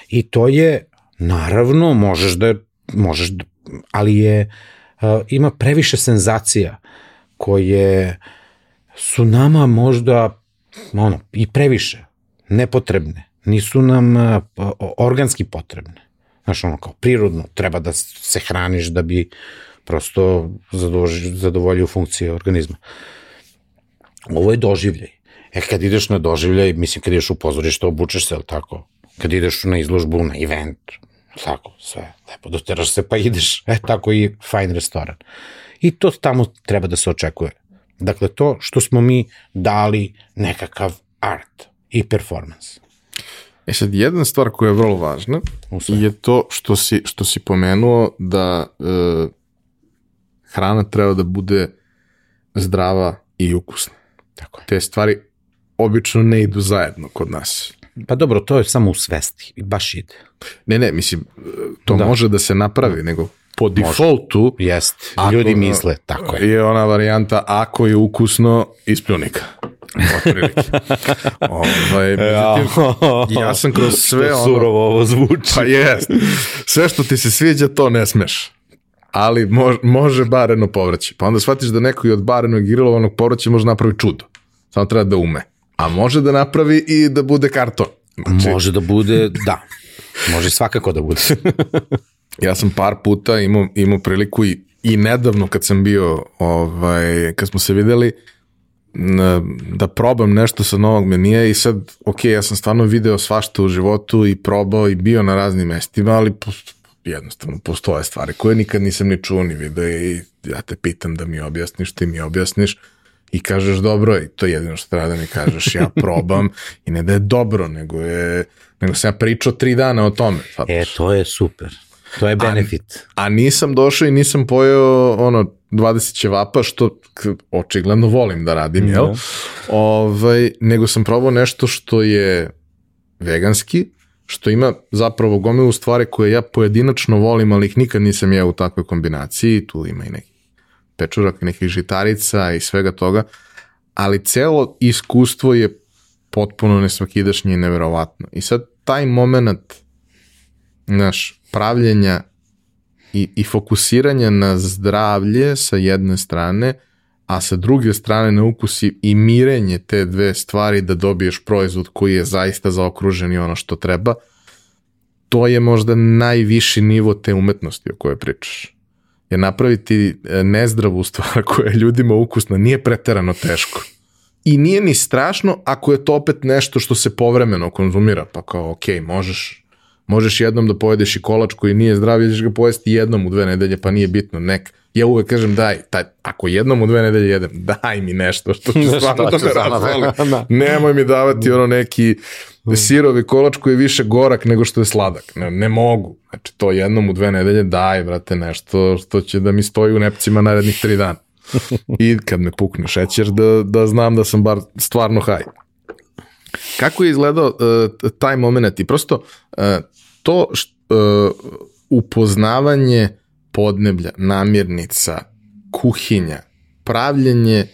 I to je, naravno, možeš da, možeš da, ali je, ima previše senzacija koje su nama možda ono, i previše nepotrebne. Nisu nam organski potrebne. Znaš, ono, kao prirodno, treba da se hraniš da bi prosto zadovoljio funkcije organizma. Ovo je doživljaj. E, kad ideš na doživljaj, mislim, kad ideš u pozorište, obučeš se, ali tako? Kad ideš na izložbu, na event, tako, sve, lepo, doteraš se pa ideš, e, tako i fine restoran. I to tamo treba da se očekuje. Dakle, to što smo mi dali nekakav art i performance. E sad, jedna stvar koja je vrlo važna je to što si, što si pomenuo da e, hrana treba da bude zdrava i ukusna. Tako je. Te stvari obično ne idu zajedno kod nas. Pa dobro, to je samo u svesti, baš ide. Ne, ne, mislim, to da. može da se napravi, nego po defaultu... Jest, ljudi misle, tako je. Je ona varijanta, ako je ukusno, ispljunika. Ovaj, međutim, ja sam kroz sve ono... Surovo ovo zvuči. Pa jest. Sve što ti se sviđa, to ne smeš. Ali može, može bareno povraći. Pa onda shvatiš da neko i od barenog i grilovanog povraća može napravi čudo. Samo treba da ume. A može da napravi i da bude karton. Znači, može da bude, da. Može svakako da bude. ja sam par puta imao, imao priliku i, i nedavno kad sam bio, ovaj, kad smo se videli, da probam nešto sa novog menija i sad, ok, ja sam stvarno video svašta u životu i probao i bio na raznim mestima, ali jednostavno postoje stvari koje nikad nisam ni čuo ni video i ja te pitam da mi objasniš, ti mi objasniš i kažeš dobro i to je jedino što treba da mi kažeš, ja probam i ne da je dobro, nego je nego sam ja pričao tri dana o tome. Sad. E, to je super. To je benefit. A, a nisam došao i nisam pojeo ono 20 ćevapa, što očigledno volim da radim, mm, jel? Da. Ovaj, nego sam probao nešto što je veganski, što ima zapravo gomilu stvari koje ja pojedinačno volim, ali ih nikad nisam jeo u takvoj kombinaciji, tu ima i neki pečurak, nekih žitarica i svega toga, ali celo iskustvo je potpuno nesvakidašnje i neverovatno. I sad taj moment naš, pravljenja i, i fokusiranja na zdravlje sa jedne strane, a sa druge strane na ukusi i mirenje te dve stvari da dobiješ proizvod koji je zaista zaokružen i ono što treba, to je možda najviši nivo te umetnosti o kojoj pričaš. Jer napraviti e, nezdravu stvar koja je ljudima ukusna nije preterano teško. I nije ni strašno ako je to opet nešto što se povremeno konzumira, pa kao ok, možeš možeš jednom da pojedeš i kolač koji nije zdrav, ideš ga pojesti jednom u dve nedelje, pa nije bitno, nek. Ja uvek kažem daj, taj, ako jednom u dve nedelje jedem, daj mi nešto što ću stvarno da me razvoli. Da. Nemoj mi davati ono neki sirovi kolač koji je više gorak nego što je sladak. Ne, ne mogu. Znači to jednom u dve nedelje daj, brate, nešto što će da mi stoji u nepcima narednih tri dana. I kad me pukne šećer da, da znam da sam bar stvarno haj. Kako je izgledao uh, taj moment i prosto uh, to št, uh, upoznavanje podneblja, namirnica, kuhinja, pravljenje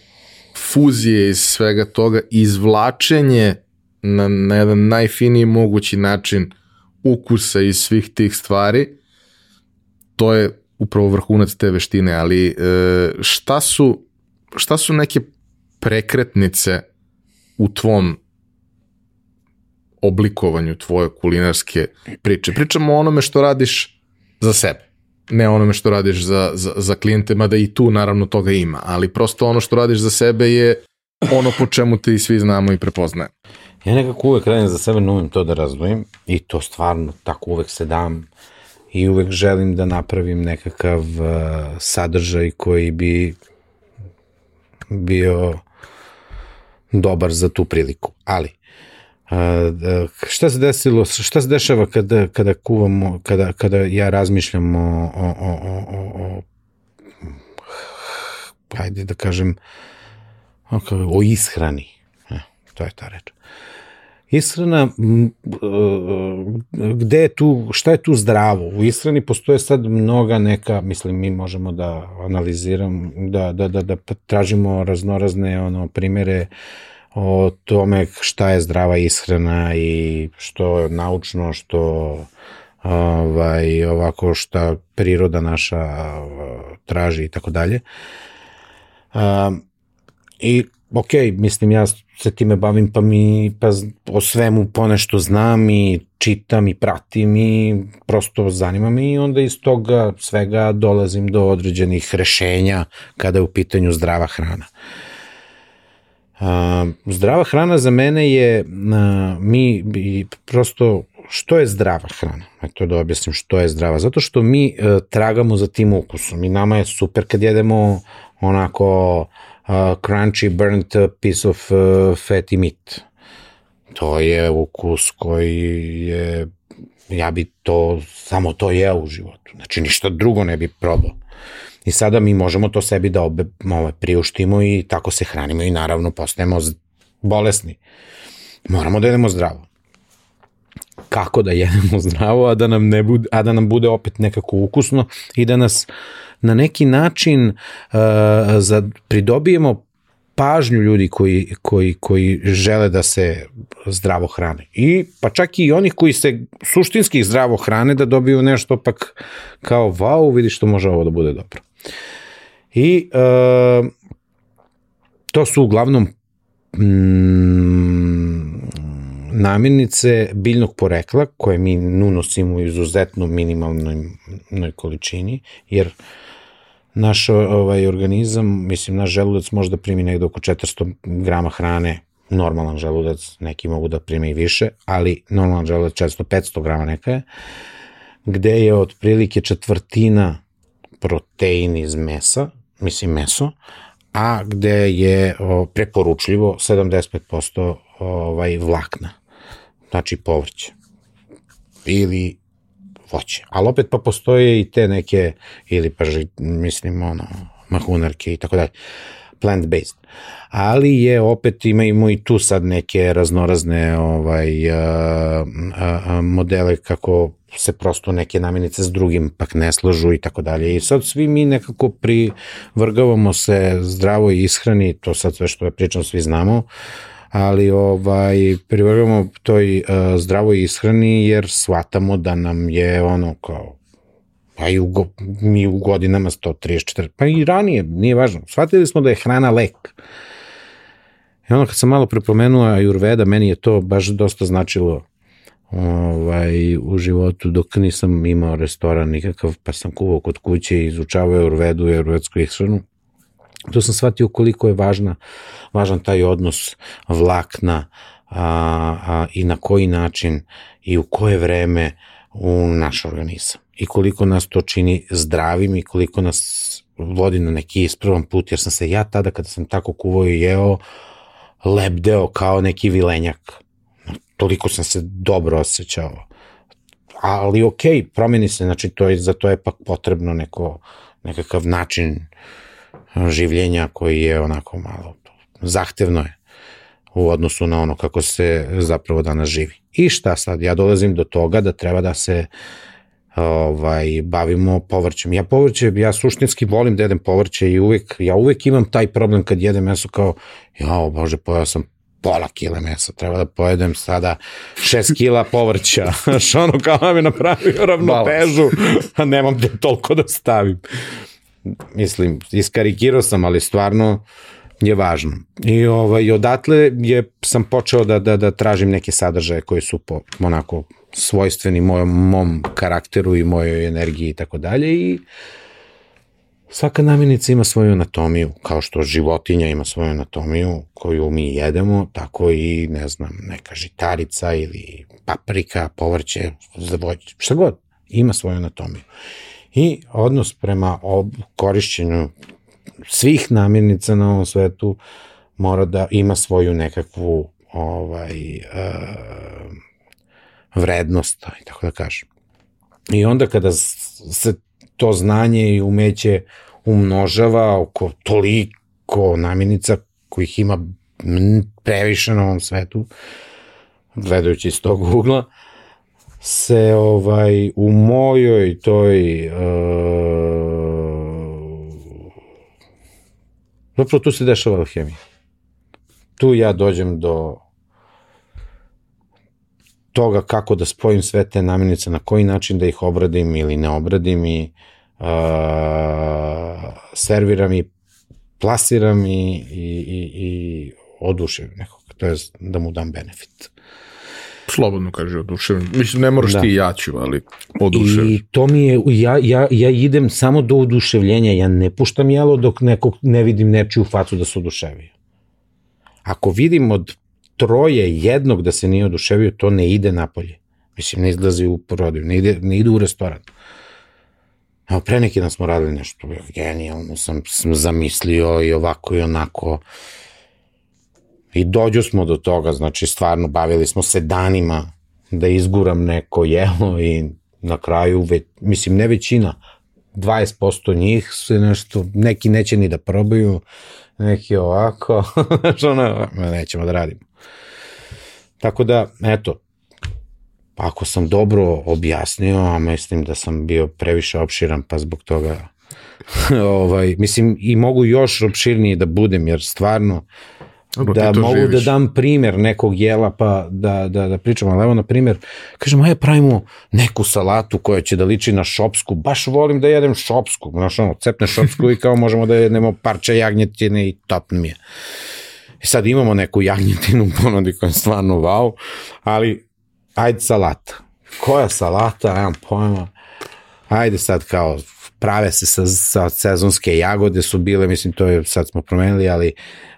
fuzije iz svega toga, izvlačenje na, na jedan najfiniji mogući način ukusa iz svih tih stvari, to je upravo vrhunac te veštine, ali šta su, šta su neke prekretnice u tvom oblikovanju tvoje kulinarske priče. Pričamo o onome što radiš za sebe, ne onome što radiš za, za, za klijente, mada i tu naravno toga ima, ali prosto ono što radiš za sebe je ono po čemu ti svi znamo i prepoznajemo. Ja nekako uvek radim za sebe, ne umem to da razdvojim i to stvarno tako uvek se dam i uvek želim da napravim nekakav uh, sadržaj koji bi bio dobar za tu priliku. Ali, šta se desilo, šta se dešava kada, kada kuvamo, kada, kada ja razmišljam o, o, o, o, o hajde da kažem, o ishrani. E, to je ta reč. Ishrana, gde je tu, šta je tu zdravo? U ishrani postoje sad mnoga neka, mislim, mi možemo da analiziram, da, da, da, da tražimo raznorazne ono, primere uh, o tome šta je zdrava ishrana i što naučno, što ovaj, ovako šta priroda naša traži i tako dalje. I ok, mislim ja se time bavim pa mi pa o svemu ponešto znam i čitam i pratim i prosto zanima me i onda iz toga svega dolazim do određenih rešenja kada je u pitanju zdrava hrana. Uh, A, zdrava hrana za mene je, a, mi prosto, što je zdrava hrana? Eto da objasnim što je zdrava. Zato što mi a, e, tragamo za tim ukusom i nama je super kad jedemo onako uh, crunchy burnt piece of uh, fatty meat. To je ukus koji je, ja bi to, samo to jeo u životu. Znači ništa drugo ne bi probao. I sada mi možemo to sebi da obe, ove, priuštimo i tako se hranimo i naravno postajemo bolesni. Moramo da jedemo zdravo. Kako da jedemo zdravo, a da nam, ne bude, a da nam bude opet nekako ukusno i da nas na neki način uh, za, pridobijemo pažnju ljudi koji, koji, koji žele da se zdravo hrane. I pa čak i onih koji se suštinski zdravo hrane da dobiju nešto pak kao wow, vidi što može ovo da bude dobro. I uh, to su uglavnom mm, namirnice biljnog porekla koje mi unosimo u izuzetno minimalnoj količini, jer naš ovaj organizam, mislim, naš želudac može da primi negde oko 400 grama hrane, normalan želudac, neki mogu da prime i više, ali normalan želudac 400-500 grama neka je, gde je otprilike četvrtina protein iz mesa, mislim meso, a gde je preporučljivo 75% ovaj, vlakna, znači povrće ili voće. Ali opet pa postoje i te neke, ili pa mislim ono, mahunarke i tako dalje, plant-based. Ali je opet imamo i tu sad neke raznorazne ovaj, a, a, a, modele kako se prosto neke namirnice s drugim pak ne slažu i tako dalje. I sad svi mi nekako privrgavamo se zdravoj ishrani, to sad sve što je pričam svi znamo, ali ovaj privrgavamo toj uh, zdravoj ishrani jer shvatamo da nam je ono kao pa i u, go, mi u godinama 134, pa i ranije, nije važno. Shvatili smo da je hrana lek. I ono kad sam malo prepomenuo Ayurveda, meni je to baš dosta značilo ovaj, u životu dok nisam imao restoran nikakav, pa sam kuvao kod kuće i izučavao Ayurvedu i Ayurvedsku ishranu. To sam shvatio koliko je važna, važan taj odnos vlakna a, a, i na koji način i u koje vreme u naš organizam. I koliko nas to čini zdravim i koliko nas vodi na neki ispravan put, jer sam se ja tada kada sam tako kuvao i jeo, lebdeo kao neki vilenjak toliko sam se dobro osjećao. Ali ok, promeni se, znači to je, za to je pak potrebno neko, nekakav način življenja koji je onako malo zahtevno je u odnosu na ono kako se zapravo danas živi. I šta sad? Ja dolazim do toga da treba da se ovaj, bavimo povrćem. Ja povrće, ja suštinski volim da jedem povrće i uvek, ja uvek imam taj problem kad jedem meso kao, jao bože, pojao sam pola kile mesa, treba da pojedem sada 6 kila povrća, što ono kao je napravio ravnotežu, a nemam gde toliko da stavim. Mislim, iskarikirao sam, ali stvarno je važno. I ovaj, odatle je, sam počeo da, da, da tražim neke sadržaje koji su po, onako svojstveni mojom, mom karakteru i mojoj energiji i tako dalje i Svaka namirnica ima svoju anatomiju, kao što životinja ima svoju anatomiju koju mi jedemo, tako i, ne znam, neka žitarica ili paprika, povrće, zavoć, šta god, ima svoju anatomiju. I odnos prema ob korišćenju svih namirnica na ovom svetu mora da ima svoju nekakvu ovaj, uh, vrednost, tako da kažem. I onda kada se to znanje i umeće umnožava oko toliko namirnica kojih ima previše na ovom svetu, gledajući iz tog ugla, se ovaj u mojoj toj uh, zapravo tu se dešava alhemija. Tu ja dođem do toga kako da spojim sve te namirnice, na koji način da ih obradim ili ne obradim i uh, serviram i plasiram i, i, i, i oduševim nekog, to je da mu dam benefit. Slobodno kaže oduševim. Mislim, ne moraš da. ti ja ću, ali oduševim. I to mi je, ja, ja, ja idem samo do oduševljenja, ja ne puštam jelo dok nekog ne vidim nečiju facu da se oduševio. Ako vidim od troje jednog da se nije oduševio, to ne ide napolje. Mislim, ne izlazi u prodaju, ne ide, ne ide u restoran. Evo, pre neki dan smo radili nešto genijalno, sam, sam zamislio i ovako i onako. I dođu smo do toga, znači stvarno bavili smo se danima da izguram neko jelo i na kraju, ve, mislim ne većina, 20% njih se nešto, neki neće ni da probaju, neki ovako, znači ono, nećemo da radimo. Tako da, eto, ako sam dobro objasnio, a mislim da sam bio previše opširan, pa zbog toga ovaj, mislim, i mogu još opširnije da budem, jer stvarno, Dobro, da mogu živiš. da dam primer nekog jela pa da, da, da pričam, ali evo na primer, kažem, ajde pravimo neku salatu koja će da liči na šopsku, baš volim da jedem šopsku, znaš ono, cepne šopsku i kao možemo da jedemo parče jagnjetine i top mi je. I sad imamo neku jagnjetinu ponudi koja je stvarno wow, ali ajde salata. Koja salata, nemam pojma. Ajde sad kao prave se sa, sa sezonske jagode su bile, mislim to je sad smo promenili, ali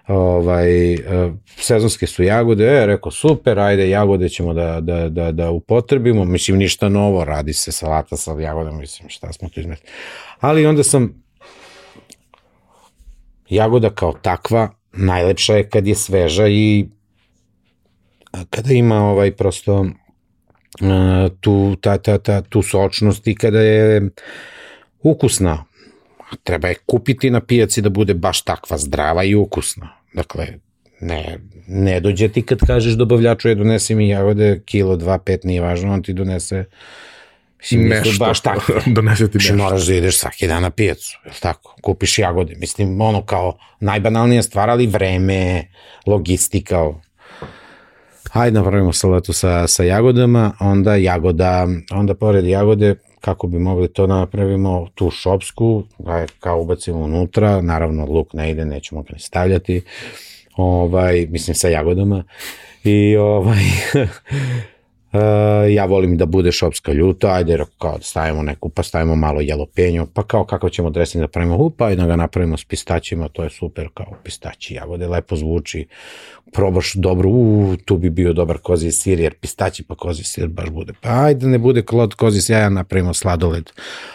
ovaj, eh, sezonske su jagode, e, rekao super, ajde jagode ćemo da, da, da, da upotrebimo, mislim ništa novo, radi se salata sa jagodama, mislim šta smo tu izmetili. Ali onda sam jagoda kao takva najlepša je kad je sveža i kada ima ovaj prosto a, tu, ta, ta, ta, tu sočnost i kada je ukusna. Treba je kupiti na pijaci da bude baš takva zdrava i ukusna. Dakle, ne, ne dođe ti kad kažeš dobavljaču je donesi mi jagode, kilo, dva, pet, nije važno, on ti donese Mislim, Nešto. baš takve. Donese ti Znači, nešto. moraš da ideš svaki dan na pijacu, je tako? Kupiš jagode. Mislim, ono kao najbanalnija stvar, ali vreme, logistika. ovo. Hajde napravimo salatu sa, sa jagodama, onda jagoda, onda pored jagode, kako bi mogli to da napravimo, tu šopsku, aj, kao ubacimo unutra, naravno luk ne ide, nećemo ga ni stavljati, ovaj, mislim sa jagodama, i ovaj, Uh, ja volim da bude šopska ljuta, ajde kao da stavimo neku, pa stavimo malo jalopenju, pa kao kako ćemo dressing da pravimo, u, pa ajde da ga napravimo s pistaćima, to je super, kao pistaći jagode, lepo zvuči, probaš dobro, u, tu bi bio dobar kozi sir, jer pistaći pa kozi sir baš bude, pa ajde ne bude klod kozi sir, ja napravimo sladoled,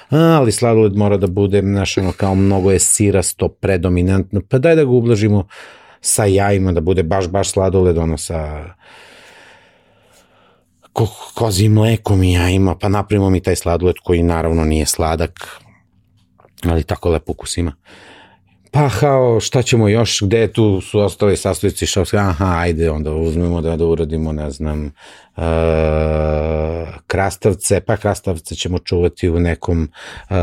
A, ali sladoled mora da bude, znaš, ono, kao mnogo je sirasto, predominantno, pa daj da ga ublažimo sa jajima, da bude baš, baš sladoled, ono, sa ko, kozim mlekom i jajima, pa napravimo mi taj sladoled koji naravno nije sladak, ali tako lepo ukus ima. Pa kao, šta ćemo još, gde tu su ostali sastojci šopske, aha, ajde, onda uzmemo da, da uradimo, ne znam, uh, krastavce, pa krastavce ćemo čuvati u nekom uh,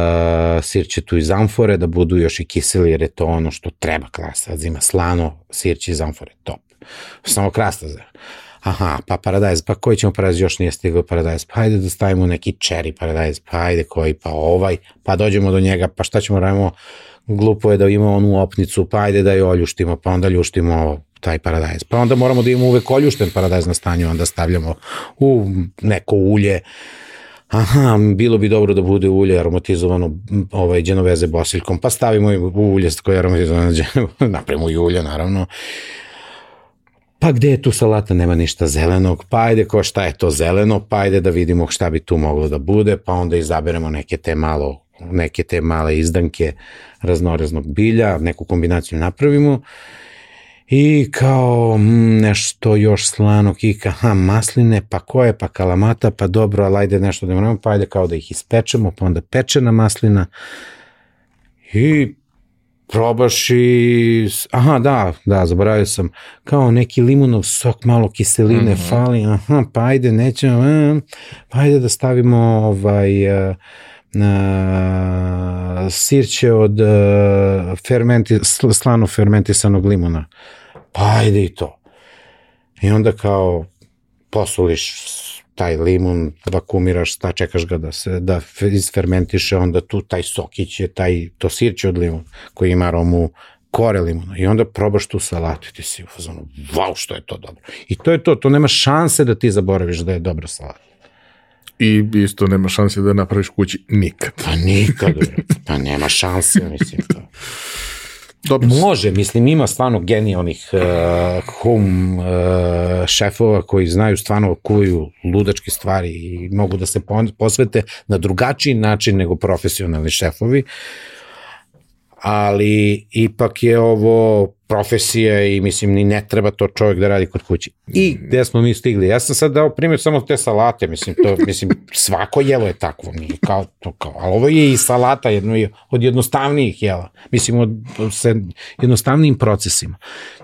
sirćetu iz amfore, da budu još i kiseli, jer je to ono što treba krastavac, ima slano, sirće iz amfore, top. Samo krastavce. Aha, pa paradajz, pa koji ćemo paradajz, još nije stigao paradajz, pa ajde da stavimo neki cherry paradajz, pa ajde koji, pa ovaj, pa dođemo do njega, pa šta ćemo radimo, glupo je da imamo onu opnicu, pa ajde da je oljuštimo, pa onda ljuštimo taj paradajz. Pa onda moramo da imamo uvek oljušten paradajz na stanju, onda stavljamo u neko ulje, Aha, bilo bi dobro da bude ulje aromatizovano ovaj, dženoveze bosiljkom, pa stavimo ulje koje je aromatizovano dženoveze, napravimo i ulje naravno. Pa gde je tu salata, nema ništa zelenog, pa ajde ko šta je to zeleno, pa ajde da vidimo šta bi tu moglo da bude, pa onda izaberemo neke te malo neke te male izdanke raznoraznog bilja, neku kombinaciju napravimo. I kao mm, nešto još slanog i ka, aha, masline, pa koje, pa kalamata, pa dobro, ali ajde nešto da imamo, pa ajde kao da ih ispečemo, pa onda pečena maslina. I probaš i, aha, da, da, zaboravio sam, kao neki limunov sok, malo kiseline mm -hmm. fali, aha, pa ajde, nećemo, a, pa ajde da stavimo ovaj, a, na sirće od uh, fermenti, sl- slano fermentisanog limuna. Pa ajde i to. I onda kao posuliš taj limun, vakumiraš, sta, čekaš ga da se da fe- isfermentiše, onda tu taj sokić je taj, to sirće od limuna koji ima aromu kore limuna i onda probaš tu salatu i ti si u fazonu, wow, što je to dobro. I to je to, to nema šanse da ti zaboraviš da je dobra salata. I isto nema šanse da napraviš kući nikad. Pa nikad, pa nema šanse, mislim. To. Dobro, Može, mislim, ima stvarno genijalnih uh, home uh, šefova koji znaju stvarno kuvaju ludačke stvari i mogu da se posvete na drugačiji način nego profesionalni šefovi, ali ipak je ovo profesije i mislim ni ne treba to čovjek da radi kod kuće. I gde smo mi stigli? Ja sam sad dao primjer samo te salate, mislim to mislim svako jelo je takvo, nije kao to kao, ali ovo je i salata jedno je od jednostavnijih jela. Mislim od, od se jednostavnijim procesima.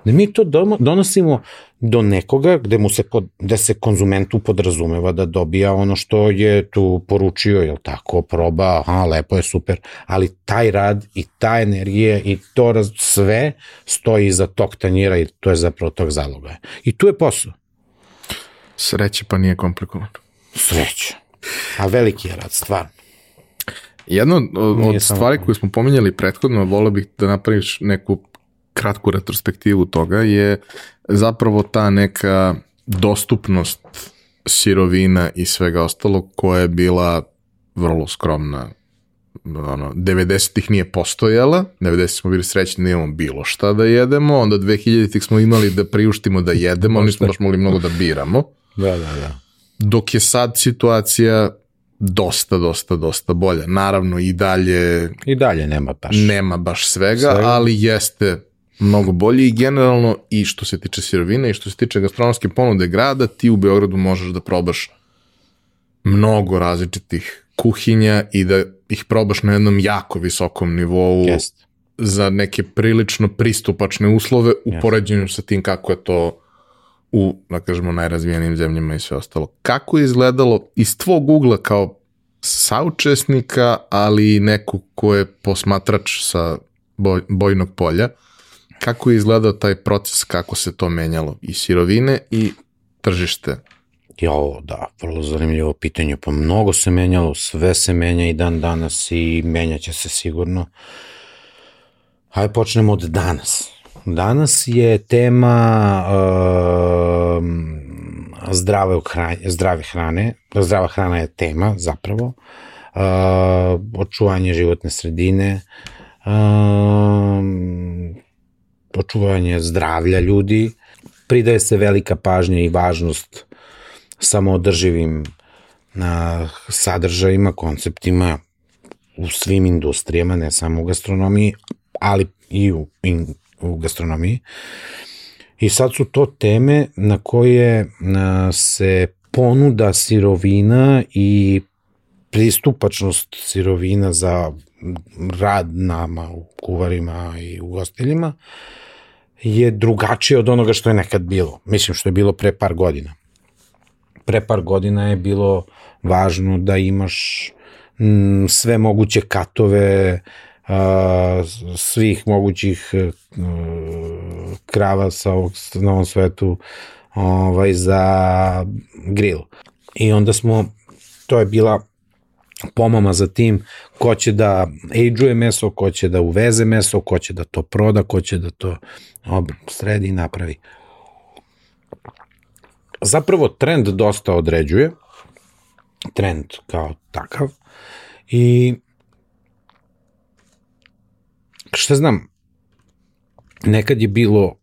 Da mi to donosimo do nekoga gde mu se pod, gde se konzumentu podrazumeva da dobija ono što je tu poručio, jel tako, proba, aha, lepo je, super, ali taj rad i ta energija i to raz, sve stoji iza tog tanjira i to je zapravo tog zaloga. I tu je posao. Sreće pa nije komplikovano. Sreće. A veliki je rad, stvarno. Jedno od, od stvari koje smo pominjali prethodno, volio bih da napraviš neku kratku retrospektivu toga, je zapravo ta neka dostupnost sirovina i svega ostalog koja je bila vrlo skromna ono, 90-ih nije postojala, 90 smo bili srećni da imamo bilo šta da jedemo, onda 2000-ih smo imali da priuštimo da jedemo, nismo baš mogli mnogo da biramo. Da, da, da. Dok je sad situacija dosta, dosta, dosta bolja. Naravno i dalje... I dalje nema baš. Nema baš svega, svega. ali jeste mnogo bolji i generalno i što se tiče sirovine i što se tiče gastronomske ponude grada, ti u Beogradu možeš da probaš mnogo različitih kuhinja i da ih probaš na jednom jako visokom nivou yes. za neke prilično pristupačne uslove u yes. poređenju sa tim kako je to u, da kažemo, najrazvijenim zemljama i sve ostalo. Kako je izgledalo iz tvog ugla kao saučesnika, ali i neko ko je posmatrač sa boj, bojnog polja, kako je izgledao taj proces, kako se to menjalo i sirovine i tržište? Jo, da, vrlo zanimljivo pitanje, pa mnogo se menjalo, sve se menja i dan danas i menjaće se sigurno. Hajde počnemo od danas. Danas je tema uh, zdrave, hrane, zdrave hrane, zdrava hrana je tema zapravo, uh, očuvanje životne sredine, uh, očuvanje zdravlja ljudi, pridaje se velika pažnja i važnost samoodrživim na sadržajima, konceptima u svim industrijama, ne samo u gastronomiji, ali i u, in, u gastronomiji. I sad su to teme na koje na, se ponuda sirovina i pristupačnost sirovina za rad nama u kuvarima i u gostilima je drugačije od onoga što je nekad bilo. Mislim što je bilo pre par godina. Pre par godina je bilo važno da imaš m, sve moguće katove a, svih mogućih a, krava sa ovog, na ovom svetu ovaj, za grill. I onda smo, to je bila pomama za tim ko će da ageuje meso, ko će da uveze meso, ko će da to proda, ko će da to sredi i napravi. Zapravo trend dosta određuje, trend kao takav. I šta znam, nekad je bilo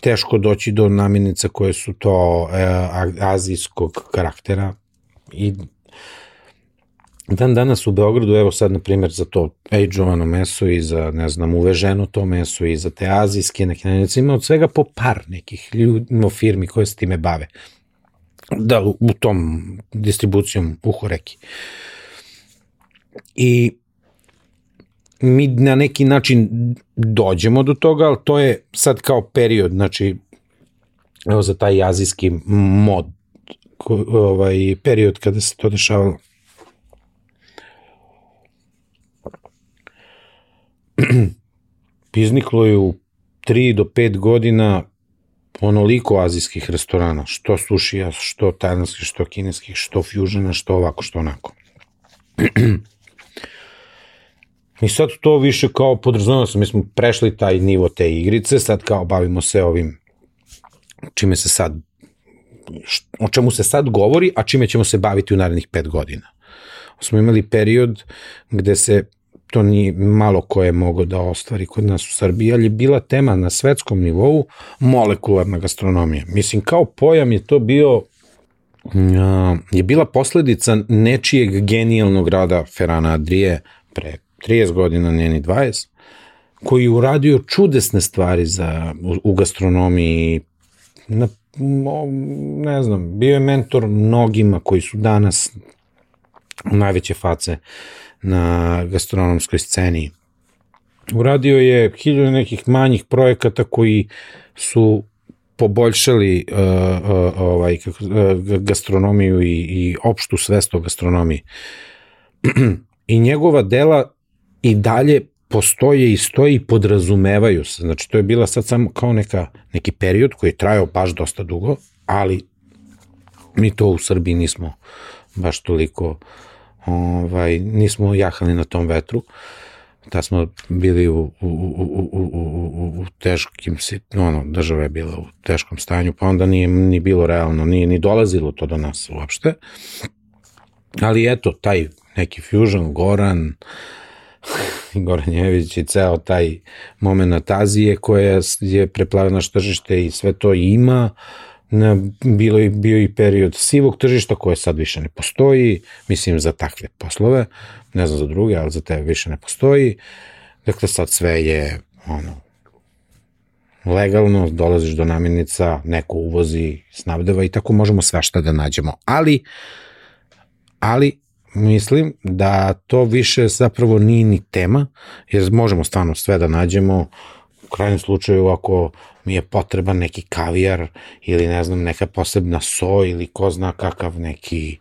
teško doći do namirnica koje su to e, azijskog karaktera i Dan danas u Beogradu, evo sad na primjer za to ageovano meso i za, ne znam, uveženo to meso i za te azijske neke namirnice, ima od svega po par nekih ljudi, firmi koje se time bave. Da, u tom distribucijom u Horeki. I mi na neki način dođemo do toga, ali to je sad kao period, znači, evo za taj azijski mod, ovaj, period kada se to dešavalo izniklo je u 3 do 5 godina onoliko azijskih restorana, što sušija, što tajlanskih, što kineskih, što fusiona, što ovako, što onako. I sad to više kao podrazumemo se, mi smo prešli taj nivo te igrice, sad kao bavimo se ovim čime se sad o čemu se sad govori, a čime ćemo se baviti u narednih pet godina. Smo imali period gde se to ni malo ko je mogo da ostvari kod nas u Srbiji, ali je bila tema na svetskom nivou molekularna gastronomija. Mislim, kao pojam je to bio je bila posledica nečijeg genijalnog rada Ferana Adrije pre 30 godina, njeni 20, koji je uradio čudesne stvari za, u, u gastronomiji, na, ne znam, bio je mentor mnogima koji su danas najveće face na gastronomskoj sceni. Uradio je hiljade nekih manjih projekata koji su poboljšali uh, uh, ovaj, kako, uh, gastronomiju i, i opštu svest o gastronomiji. I njegova dela i dalje postoje i stoji i podrazumevaju se. Znači, to je bila sad samo kao neka, neki period koji je trajao baš dosta dugo, ali mi to u Srbiji nismo baš toliko ovaj, nismo jahali na tom vetru. Uh, da smo bili u, u, u, u, u, u teškim, ono, država je bila u teškom stanju, pa onda nije ni bilo realno, nije ni dolazilo to do nas uopšte. Ali eto, taj neki fusion, Goran, Goran Jević i ceo taj moment Azije koja je preplavila naš tržište i sve to ima, na, bilo je bio i period sivog tržišta koje sad više ne postoji, mislim za takve poslove, ne znam za druge, ali za tebe više ne postoji. Dakle, sad sve je ono, legalno, dolaziš do namirnica, neko uvozi, snabdeva i tako možemo svašta da nađemo. Ali, ali mislim da to više zapravo nije ni tema, jer možemo stvarno sve da nađemo, u krajnjem slučaju ako mi je potreban neki kavijar ili ne znam neka posebna so ili ko zna kakav neki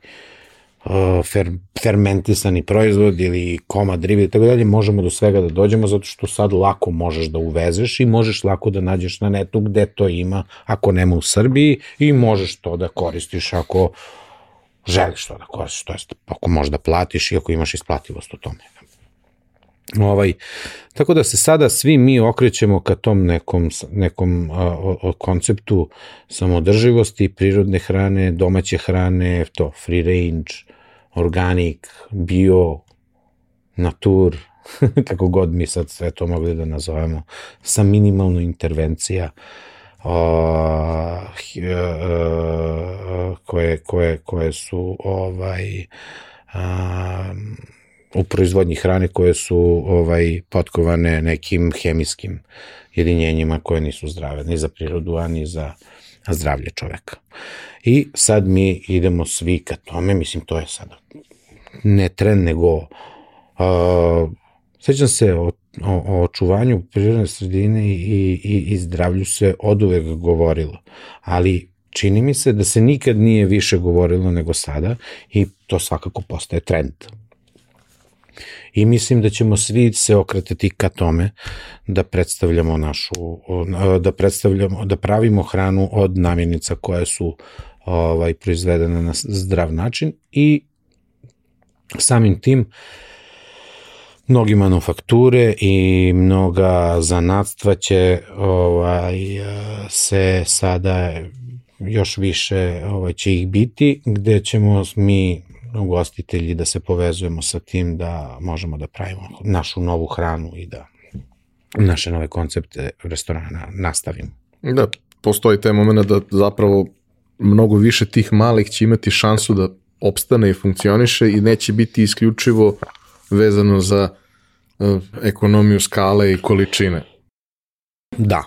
uh, fer, fermentisani proizvod ili komad ribe i tako dalje, možemo do svega da dođemo zato što sad lako možeš da uvezeš i možeš lako da nađeš na netu gde to ima ako nema u Srbiji i možeš to da koristiš ako želiš to da koristiš, to jest ako možeš da platiš i ako imaš isplativost u tome. Ovaj, tako da se sada svi mi okrećemo ka tom nekom, nekom a, o, konceptu samodrživosti, prirodne hrane, domaće hrane, to free range, organic, bio, natur, kako god mi sad sve to mogli da nazovemo, sa minimalno intervencija a, a, a, koje, koje, koje su ovaj a, u proizvodnji hrane koje su ovaj potkovane nekim hemijskim jedinjenjima koje nisu zdrave ni za prirodu, a ni za zdravlje čoveka. I sad mi idemo svi ka tome, mislim to je sada ne tren, nego uh, sećam se o, o, o očuvanju prirodne sredine i, i, i zdravlju se od uvek govorilo, ali čini mi se da se nikad nije više govorilo nego sada i to svakako postaje trend i mislim da ćemo svi se okretati ka tome da predstavljamo našu, da predstavljamo, da pravimo hranu od namirnica koje su ovaj, proizvedene na zdrav način i samim tim mnogi manufakture i mnoga zanatstva će ovaj, se sada još više ovaj, će ih biti, gde ćemo mi ugostitelji da se povezujemo sa tim da možemo da pravimo našu novu hranu i da naše nove koncepte restorana nastavimo. Da, postoji taj moment da zapravo mnogo više tih malih će imati šansu da opstane i funkcioniše i neće biti isključivo vezano za uh, ekonomiju skale i količine. Da,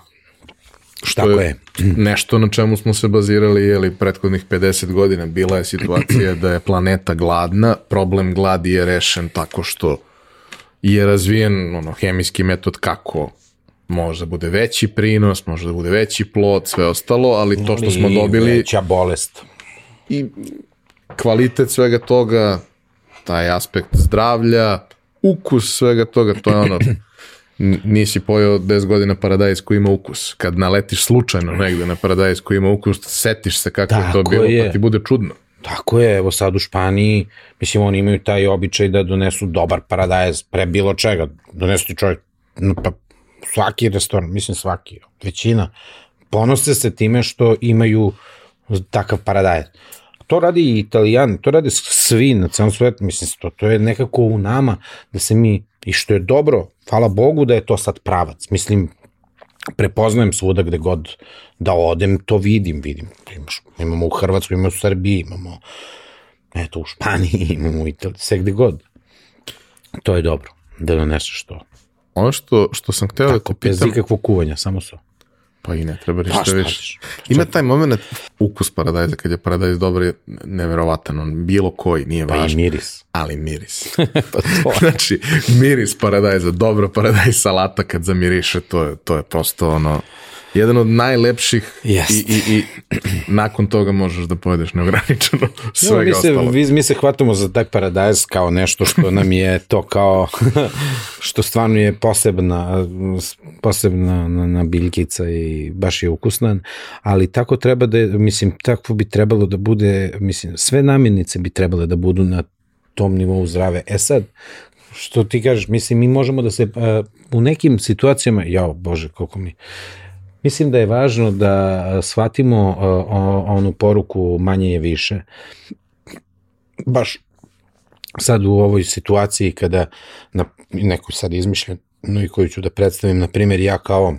Što Tako je, je nešto na čemu smo se bazirali jeli, prethodnih 50 godina. Bila je situacija da je planeta gladna, problem gladi je rešen tako što je razvijen ono, hemijski metod kako može da bude veći prinos, može da bude veći plod, sve ostalo, ali to što smo dobili... Veća bolest. I kvalitet svega toga, taj aspekt zdravlja, ukus svega toga, to je ono nisi pojao 10 godina paradajz koji ima ukus. Kad naletiš slučajno negde na paradajz koji ima ukus, setiš se kako Tako je to bilo, je. pa ti bude čudno. Tako je, evo sad u Španiji, mislim, oni imaju taj običaj da donesu dobar paradajz pre bilo čega. Donesu ti čovjek, pa svaki restoran, mislim svaki, većina, ponose se time što imaju takav paradajz. To radi i italijan, to radi svi na celom svetu, mislim, to, to je nekako u nama da se mi I što je dobro, hvala Bogu da je to sad pravac. Mislim, prepoznajem svuda gde god da odem, to vidim, vidim. Imaš, imamo u Hrvatskoj, imamo u Srbiji, imamo eto, u Španiji, imamo u Italiji, sve gde god. To je dobro, da doneseš to. Ono što, što sam hteo da Tako, te bez pitam, ikakvog kuvanja, samo so. Pa i ne treba Pa ništa šta više. Ima taj moment, ukus paradajza, kad je paradajz dobar je neverovatan, on bilo koji, nije Pa i važno, miris. ali miris. pa to. znači, miris paradajza, dobro paradajz salata kad zamiriše, to je, to je prosto ono, jedan od najlepših Jest. i, i, i nakon toga možeš da pojedeš neograničeno No, svega mi, se, ostalo. vi, mi se hvatamo za tak paradajz kao nešto što nam je to kao, što stvarno je posebna, posebna na, na biljkica i baš je ukusnan, ali tako treba da, mislim, tako bi trebalo da bude, mislim, sve namirnice bi trebale da budu na tom nivou zdrave. E sad, što ti kažeš, mislim, mi možemo da se uh, u nekim situacijama, jao, bože, koliko mi, Mislim da je važno da shvatimo onu poruku manje je više. Baš sad u ovoj situaciji kada na neku sad izmišljenu i koju ću da predstavim, na primjer ja kao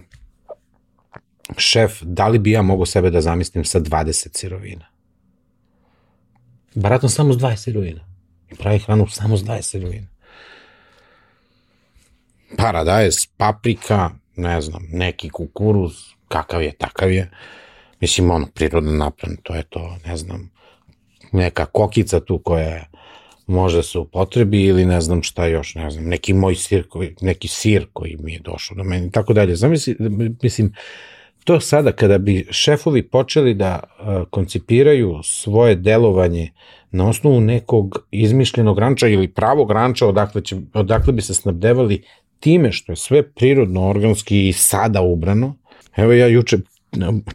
šef, da li bi ja mogao sebe da zamislim sa 20 sirovina? Baratom samo s 20 sirovina. I pravi hranu samo s 20 sirovina. Paradajz, paprika, ne znam, neki kukuruz, kakav je, takav je. Mislim, ono, prirodno napran, to je to, ne znam, neka kokica tu koja može se upotrebi ili ne znam šta još, ne znam, neki moj sir, koji, neki sir koji mi je došao do mene i tako dalje. Zamisli, mislim, to sada kada bi šefovi počeli da uh, koncipiraju svoje delovanje na osnovu nekog izmišljenog ranča ili pravog ranča odakle, će, odakle bi se snabdevali time što je sve prirodno, organski i sada ubrano. Evo ja juče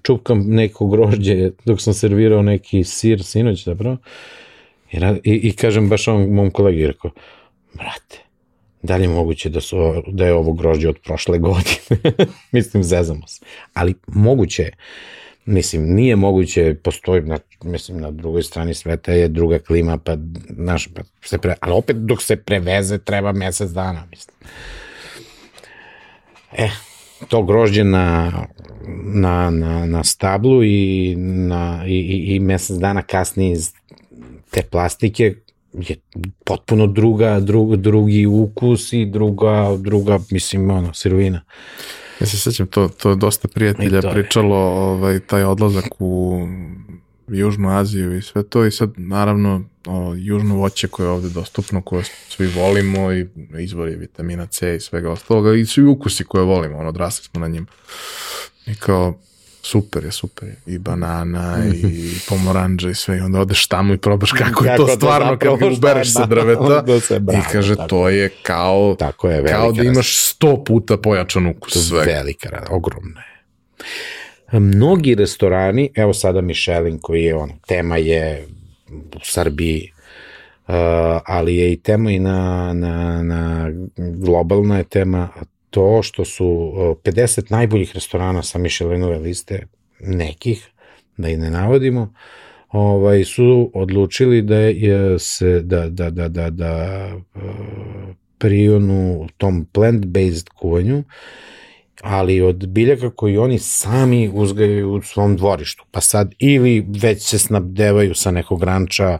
čupkam neko grožđe dok sam servirao neki sir sinoć zapravo i, i, i kažem baš ovom mom kolegi rekao, brate, da li je moguće da, su, da je ovo grožđe od prošle godine? mislim, zezamo se. Ali moguće je. Mislim, nije moguće, postoji, na, mislim, na drugoj strani sveta je druga klima, pa, znaš, pa se pre, ali opet dok se preveze treba mesec dana, mislim. E, to grožđe na, na, na, na stablu i, na, i, i, i mesec dana kasnije iz te plastike je potpuno druga, drug, drugi ukus i druga, druga, mislim, ono, sirovina. Ja se sećam, to, to je dosta prijatelja pričalo, ovaj, taj odlazak u Južnu Aziju i sve to i sad naravno o, južno voće koje je ovde dostupno, koje svi volimo i izvori vitamina C i svega ostaloga i svi ukusi koje volimo, ono, odrasli smo na njim. I kao, super je, super je. I banana i pomoranđa i sve i onda odeš tamo i probaš kako, je to stvarno kad ga ubereš sa drveta i kaže tako. to je kao, Tako je, kao da imaš sto puta pojačan ukus svega. Velika, ogromna je. Mnogi restorani, evo sada Michelin koji je ono, tema je u Srbiji, uh, ali je i tema i na, na, na globalna je tema to što su uh, 50 najboljih restorana sa Michelinove liste nekih, da i ne navodimo, ovaj su odlučili da je se da da da da da uh, prionu tom plant-based kuvanju ali od biljaka koji oni sami uzgajaju u svom dvorištu. Pa sad ili već se snabdevaju sa nekog ranča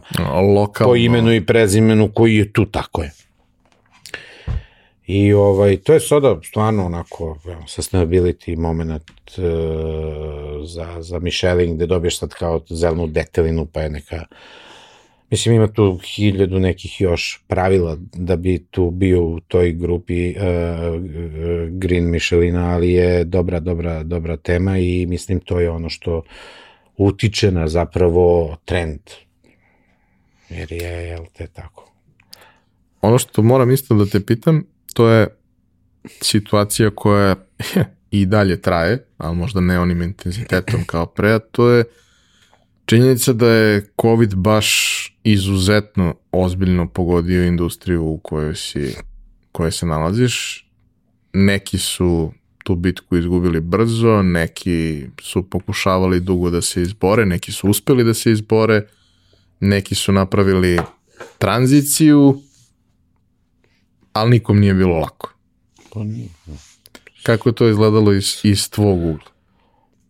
Lokalno. po imenu i prezimenu koji je tu, tako je. I ovaj, to je sada stvarno onako sustainability moment uh, za, za Michelin gde dobiješ sad kao zelenu detelinu pa je neka Mislim, ima tu hiljadu nekih još pravila da bi tu bio u toj grupi uh, Green Michelina, ali je dobra, dobra, dobra tema i mislim to je ono što utiče na zapravo trend. Jer je, jel te tako? Ono što moram isto da te pitam, to je situacija koja i dalje traje, ali možda ne onim intenzitetom kao pre, a to je činjenica da je COVID baš izuzetno ozbiljno pogodio industriju u kojoj si kojoj se nalaziš. Neki su tu bitku izgubili brzo, neki su pokušavali dugo da se izbore, neki su uspeli da se izbore, neki su napravili tranziciju, ali nikom nije bilo lako. Pa nije. Kako je to izgledalo iz, iz tvog ugla?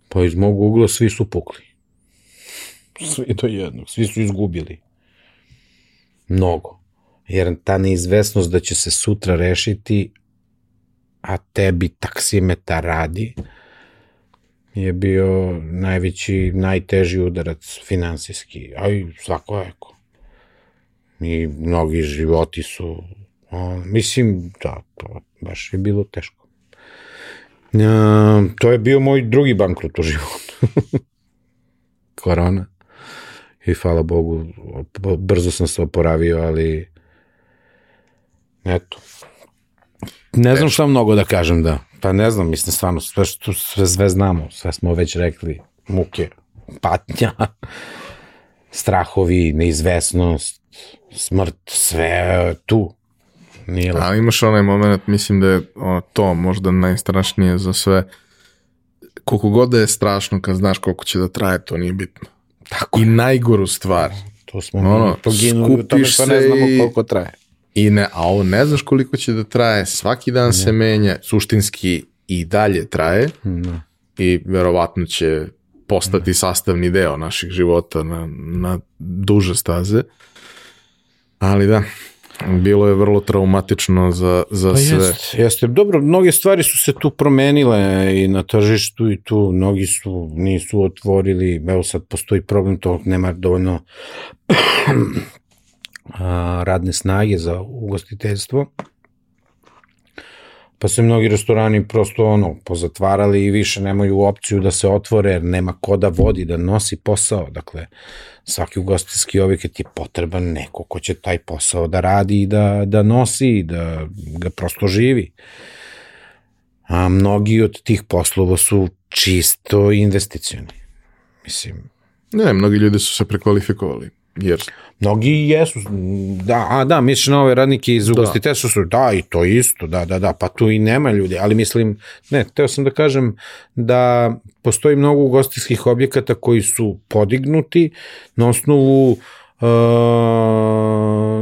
Pa iz mog ugla svi su pukli. Svi do jednog, svi su izgubili. Mnogo. Jer ta neizvesnost da će se sutra rešiti a tebi taksimetar radi, je bio najveći, najteži udarac finansijski, a i svakojako. I mnogi životi su, o, mislim, da, to baš je bilo teško. E, to je bio moj drugi bankrut u životu. Korona. I hvala Bogu, brzo sam se oporavio, ali eto. Ne znam šta mnogo da kažem, da. Pa ne znam, mislim, stvarno, sve, što, sve, sve znamo, sve smo već rekli, muke, patnja, strahovi, neizvesnost, smrt, sve tu. Nije Ali imaš onaj moment, mislim da je o, to možda najstrašnije za sve. Koliko god da je strašno kad znaš koliko će da traje, to nije bitno. Tako. I najgoru stvar. To smo ono, poginuli u tome što ne znamo koliko traje. I ne, a ovo ne znaš koliko će da traje, svaki dan ne. se menja, suštinski i dalje traje ne. i verovatno će postati ne. sastavni deo naših života na, na duže staze. Ali da, bilo je vrlo traumatično za, za pa sve. Jeste, jeste. Dobro, mnoge stvari su se tu promenile i na tržištu i tu mnogi su, nisu otvorili, evo sad postoji problem, to nema dovoljno radne snage za ugostiteljstvo. Pa se mnogi restorani prosto ono pozatvarali i više nemaju opciju da se otvore jer nema ko da vodi, da nosi posao. Dakle, svaki ugostiteljski objekat je potreban neko ko će taj posao da radi i da, da nosi, da ga prosto živi. A mnogi od tih poslova su čisto investicioni. Mislim, Ne, mnogi ljudi su se prekvalifikovali. Jer... Mnogi jesu, da, a da, misliš na ove radnike iz ugostiteljstva su, da, i to isto, da, da, da, pa tu i nema ljudi, ali mislim, ne, teo sam da kažem da postoji mnogo ugostiteljskih objekata koji su podignuti na osnovu Uh,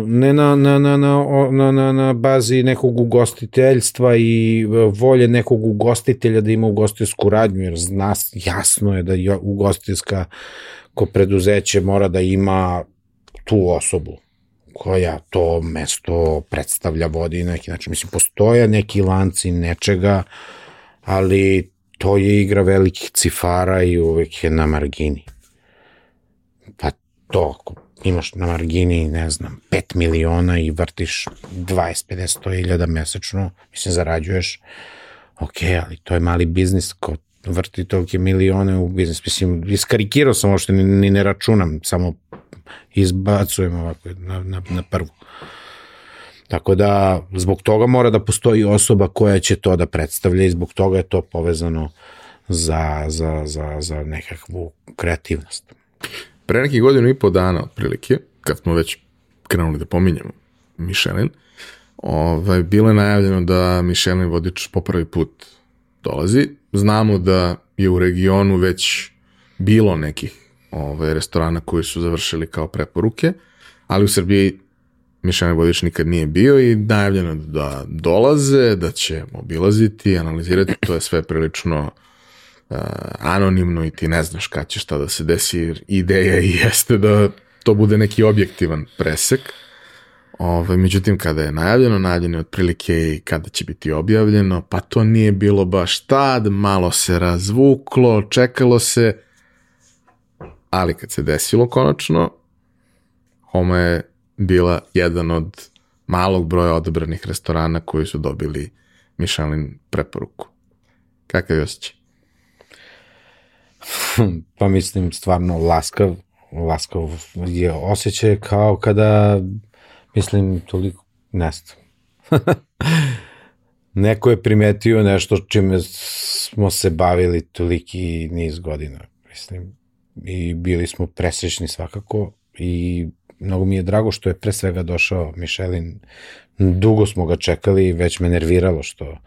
ne na, na, na, na, na, na, na bazi nekog ugostiteljstva i volje nekog ugostitelja da ima ugostiteljsku radnju, jer zna, jasno je da ugostiteljska ko preduzeće mora da ima tu osobu koja to mesto predstavlja, vodi neki način. Mislim, postoje neki lanci nečega, ali to je igra velikih cifara i uvek je na margini. Pa to, ako imaš na margini, ne znam, 5 miliona i vrtiš 20, 50, 100 iljada mesečno, mislim, zarađuješ, ok, ali to je mali biznis, ko vrti tolike milione u biznis. Mislim, iskarikirao sam ovo što ni, ni ne računam, samo izbacujem ovako na, na, na prvu. Tako da, zbog toga mora da postoji osoba koja će to da predstavlja i zbog toga je to povezano za, za, za, za nekakvu kreativnost. Pre nekih godinu i po dana, otprilike, kad smo već krenuli da pominjamo Michelin, ovaj, bilo je najavljeno da Michelin vodič po prvi put dolazi. Znamo da je u regionu već bilo nekih ovaj, restorana koji su završili kao preporuke, ali u Srbiji Mišane Vodič nikad nije bio i najavljeno da dolaze, da će obilaziti, analizirati, to je sve prilično uh, anonimno i ti ne znaš kad će šta da se desi, ideja i jeste da to bude neki objektivan presek. Ove, ovaj, međutim, kada je najavljeno, najavljeno je otprilike i kada će biti objavljeno, pa to nije bilo baš tad, malo se razvuklo, čekalo se, ali kad se desilo konačno, Homa je bila jedan od malog broja odabranih restorana koji su dobili Michelin preporuku. Kakav je osjećaj? pa mislim stvarno laskav, laskav je osjećaj kao kada mislim, toliko, ne Neko je primetio nešto čime smo se bavili toliki niz godina, mislim, i bili smo presrećni svakako i mnogo mi je drago što je pre svega došao Mišelin. Dugo smo ga čekali i već me nerviralo što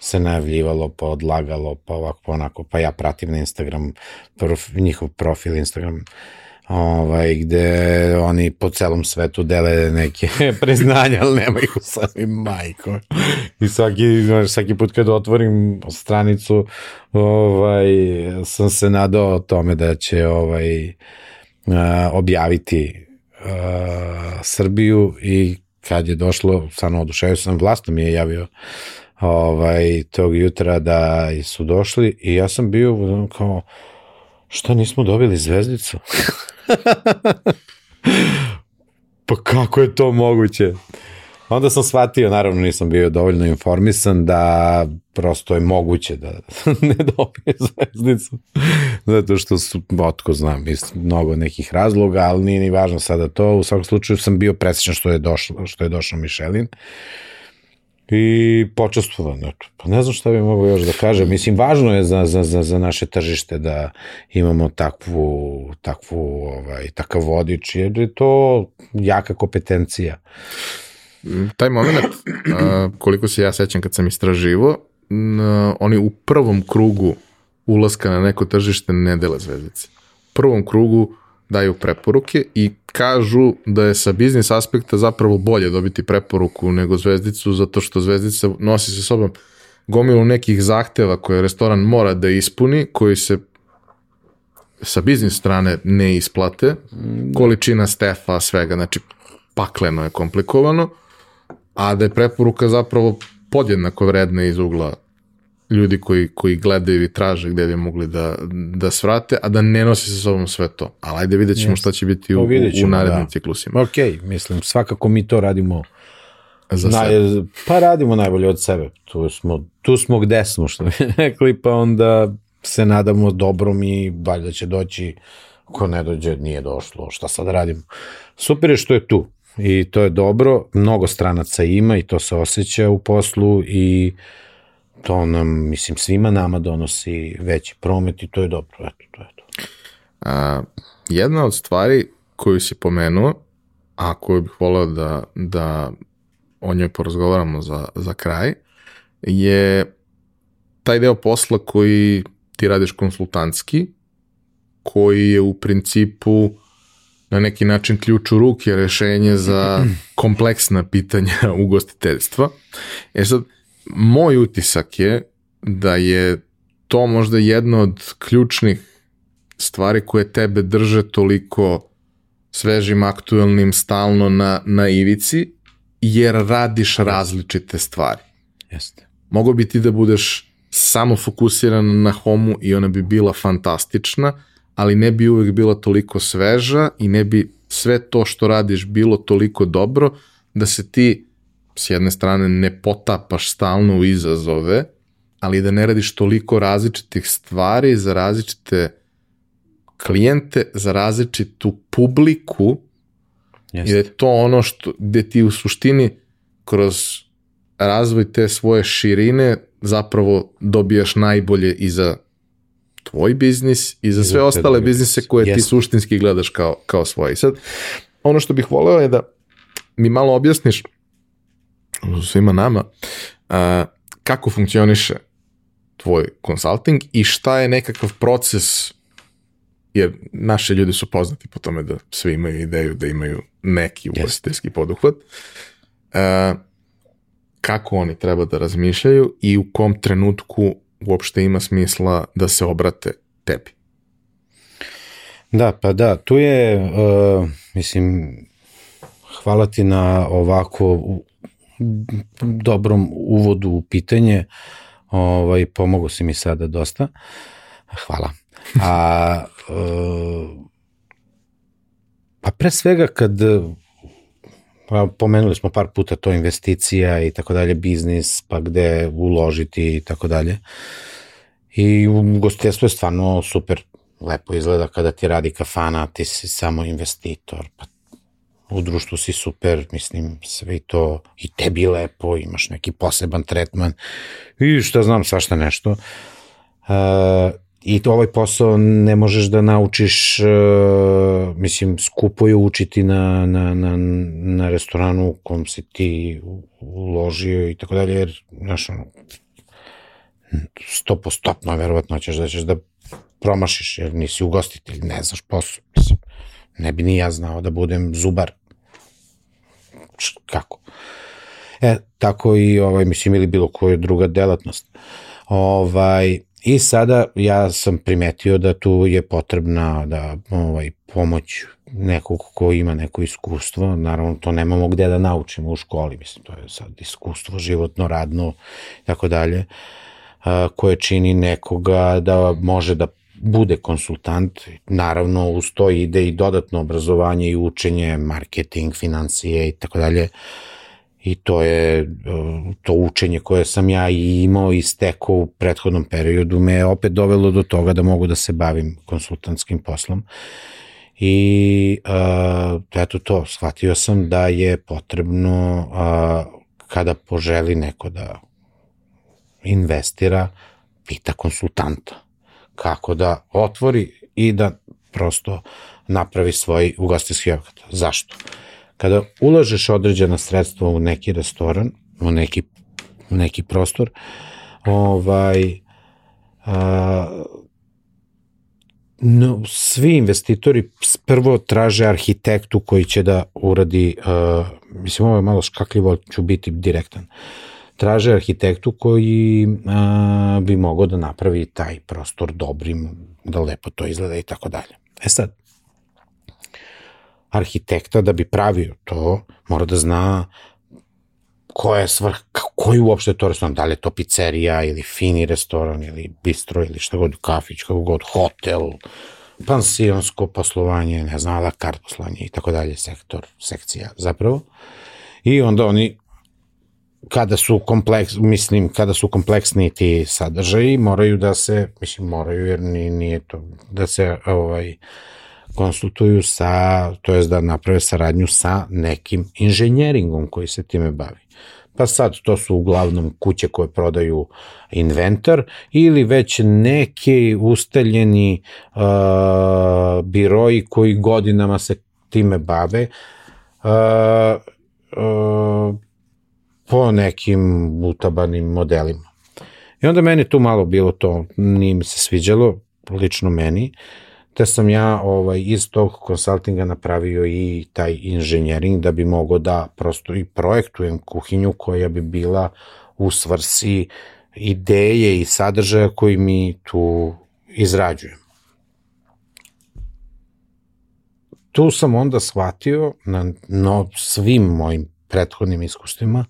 se najavljivalo, pa odlagalo, pa ovako, pa onako, pa ja pratim na Instagram, prof, njihov profil Instagram, uh, ovaj, gde oni po celom svetu dele neke priznanja, ali nema ih u sami majko. I svaki, svaki put kad otvorim stranicu, ovaj, sam se nadao tome da će ovaj, objaviti uh, Srbiju i kad je došlo, stvarno oduševio sam, vlasto mi je javio ovaj, tog jutra da su došli i ja sam bio kao, šta nismo dobili zvezdicu? pa kako je to moguće? Onda sam shvatio, naravno nisam bio dovoljno informisan da prosto je moguće da ne dobije zvezdicu. Zato što su, otko znam, mnogo nekih razloga, ali nije ni važno sada to. U svakom slučaju sam bio presečan što je došlo, što je došao Mišelin i počastvovan. Pa ne znam šta bi mogo još da kažem. Mislim, važno je za, za, za, za naše tržište da imamo takvu, takvu, ovaj, takav vodič, jer je to jaka kompetencija. Taj moment, koliko se ja sećam kad sam istraživo, oni u prvom krugu ulaska na neko tržište ne dele zvezdice. U prvom krugu daju preporuke i kažu da je sa biznis aspekta zapravo bolje dobiti preporuku nego zvezdicu, zato što zvezdica nosi sa sobom gomilu nekih zahteva koje restoran mora da ispuni, koji se sa biznis strane ne isplate, količina stefa, svega, znači pakleno je komplikovano, a da je preporuka zapravo podjednako vredna iz ugla ljudi koji, koji gledaju i traže gde bi mogli da, da svrate, a da ne nosi sa sobom sve to. Ali ajde vidjet ćemo yes. šta će biti u, ćemo, u narednim da. ciklusima. Ok, mislim, svakako mi to radimo za naj, sebe. Pa radimo najbolje od sebe. Tu smo, tu smo gde smo, što bi rekli, pa onda se nadamo dobrom i valjda će doći, ko ne dođe, nije došlo, šta sad radimo. Super je što je tu i to je dobro, mnogo stranaca ima i to se osjeća u poslu i uh, to nam, mislim, svima nama donosi veći promet i to je dobro, eto, to je to. A, jedna od stvari koju si pomenuo, a koju bih voleo da, da o njoj porazgovaramo za, za kraj, je taj deo posla koji ti radiš konsultantski, koji je u principu na neki način ključ u ruke rešenje za kompleksna pitanja ugostiteljstva. E sad, moj utisak je da je to možda jedna od ključnih stvari koje tebe drže toliko svežim, aktuelnim, stalno na, na ivici, jer radiš različite stvari. Jeste. Mogu bi ti da budeš samo fokusiran na homu i ona bi bila fantastična, ali ne bi uvek bila toliko sveža i ne bi sve to što radiš bilo toliko dobro da se ti s jedne strane ne potapaš stalno u izazove, ali da ne radiš toliko različitih stvari za različite klijente, za različitu publiku, Jeste. da je to ono što, gde ti u suštini kroz razvoj te svoje širine zapravo dobijaš najbolje i za tvoj biznis i za sve ostale biznise koje Jeste. ti suštinski gledaš kao, kao svoje. I sad, ono što bih voleo je da mi malo objasniš svima nama, a, kako funkcioniše tvoj konsulting i šta je nekakav proces, jer naše ljudi su poznati po tome da svi imaju ideju da imaju neki ugostiteljski yes. poduhvat, a, kako oni treba da razmišljaju i u kom trenutku uopšte ima smisla da se obrate tebi. Da, pa da, tu je, uh, mislim, hvala ti na ovako dobrom uvodu u pitanje. Ovaj, pomogu si mi sada dosta. Hvala. A, e, pa pre svega kad pa pomenuli smo par puta to investicija i tako dalje, biznis, pa gde uložiti i tako dalje. I gostiteljstvo je stvarno super, lepo izgleda kada ti radi kafana, ti si samo investitor, pa u društvu si super, mislim, sve to i tebi lepo, imaš neki poseban tretman. I šta znam, svašta nešto. Uh, I to ovaj posao ne možeš da naučiš, uh, mislim, skupo je učiti na, na, na, na restoranu u kom si ti uložio i tako dalje, jer, znaš, ono, stopostopno verovatno ćeš da ćeš da promašiš, jer nisi ugostitelj, ne znaš posao, mislim, ne bi ni ja znao da budem zubar, kako. E, tako i, ovaj, mislim, ili bilo koja druga delatnost. Ovaj, I sada ja sam primetio da tu je potrebna da ovaj pomoć nekog ko ima neko iskustvo, naravno to nemamo gde da naučimo u školi, mislim, to je sad iskustvo životno, radno i tako dalje, koje čini nekoga da može da bude konsultant, naravno uz to ide i dodatno obrazovanje i učenje, marketing, financije i tako dalje, i to je to učenje koje sam ja i imao i stekao u prethodnom periodu me opet dovelo do toga da mogu da se bavim konsultantskim poslom. I uh, eto to, shvatio sam da je potrebno uh, kada poželi neko da investira, pita konsultanta kako da otvori i da prosto napravi svoj ugostinski objekat. Zašto? Kada ulažeš određena sredstva u neki restoran, u neki, u neki prostor, ovaj, a, no, svi investitori prvo traže arhitektu koji će da uradi, uh, mislim ovo je malo škakljivo, ću biti direktan, traže arhitektu koji uh, bi mogao da napravi taj prostor dobrim, da lepo to izgleda i tako dalje. E sad, arhitekta da bi pravio to, mora da zna koja je svrh, koji uopšte to restoran, da li je to pizzerija ili fini restoran ili bistro ili šta god, kafić, kako god, hotel, pansionsko poslovanje, ne znam, la kart poslovanje i tako dalje, sektor, sekcija zapravo. I onda oni kada su kompleks, mislim, kada su kompleksni ti sadržaji, moraju da se, mislim, moraju jer nije, nije to, da se ovaj, konsultuju sa, to jest da naprave saradnju sa nekim inženjeringom koji se time bavi. Pa sad to su uglavnom kuće koje prodaju inventar ili već neki ustaljeni uh, biroji koji godinama se time bave uh, uh, po nekim utabanim modelima. I onda meni tu malo bilo to, nije mi se sviđalo, lično meni, te sam ja ovaj, iz tog konsultinga napravio i taj inženjering da bi mogao da prosto i projektujem kuhinju koja bi bila u svrsi ideje i sadržaja koji mi tu izrađujem. Tu sam onda shvatio na no, svim mojim prethodnim iskustvima.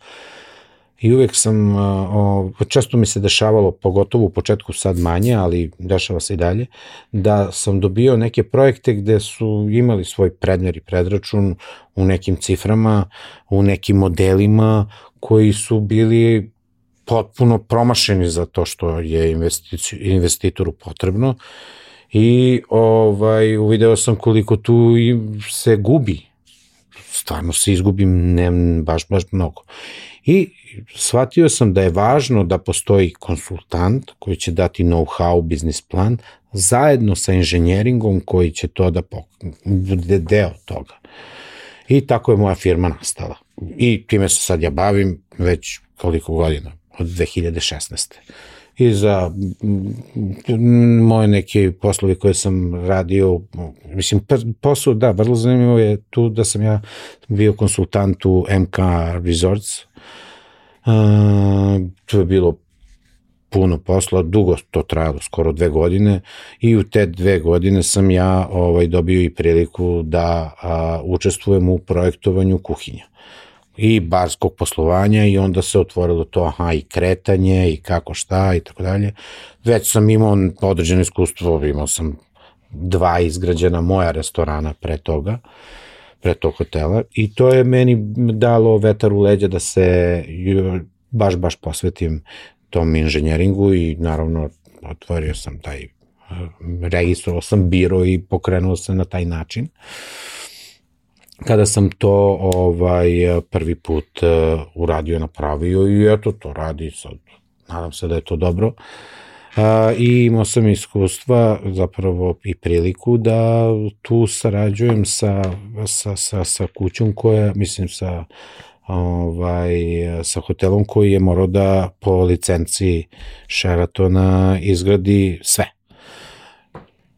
I uvek sam, o, često mi se dešavalo, pogotovo u početku sad manje, ali dešava se i dalje, da sam dobio neke projekte gde su imali svoj predmer i predračun u nekim ciframa, u nekim modelima koji su bili potpuno promašeni za to što je investitoru potrebno. I ovaj, uvideo sam koliko tu se gubi stvarno se izgubim ne baš baš mnogo. I shvatio sam da je važno da postoji konsultant koji će dati know-how, biznis plan, zajedno sa inženjeringom koji će to da bude deo toga. I tako je moja firma nastala. I time se sad ja bavim već koliko godina, od 2016 i za moje neke poslovi koje sam radio, mislim, posao, da, vrlo zanimljivo je tu da sam ja bio konsultant u MK Resorts, Uh, to je bilo puno posla, dugo to trajalo, skoro dve godine i u te dve godine sam ja ovaj dobio i priliku da a, učestvujem u projektovanju kuhinja i barskog poslovanja i onda se otvorilo to aha i kretanje i kako šta i tako dalje. Već sam imao određeno iskustvo, imao sam dva izgrađena moja restorana pre toga, pre tog hotela i to je meni dalo vetar u leđa da se baš, baš posvetim tom inženjeringu i naravno otvorio sam taj, registrovao sam biro i pokrenuo se na taj način. Uh, kada sam to ovaj prvi put uh, uradio, napravio i eto to radi sad. Nadam se da je to dobro. Uh, I imao sam iskustva, zapravo i priliku da tu sarađujem sa, sa, sa, sa kućom koja, mislim sa ovaj, sa hotelom koji je morao da po licenciji Sheratona izgradi sve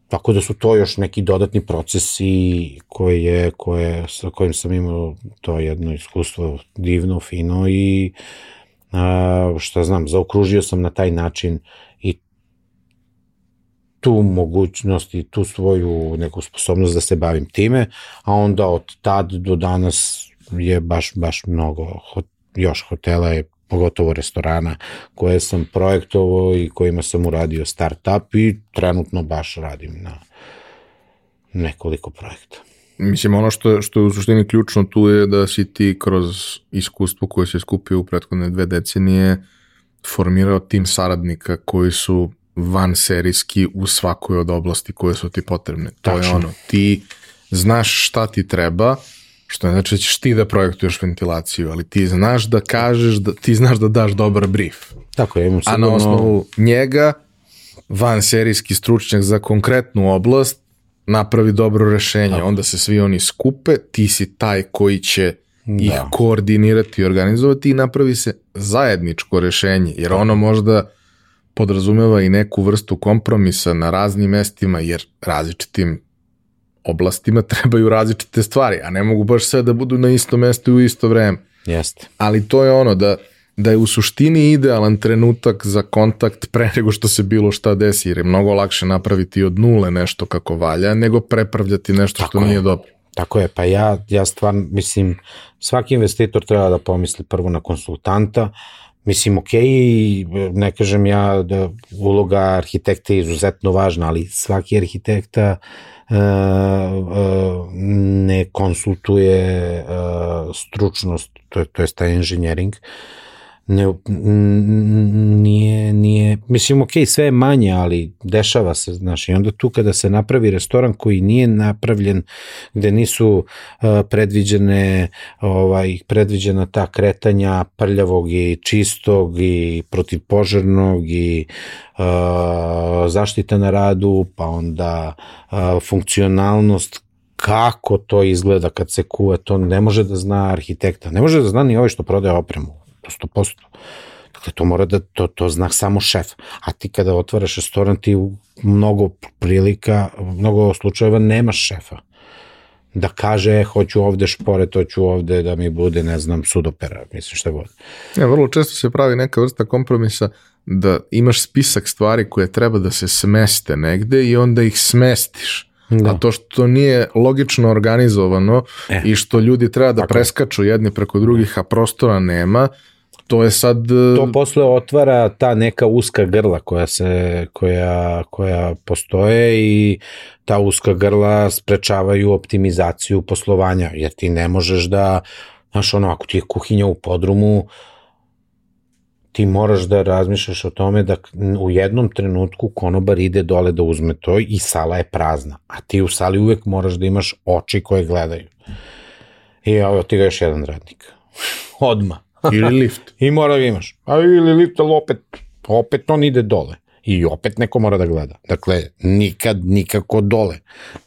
Tako da su to još neki dodatni procesi koje, koje, sa kojim sam imao to jedno iskustvo divno, fino i a, šta znam, zaokružio sam na taj način i tu mogućnost i tu svoju neku sposobnost da se bavim time, a onda od tad do danas je baš, baš mnogo hot, još hotela je pogotovo restorana koje sam projektovao i kojima sam uradio start-up i trenutno baš radim na nekoliko projekta. Mislim, ono što, što je u suštini ključno tu je da si ti kroz iskustvo koje se skupio u prethodne dve decenije formirao tim saradnika koji su van serijski u svakoj od oblasti koje su ti potrebne. To Tačno. je ono, ti znaš šta ti treba, što ne znači da ćeš ti da projektuješ ventilaciju, ali ti znaš da kažeš, da, ti znaš da daš dobar brief. Tako je, imam. A na osnovu njega, van serijski stručnjak za konkretnu oblast, napravi dobro rešenje, Tako. onda se svi oni skupe, ti si taj koji će da. ih koordinirati i organizovati i napravi se zajedničko rešenje, jer ono možda podrazumeva i neku vrstu kompromisa na raznim mestima, jer različitim oblastima trebaju različite stvari, a ne mogu baš sve da budu na isto mesto i u isto vreme. Jeste. Ali to je ono da da je u suštini idealan trenutak za kontakt pre nego što se bilo šta desi, jer je mnogo lakše napraviti od nule nešto kako valja, nego prepravljati nešto Tako što je. nije dobro. Tako je, pa ja, ja stvarno, mislim, svaki investitor treba da pomisli prvo na konsultanta, Mislim, ok, ne kažem ja da uloga arhitekta je izuzetno važna, ali svaki arhitekta uh, ne konsultuje uh, stručnost, to to je taj engineering, uh, ne, nije, nije, mislim, ok, sve je manje, ali dešava se, znaš, i onda tu kada se napravi restoran koji nije napravljen, gde nisu uh, predviđene, ovaj, predviđena ta kretanja prljavog i čistog i protivpožarnog i uh, zaštita na radu, pa onda uh, funkcionalnost kako to izgleda kad se kuva, to ne može da zna arhitekta, ne može da zna ni ovaj što prodaje opremu to 100%. Dakle, to mora da, to, to zna samo šef. A ti kada otvaraš restoran, ti u mnogo prilika, mnogo slučajeva nemaš šefa da kaže e, hoću ovde špore, to ću ovde da mi bude, ne znam, sudopera, mislim šta god. Ja, vrlo često se pravi neka vrsta kompromisa da imaš spisak stvari koje treba da se smeste negde i onda ih smestiš. Da. A to što nije logično organizovano e. i što ljudi treba da Tako. preskaču jedni preko drugih, a prostora nema, to je sad... To e, posle otvara ta neka uska grla koja se, koja, koja postoje i ta uska grla sprečavaju optimizaciju poslovanja, jer ti ne možeš da, znaš ono, ako ti je kuhinja u podrumu, ti moraš da razmišljaš o tome da u jednom trenutku konobar ide dole da uzme to i sala je prazna, a ti u sali uvek moraš da imaš oči koje gledaju. I evo ti ga još jedan radnik. Odma. Ili lift. I mora da imaš. A ili lift, ali opet, opet on ide dole. I opet neko mora da gleda. Dakle, nikad, nikako dole.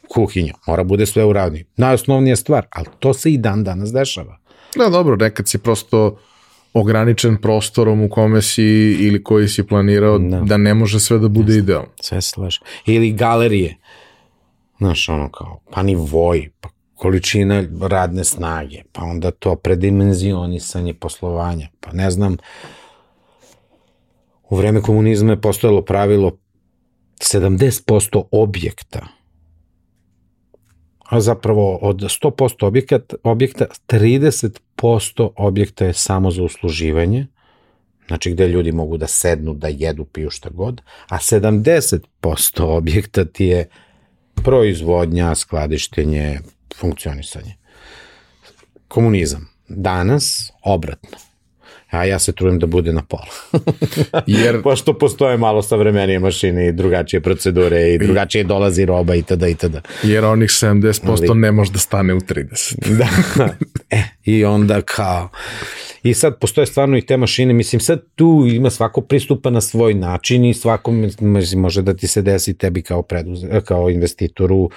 Kuhinja. Mora bude sve u ravni. Najosnovnija stvar, ali to se i dan danas dešava. Da, dobro, nekad si prosto ograničen prostorom u kome si ili koji si planirao da, da ne može sve da bude idealno. Sve se slaže. Ili galerije. Znaš, ono kao, pa ni voj, pa količina radne snage, pa onda to predimenzionisanje poslovanja, pa ne znam, u vreme komunizma je postojalo pravilo 70% objekta, a zapravo od 100% objekta, objekta 30% objekta je samo za usluživanje, znači gde ljudi mogu da sednu, da jedu, piju šta god, a 70% objekta ti je proizvodnja, skladištenje, funkcionisanje. Komunizam. Danas, obratno. A ja se trudim da bude na pola. Jer... Pošto postoje malo savremenije mašine i drugačije procedure i drugačije dolazi roba i tada i tada. Jer onih 70% Ali... ne može da stane u 30. da. E, i onda kao... I sad postoje stvarno i te mašine, mislim sad tu ima svako pristupa na svoj način i svako mislim, može da ti se desi tebi kao, preduze, kao investitoru uh,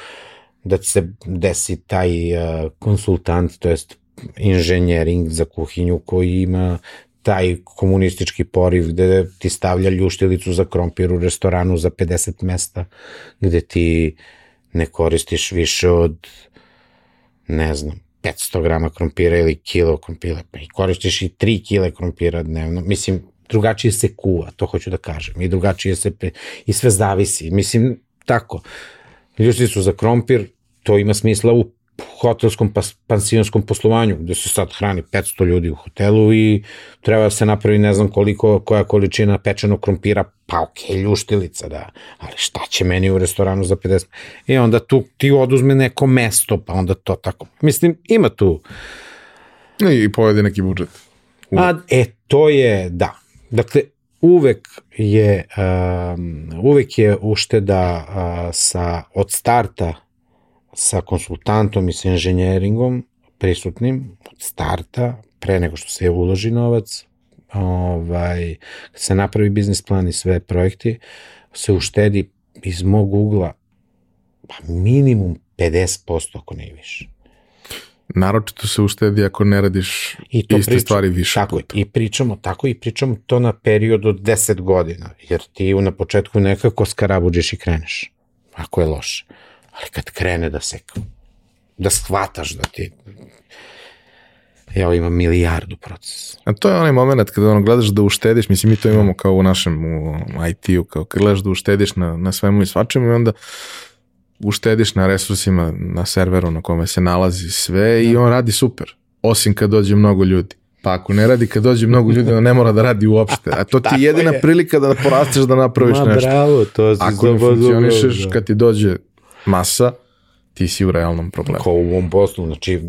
da se desi taj uh, konsultant, to jest inženjering za kuhinju koji ima taj komunistički poriv gde ti stavlja ljuštilicu za krompir u restoranu za 50 mesta, gde ti ne koristiš više od, ne znam, 500 grama krompira ili kilo krompira, pa i koristiš i 3 kile krompira dnevno. Mislim, drugačije se kuva, to hoću da kažem, i drugačije se, pe... i sve zavisi. Mislim, tako. Ljušticu za krompir, to ima smisla u hotelskom pas, pansionskom poslovanju, gde se sad hrani 500 ljudi u hotelu i treba da se napravi ne znam koliko, koja količina pečenog krompira, pa ok, ljuštilica, da, ali šta će meni u restoranu za 50? I onda tu ti oduzme neko mesto, pa onda to tako. Mislim, ima tu... I pojede neki budžet. A, e, to je, da. Dakle, uvek je, um, uvek je ušteda uh, sa, od starta sa konsultantom i sa inženjeringom prisutnim od starta, pre nego što se uloži novac, ovaj, se napravi biznis plan i sve projekti, se uštedi iz mog ugla pa minimum 50% ako ne više. Naročito se uštedi ako ne radiš I to iste pričam, stvari više tako, puta. I pričamo tako i pričamo to na period od 10 godina, jer ti na početku nekako skarabuđeš i kreneš, ako je loše. Ali kad krene da se, da shvataš da ti, evo ima milijardu proces. A to je onaj moment kada ono gledaš da uštediš, mislim mi to imamo kao u našem IT-u, kao kad gledaš da uštediš na, na svemu i svačemu i onda uštediš na resursima, na serveru na kome se nalazi sve i on radi super, osim kad dođe mnogo ljudi. Pa ako ne radi kad dođe mnogo ljudi, on ne mora da radi uopšte. A to ti je jedina je. prilika da porasteš da napraviš Ma, nešto. bravo, to si Ako ne funkcionišeš, da. kad ti dođe masa, ti si u realnom problemu. Kao u ovom poslu, znači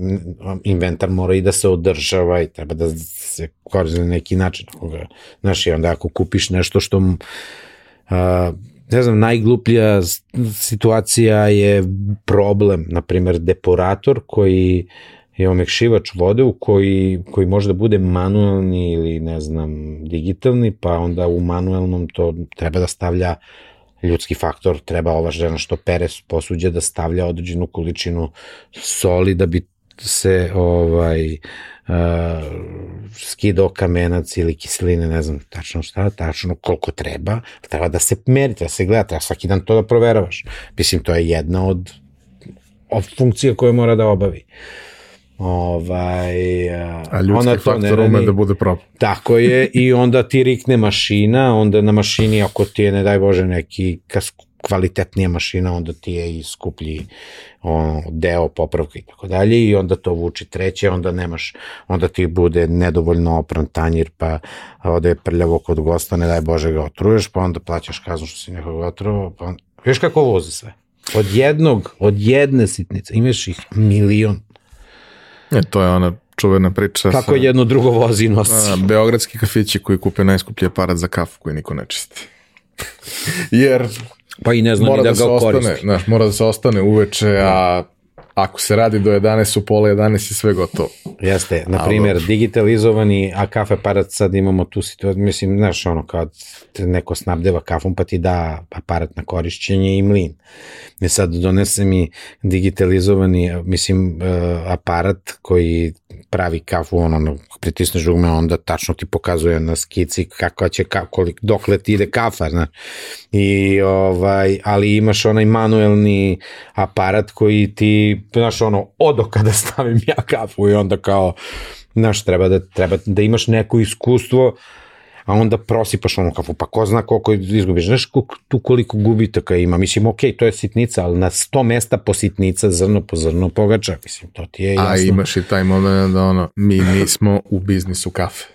inventar mora i da se održava i treba da se koristi na neki način. Znaš, i onda ako kupiš nešto što uh, ne znam, najgluplja situacija je problem, na primer deporator koji je omekšivač vode u koji, koji može da bude manuelni ili ne znam digitalni, pa onda u manuelnom to treba da stavlja ljudski faktor, treba ova žena što pere posuđe da stavlja određenu količinu soli da bi se ovaj uh, skidao kamenac ili kiseline, ne znam tačno šta, tačno koliko treba, treba da se meri, da se gleda, treba svaki dan to da proveravaš. Mislim, to je jedna od, od funkcija koje mora da obavi. Ovaj, a ljudski ona faktor ume da bude pravo. Tako je, i onda ti rikne mašina, onda na mašini ako ti je, ne daj Bože, neki kvalitetnija mašina, onda ti je i skuplji on, deo popravka i tako dalje i onda to vuči treće, onda nemaš, onda ti bude nedovoljno opran tanjir, pa ode je prljavo kod gosta, ne daj Bože ga otruješ, pa onda plaćaš kaznu što si nekoga otruvao, pa onda, viš kako voze sve? Od jednog, od jedne sitnice, imaš ih milion. E, to je ona čuvena priča. Kako sa, jedno drugo vozi nosi. A, beogradski kafići koji kupe najskuplji aparat za kafu koji niko ne čisti. Jer Pa i ne znam mora da, da ga ostane, koristi. Znaš, mora da se ostane uveče, a ako se radi do 11 u pola 11 i sve gotovo. Jeste, na primjer, digitalizovani, a kafe aparat sad imamo tu situaciju, mislim, znaš, ono, kad te neko snabdeva kafom pa ti da aparat na korišćenje i mlin. I sad donese mi digitalizovani, mislim, uh, aparat koji pravi kafu, ono, pritisneš dugme, onda tačno ti pokazuje na skici kako će, kako, dokle ti ide kafa, znaš. I, ovaj, ali imaš onaj manuelni aparat koji ti, znaš, ono, odo kada stavim ja kafu i onda kao, znaš, treba da, treba da imaš neko iskustvo, a onda prosipaš onu kafu, pa ko zna koliko izgubiš. Znaš tu koliko gubitaka ima? Mislim, ok, to je sitnica, ali na 100 mesta po sitnica, zrno po zrno pogača. Mislim, to ti je jasno. A imaš i taj moment da ono, mi nismo u biznisu kafe.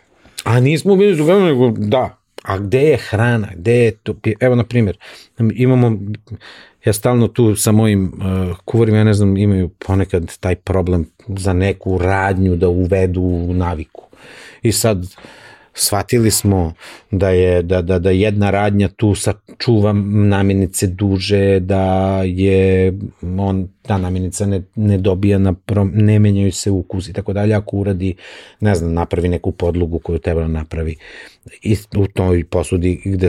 A nismo u biznisu kafe, nego da. A gde je hrana? Gde je to? Evo, na primjer, imamo, ja stalno tu sa mojim uh, kuvarima, ja ne znam, imaju ponekad taj problem za neku radnju da uvedu u naviku. I sad, shvatili smo da je da, da, da jedna radnja tu sačuva namirnice duže, da je on, ta namirnica ne, ne dobija na prom, ne menjaju se ukus i tako dalje, ako uradi, ne znam, napravi neku podlogu koju treba da napravi i u toj posudi gde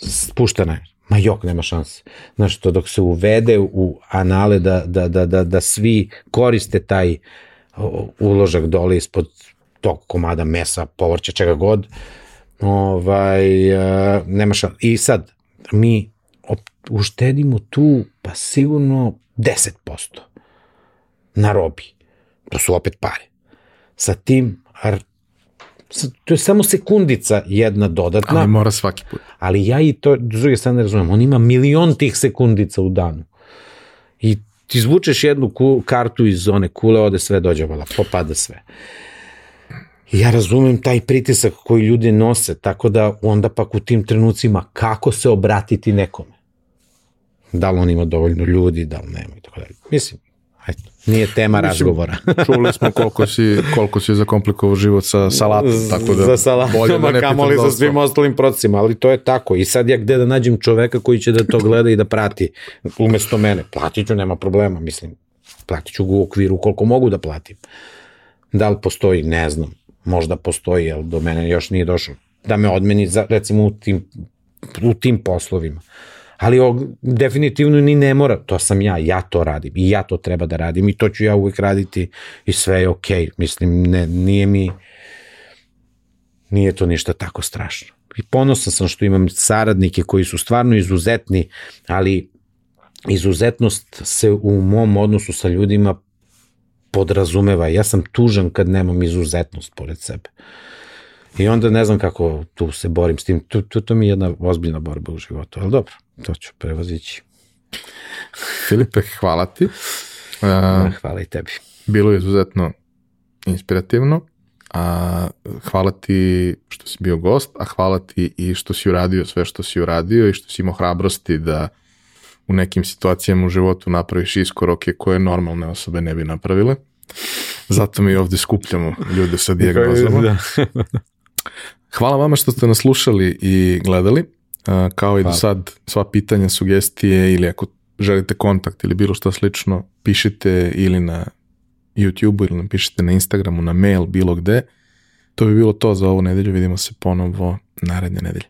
spuštana je ma jok, nema šanse. Znaš, to dok se uvede u anale da, da, da, da, da svi koriste taj uložak dole ispod tog komada mesa, povrća, čega god, ovaj, uh, nema šta. I sad, mi uštedimo tu, pa sigurno 10% na robi. To su opet pare. Sa tim to je samo sekundica jedna dodatna. Ali mora svaki put. Ali ja i to, s druge strane razumem, on ima milion tih sekundica u danu. I ti izvučeš jednu ku, kartu iz one kule, ode sve dođe vala, popada sve. Ja razumem taj pritisak koji ljudi nose, tako da onda pak u tim trenucima kako se obratiti nekome. Da li on ima dovoljno ljudi, da li nema i tako dalje. Mislim, nije tema Mislim, razgovora. čuli smo koliko si, koliko si zakomplikovao život sa salatom, tako da za salatom, da kamoli sa svim ostalim procesima, ali to je tako. I sad ja gde da nađem čoveka koji će da to gleda i da prati umesto mene? Platit ću, nema problema, mislim. Platit ću u okviru koliko mogu da platim. Da li postoji, ne znam. Možda postoji, ali do mene još nije došlo. Da me odmeni, za, recimo, u tim, u tim poslovima ali o, definitivno ni ne mora, to sam ja, ja to radim i ja to treba da radim i to ću ja uvek raditi i sve je okej, okay. mislim, ne, nije mi, nije to ništa tako strašno. I ponosan sam što imam saradnike koji su stvarno izuzetni, ali izuzetnost se u mom odnosu sa ljudima podrazumeva. Ja sam tužan kad nemam izuzetnost pored sebe. I onda ne znam kako tu se borim s tim. Tu, tu, to mi je jedna ozbiljna borba u životu, ali dobro, to ću prevozići. Filipe, hvala ti. Uh, hvala i tebi. Bilo je izuzetno inspirativno. A, hvala ti što si bio gost, a hvala ti i što si uradio sve što si uradio i što si imao hrabrosti da u nekim situacijama u životu napraviš iskoroke koje normalne osobe ne bi napravile. Zato mi ovde skupljamo ljude sa dijagnozama. Da. Hvala vama što ste nas slušali i gledali. Kao i do sad, sva pitanja, sugestije ili ako želite kontakt ili bilo što slično, pišite ili na YouTube-u ili nam pišite na Instagramu, na mail, bilo gde. To bi bilo to za ovu nedelju. Vidimo se ponovo naredne nedelje.